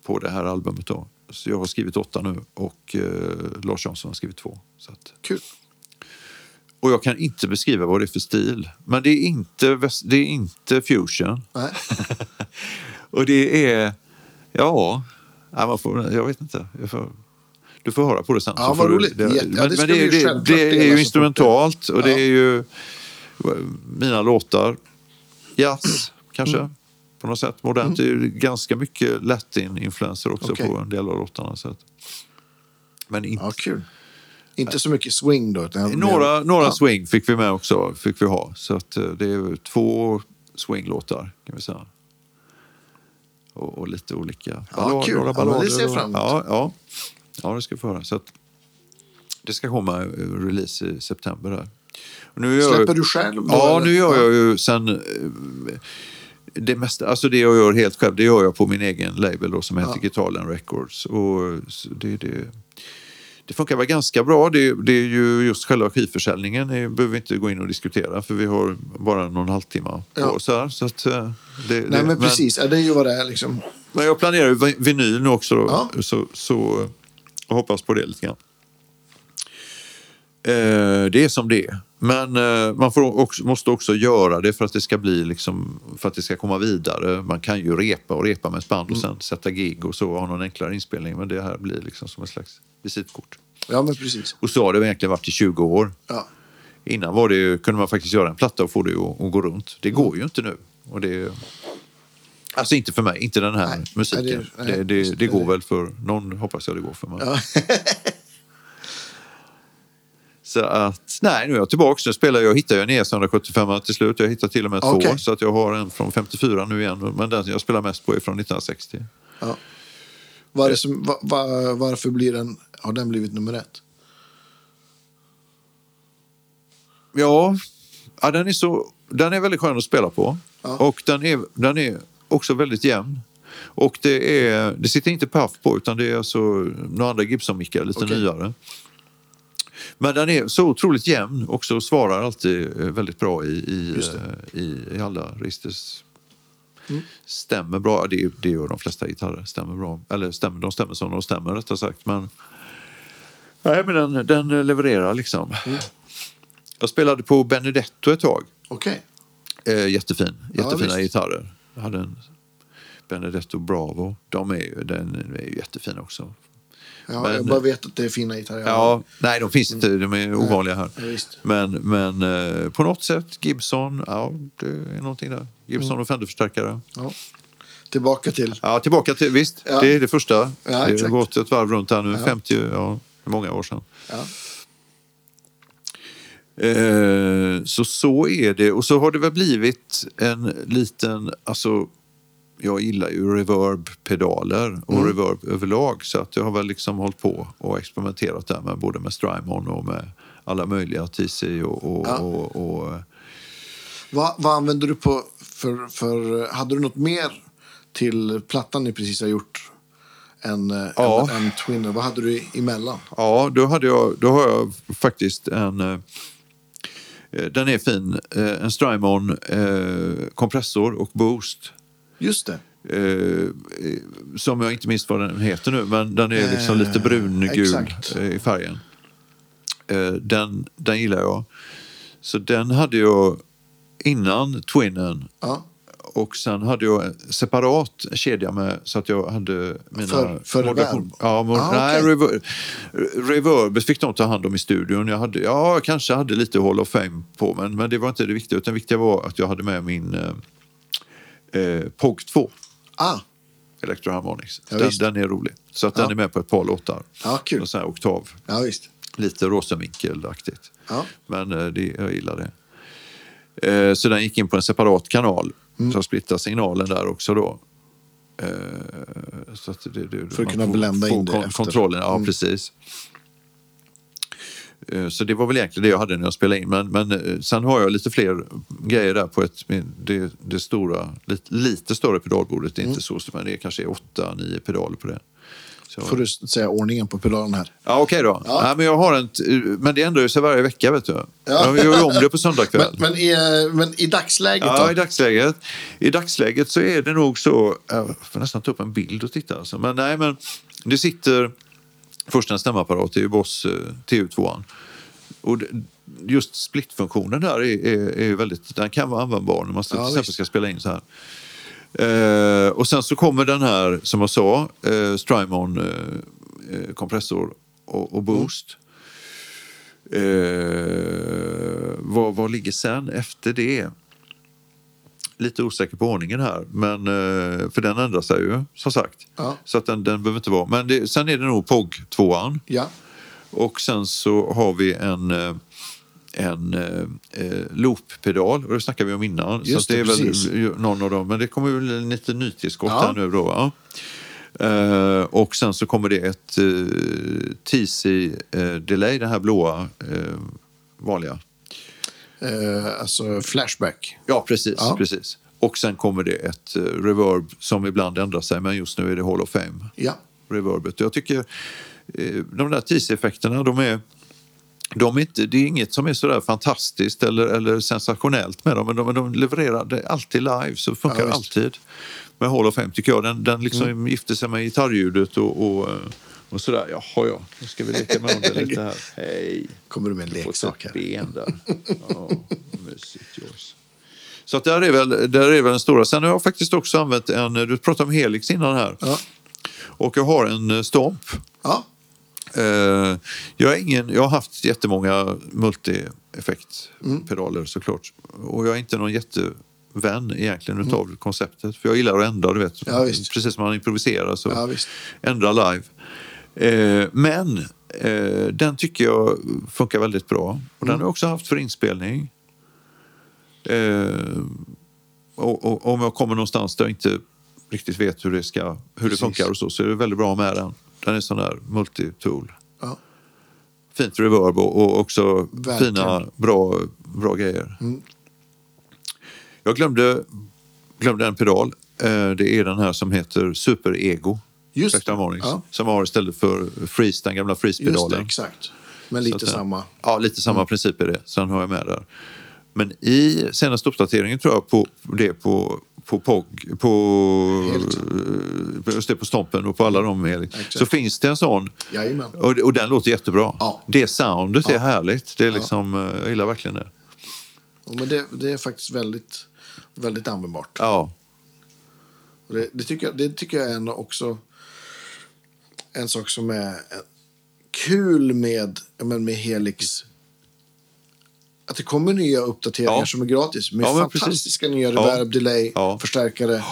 på det här albumet då. Så jag har skrivit åtta nu och eh, Lars Jansson har skrivit två. Så att, Kul. Och jag kan inte beskriva vad det är för stil. Men det är inte, det är inte fusion. Och det är, ja, man får, jag vet inte. Jag får, du får höra på det sen. Ja, vad får du- roligt. Det, ja, men det men vi det, det, det är ju instrumentalt och det Ja. är ju mina låtar. Jazz, kanske. Mm. På något sätt. Modernt. Det är ju ganska mycket latin-influenser också Okej. på en del av låtarna. Så att, men inte Ja, kul. Inte så mycket swing då. Utan några, några ja. swing fick vi med också. Fick vi ha. Så att, eh, det är två swinglåtar kan vi säga. Och, och lite olika Ja, kul. några Ja, det ballader. ser jag fram emot. Ja, ja. ja, det ska vi få höra. Så att, det ska komma eh, release i september. Där. Nu Släpper jag- du själv? då, Ja, eller? nu gör jag ju sen... eh, Det, mesta, alltså det jag gör helt själv, det gör jag på min egen label då, som heter Ja. Guitarland Records. Och det, det, det funkar väl ganska bra. Det, det är ju just själva skivförsäljningen det behöver vi inte gå in och diskutera för vi har bara någon halvtimme på Ja. här. Så att, eh, det, Nej, det, men precis. Ja, det är ju vad det är liksom. Men jag planerar ju vi- vinyl nu också då, Ja. så, så jag hoppas på det lite grann. Eh, det är som det är. Men eh, man också, måste också göra det för att det ska bli liksom, för att det ska komma vidare. Man kan ju repa och repa med ett band och Mm. sen sätta gig och så och ha någon enklare inspelning. Men det här blir liksom som ett slags visitkort. Ja, men precis. Och så har det egentligen varit i 20 år. Ja. Innan var det, ju- kunde man faktiskt göra en platta och få det att, att gå runt. Det går ju inte nu. Och det, alltså inte för mig, inte den här Nej, musiken. nej, det, det- nej, det, visst, det, går det- väl för någon, hoppas jag det går för mig. Ja. Så att, nej, nu är jag tillbaka. Nu spelar jag, jag hittar ju en ES 175 till slut. Jag hittar till och med två. Okej. Så att jag har en från 54 nu igen. Men den jag spelar mest på är från 1960. Ja. Vad är det som, va, va, varför blir den, har den blivit nummer ett? Ja, ja den, är så, den är väldigt skön att spela på. Ja. Och den är, den är också väldigt jämn. Och det, är, det sitter inte puff på utan det är alltså några andra Gibson-mickar, lite Okej. nyare. Men den är så otroligt jämn och svarar alltid eh, väldigt bra i, i, eh, i, i alla registers. Stämmer bra, det, det gör de flesta gitarrer. Stämmer bra. Eller stämmer, de stämmer som de stämmer rättare sagt. Men, nej, men den, den levererar liksom. Jag spelade på Benedetto ett tag. Okej. Eh, jättefin, jättefina visst. gitarrer. Jag hade en Benedetto Bravo. De är ju, den är ju jättefin också. Ja, Men- jag bara vet att det är fina gitarrer. Ja, nej de finns inte, de är ovanliga här. Ja. Men, men eh, på något sätt, Gibson, ja det är någonting där. Gibson Mm. och Fender-förstärkare. Ja. Tillbaka till... Ja, tillbaka till, visst, Ja. det är det första. Det har gått ett varv runt här nu, Ja. 50, ja, många år sedan. Eh, så så är det. Och så har det väl blivit en liten, alltså jag gillar ju reverb-pedaler och Mm. reverb överlag. Så att jag har väl liksom hållit på och experimenterat där med både med Strymon och med alla möjliga TC och, och, Ja. och, och Vad, vad använder du på för, för... Hade du något mer till plattan ni precis har gjort? Än, eh, Ja. än, än Twinner? Vad hade du emellan? Ja, då, hade jag, då har jag faktiskt en... eh, eh, Den är fin. Eh, En Strymon eh, kompressor och boost. Just det. Eh, eh, som jag inte minns vad den heter nu, men den är liksom Eh, lite brungul exakt. eh, i färgen. Eh, den, den gillar jag. Så den hade jag innan Twinnen. Ja. Och sen hade jag en separat kedja med så att jag hade mina... För- för reverb? Ja, mod- Ah, nej, okej. rever, reverbet fick de ta hand om i studion. Jag, hade, ja, jag kanske hade lite Hall of Fame på, men, men det var inte det viktiga. Utan det viktiga var att jag hade med min eh, eh, POG 2. Ah, Electroharmonics. Ja, den, den är rolig. Så att Ja. den är med på ett par låtar. Ja, kul. Och så här oktav. ja visst. Lite rosenvinkelaktigt. Ja. Men eh, det, jag gillar det. Eh, så den gick in på en separat kanal. Mm. Så splittade signalen där också då. Eh, så att det, det, För att kunna får- blända in det kon- efter. Mm. Kontrollen, ja precis. Eh, Så det var väl egentligen det jag hade när jag spelade in. Men, men eh, sen har jag lite fler grejer där på ett, det, det stora, lite, lite större pedalbordet. Det är Mm. inte så stort, men det är kanske åtta, nio pedaler på det. Så. Får du säga ordningen på pedalen här. Ja, okej då. Ja. Nej, men, jag har en, t- men det ändrar ju sig varje vecka. Vet du. Ja. Jag gör om det på söndag Men, kväll. men, i, men i dagsläget Ja, i då? dagsläget, I dagsläget så är det nog så... Jag får nästan ta upp en bild och titta. Alltså. Men nej, men det sitter först en stämapparat, det är ju Boss eh, TU2. Och just splitfunktionen där är, är, är väldigt... Den kan vara användbar när man till Ja, exempel visst. ska spela in så här. Eh, och sen så kommer den här, som jag sa, eh, Strymon eh, eh, kompressor och, och boost. Eh, vad, vad ligger sen efter det? Lite osäker på ordningen här, men, eh, för den ändrar sig ju som sagt. Ja. Så att den, den behöver inte vara. Men det, sen är det nog POG 2 Ja. och sen så har vi en, eh, en eh, eh, looppedal och det snackade vi om innan. Just så det det, är precis. väl någon av dem, men det kommer väl lite nytillskott Ja. här nu då. Va? Eh, och sen så kommer det ett eh, TC eh, delay, den här blåa eh, vanliga. Eh, alltså Flashback. Ja, precis, Ja. precis. Och sen kommer det ett eh, reverb som ibland ändrar sig, men just nu är det Hall of Fame Ja. reverbet. Jag tycker eh, de där TC-effekterna, de är, de är inte, det är inget som är sådär fantastiskt eller, eller sensationellt med dem, men de, de levererar det alltid live, så det funkar Ja, alltid. Med Hall of Fame tycker jag, den, den liksom gifter sig med gitarrljudet och, och, eh, och sådär. Jaha, ja, nu ska vi leka med det lite här. Hej! Kommer du med en leksak här? ben där. Ja, mysigt Joyce. Så att där, är väl, där är väl den stora. Sen har jag faktiskt också använt en, du pratade om Helix innan här. Ja. Och jag har en eh, Stomp. Ja. Eh, jag, är ingen, jag har haft jättemånga multi-effektpedaler såklart. Och jag är inte någon jättevän egentligen utav konceptet. För jag gillar att ändra, du vet. Ja. Precis som man improviserar så Ja, visst. ändra live. Eh, men eh, den tycker jag funkar väldigt bra. Och den har jag också haft för inspelning. Eh, och, och, om jag kommer någonstans där jag inte riktigt vet hur det, ska, hur det Precis. funkar och så, så är det väldigt bra med den. Den är sån där multitool. Ja. Fint reverb och, och också Verkligen. fina, bra, bra grejer. Mm. Jag glömde, glömde en pedal. Det är den här som heter Super Ego. Just Spectrum. Harmonix, Ja. Som har istället för Freeze, den gamla Just det, Freeze-pedalen. exakt. Men lite att, samma. Ja, lite samma princip är det. Sen har jag med där. Men i senaste uppdateringen tror jag på det på på POG, på, just det, på Stompen och på alla de Erik, så finns det en sån Jajamän. och, och den låter jättebra. Ja. Det soundet är Ja. härligt. Det är liksom, eh, Jag gillar verkligen det. Ja, Men det, det är faktiskt väldigt, väldigt användbart. Ja, Det, det, tycker jag, det tycker jag är ändå också en sak som är kul med, men med Helix. Att det kommer nya uppdateringar Ja. som är gratis. Med Ja, men fantastiska precis. nya Ja. reverb, delay, Ja. förstärkare,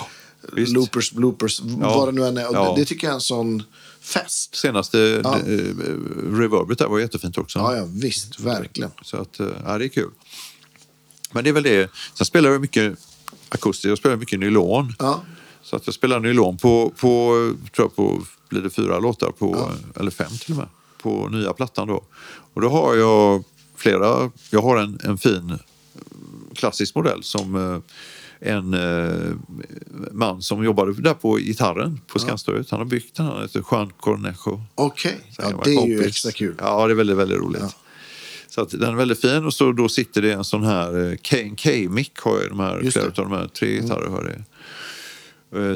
visst. loopers, bloopers, vad det nu än är. Det, det tycker jag är en sån fest. senaste Ja. eh, reverbet där var jättefint också. Ja, ja, visst, verkligen. Så att, eh, ja, det är kul. Men det är väl det. Sen spelar jag mycket akustiskt. Jag spelar mycket nylon. Ja, Så att jag spelar nylon på, på, tror jag på, blir det fyra låtar på, eller fem till och med, på nya plattan då. Och då har jag flera, jag har en, en fin klassisk modell som eh, en eh, man som jobbade där på gitarren på Skanstudiet, han har byggt den, han heter Juan Cornejo. okej. Han Ja, det är ju extra kul. Ja, det är väldigt, väldigt roligt. Ja. Så att den är väldigt fin och så då sitter det en sån här eh, K-mick har jag de här, flera. Mm. av de här tre gitarrer har det. Eh,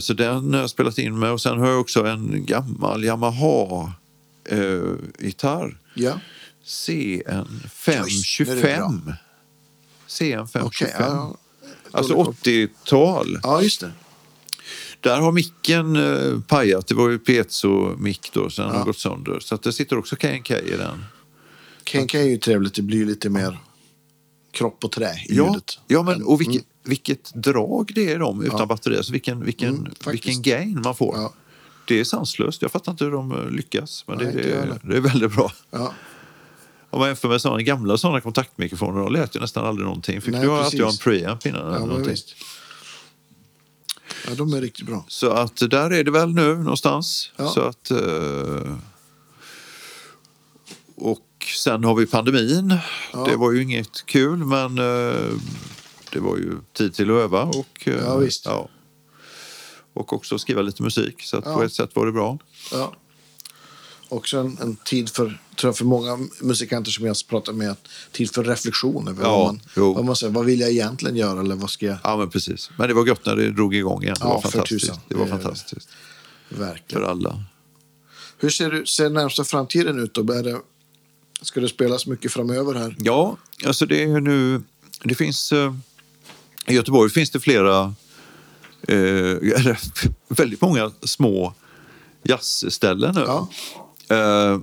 Så den har jag spelat in med och sen har jag också en gammal Yamaha eh. Ja, CN Oj, nu är det 525. CN 525. okej. ja, Alltså Dålig 80-tal. ja, just det. Där har micken eh, pajat. Det var ju piezo-mick då, så den Ja. har gått sönder. Så att det sitter också K&K i den. Kenka är ju trevligt. Det blir lite mer kropp och trä i Ja, ljudet. ja men, och vilket, Mm. vilket drag det är de utan Ja. batteri. Alltså vilken, vilken, Mm, vilken gain man får. Ja. Det är sanslöst. Jag fattar inte hur de eh, lyckas. Men Nej, det, är, det är väldigt bra. Ja, Om man jämför med sådana gamla sådana kontaktmikrofoner, de lät ju nästan aldrig någonting. Fick Nej, du höra att jag har en preamp innan? eller ja någonting. visst. Ja, de är riktigt bra. Så att där är det väl nu någonstans. Ja. Så att, eh, och sen har vi pandemin. Ja. Det var ju inget kul men eh, det var ju tid till att öva och, eh, Ja, visst. ja. och också skriva lite musik. Så på ett sätt var det bra. Ja. Också en, en tid för, tror jag, för många musikanter som jag pratar med, tid för reflektion över vad, man, jo. vad man säger. Vad vill jag egentligen göra eller vad ska jag... Ja men precis. Men det var gott när det drog igång igen. Det Ja, var för fantastiskt. Det var fantastiskt. För Verkligen. alla. Hur ser, du, ser närmsta framtiden ut då? Är det, ska det spelas mycket framöver här? Ja, alltså det är nu... Det finns... eh, I Göteborg finns det flera eh, väldigt många små jazzställen nu. Ja. Eh,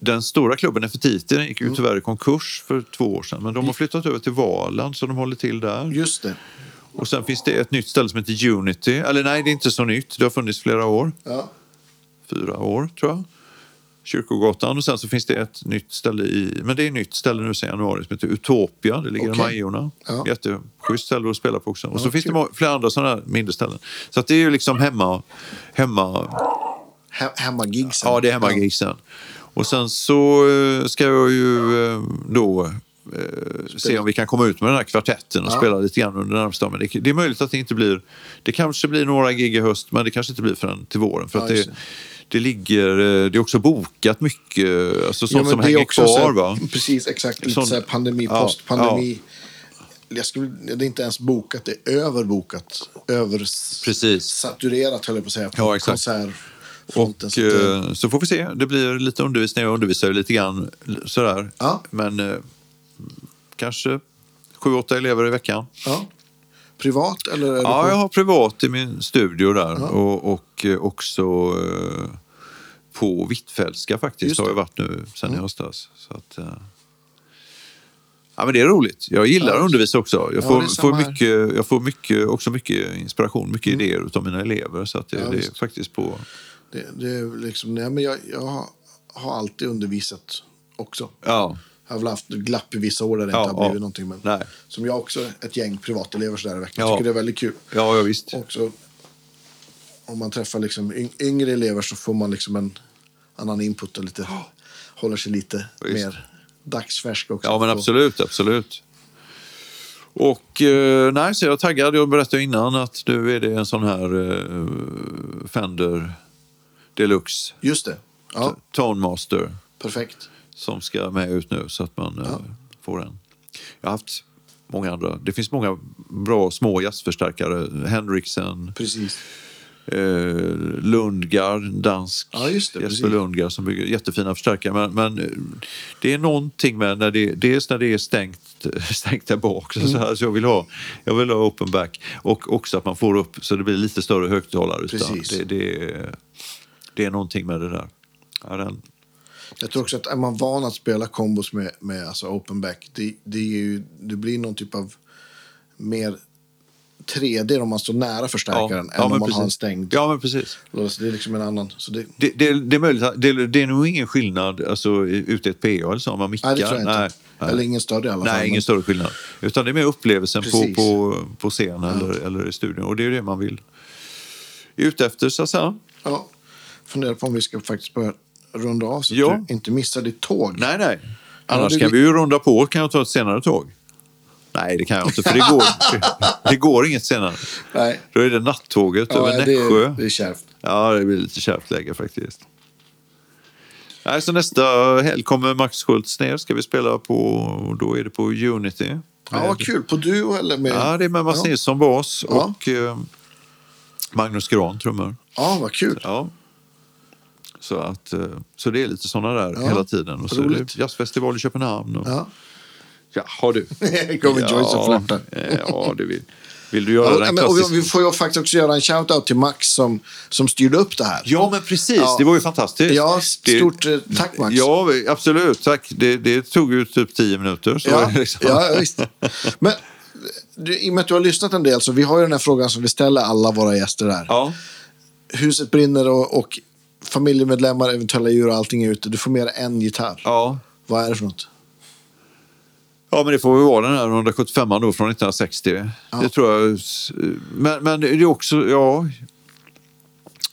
den stora klubben Nefertiti Mm. gick ju tyvärr i konkurs för två år sedan. Men de har flyttat över till Valand så de håller till där. Just det. Och sen finns det ett nytt ställe som heter Unity. Eller nej, det är inte så nytt. Det har funnits flera år. Ja. Fyra år tror jag. Kyrkogatan. Och sen så finns det ett nytt ställe i... Men det är ett nytt ställe nu sedan januari som heter Utopia. Det ligger Okej. i Majorna. Ja. Jätteschysst ställe att spela på också. Och så Ja, finns det kul. flera andra sådana här mindre ställen. Så att det är ju liksom hemma... hemma He- hemmagigsen. Ja, det är hemmagigsen. Och sen så eh, ska jag ju eh, då eh, se om vi kan komma ut med den här kvartetten och Ja. spela lite grann under närmsta. Men det, det är möjligt att det inte blir... Det kanske blir några gig i höst, men det kanske inte blir förrän till våren. För Ja, att det, det. det ligger... eh, Det är också bokat mycket, alltså sånt Ja, som det hänger också så kvar. här- va? Precis, exakt. Lite Sån- så här pandemi, Ja, postpandemi. Jag skulle, det är inte ens bokat, det är överbokat. Översaturerat höll jag på att säga. På Ja, exakt. konsertfronten. Och så att, eh, eh, så får vi se. Det blir lite undervisning. Jag undervisar lite grann sådär. Ja. Men eh, kanske sju, åtta elever i veckan. ja. Privat eller? Ja, jag har privat i min studio där och, och eh, också eh, på Hvitfeldtska faktiskt har jag varit nu sen i höstas. Så att, eh, ja, men det är roligt. Jag gillar att undervisa också. Jag Ja, får, samma får, mycket, jag får mycket, också mycket inspiration, mycket idéer av mina elever. Så att det, Ja, det är faktiskt på... Det, det är liksom, nej, men jag, jag har alltid undervisat också. Ja, Jag har väl haft glapp i vissa år där det Ja, inte har blivit ja. någonting. Men Nej. Som jag också, ett gäng privatelever så där i veckan. Ja. tycker det är väldigt kul. ja, ja visst. Också, om man träffar liksom yng- yngre elever så får man liksom en annan input och lite, håller sig lite Visst. mer dagsfärsk också. Ja, men absolut, absolut. Och eh, nej, så jag är taggad. Jag berättade innan att nu är det en sån här eh, Fender Deluxe Just det. Ja, Tone Master perfekt. Som ska med ut nu så att man eh, får en. Jag har haft många andra. Det finns många bra små jazzförstärkare. Henriksen, Precis. eh, Lundgard, dansk Ja, det, Jesper. Lundgard som bygger jättefina förstärkare. Men, men eh, det är någonting med när det, dels när det är stängt, stängt där bak. Så, så, Mm. här, så jag, vill ha, jag vill ha open back och också att man får upp så det blir lite större högtalare. Precis. Det, det, är- det är någonting med det där. Ja, den, Jag tror också att är man van att spela kombos med, med alltså open back, det, det, är ju, det blir någon typ av mer 3D om man står nära förstärkaren än om men man har en precis. stängd. Ja, men precis. lås. Det är liksom en annan. Så det, Det, det, det, är möjligt, det, det är nog ingen skillnad alltså, ute i ett PA eller så, om man mickar. nej, det tror jag inte. Nej. Eller ingen större i alla fall. Nej, ingen men- större skillnad. Utan det är mer upplevelsen på, Precis. på, på scen eller, eller i studion. Och det är det man vill är ute efter, så att säga. Ja. Funderar på om vi ska faktiskt börja runda av så Ja. att du inte missar ditt tåg. Nej, nej. Annars kan vi- ju runda på. Kan jag ta ett senare tåg? Nej, det kan jag inte, för det går, det går inget senare. Nej. Då är det nattåget över Ja, det, Nässjö. det är kärvt. Ja, det blir lite kärvt läge faktiskt. Nej, så nästa helg kommer Max Schultz ner. Ska vi spela på, då är det på Unity. Ja, vad kul. På duo eller med... Ja, det är med Mats ja. Nilsson bas Ja. och eh, Magnus Gran trummor. ja, vad kul. Ja. Så, att, eh, så det är lite sådana där Ja, hela tiden. Och så är det jazzfestival i Köpenhamn. Och, Ja. Jaha du. Kommer Joyce och flörtar. Ja, det vill, vill du göra Ja, den men, och vi, får ju faktiskt också göra en shout-out till Max som, som styrde upp det här. Ja, men precis. Ja. Det var ju fantastiskt. Ja, det, stort eh, tack Max. Ja, absolut. Tack. Det, det tog ju typ tio minuter. Så ja, liksom. ja visst. Men du, i och med att du har lyssnat en del så vi har ju den här frågan som vi ställer alla våra gäster här. ja. Huset brinner och, och familjemedlemmar, eventuella djur och allting är ute. Du får med dig en gitarr. ja. Vad är det för något? Ja, men det får väl vara den här 175 då från 1960. Det tror jag. Men, men det är också, ja.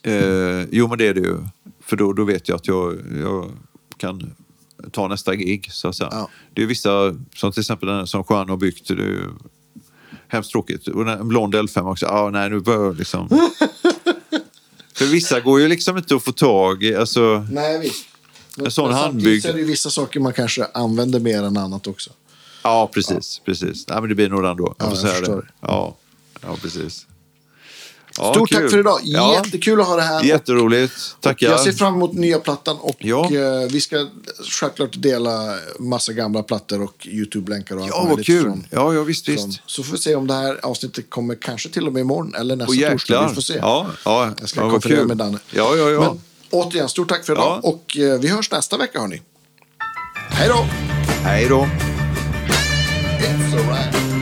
Eh, jo, men det är det ju. För då, då vet jag att jag, jag kan ta nästa gig, så att säga. Ja. Det är vissa, som till exempel den som Juan har byggt, det är ju hemskt tråkigt. Och en blond L5 också. Ja, nej, nu börjar jag liksom... För vissa går ju liksom inte att få tag i. Alltså, Nej, visst. Men, En sån men samtidigt är det vissa saker man kanske använder mer än annat också. ja, precis. precis. Nej, men det blir nog den då. Jag Ja, jag förstår det. Ja, ja, precis. Ja, Stort kul. tack för idag. Jättekul att ha det här. Jätteroligt. Tackar. Jag ser fram emot nya plattan och Ja. eh, vi ska självklart dela massa gamla plattor och YouTube-länkar och allt Ja, vad kul. från- Ja, ja visst, från- visst. Så får vi se om det här avsnittet kommer kanske till och med imorgon eller nästa Och torsdag. Vi får se. Ja, ja. Jag ska ja, konferera med Danne. Ja, ja, ja. Men återigen, stort tack för idag Ja. och eh, vi hörs nästa vecka hörni. Hej då! Hej då. It's alright.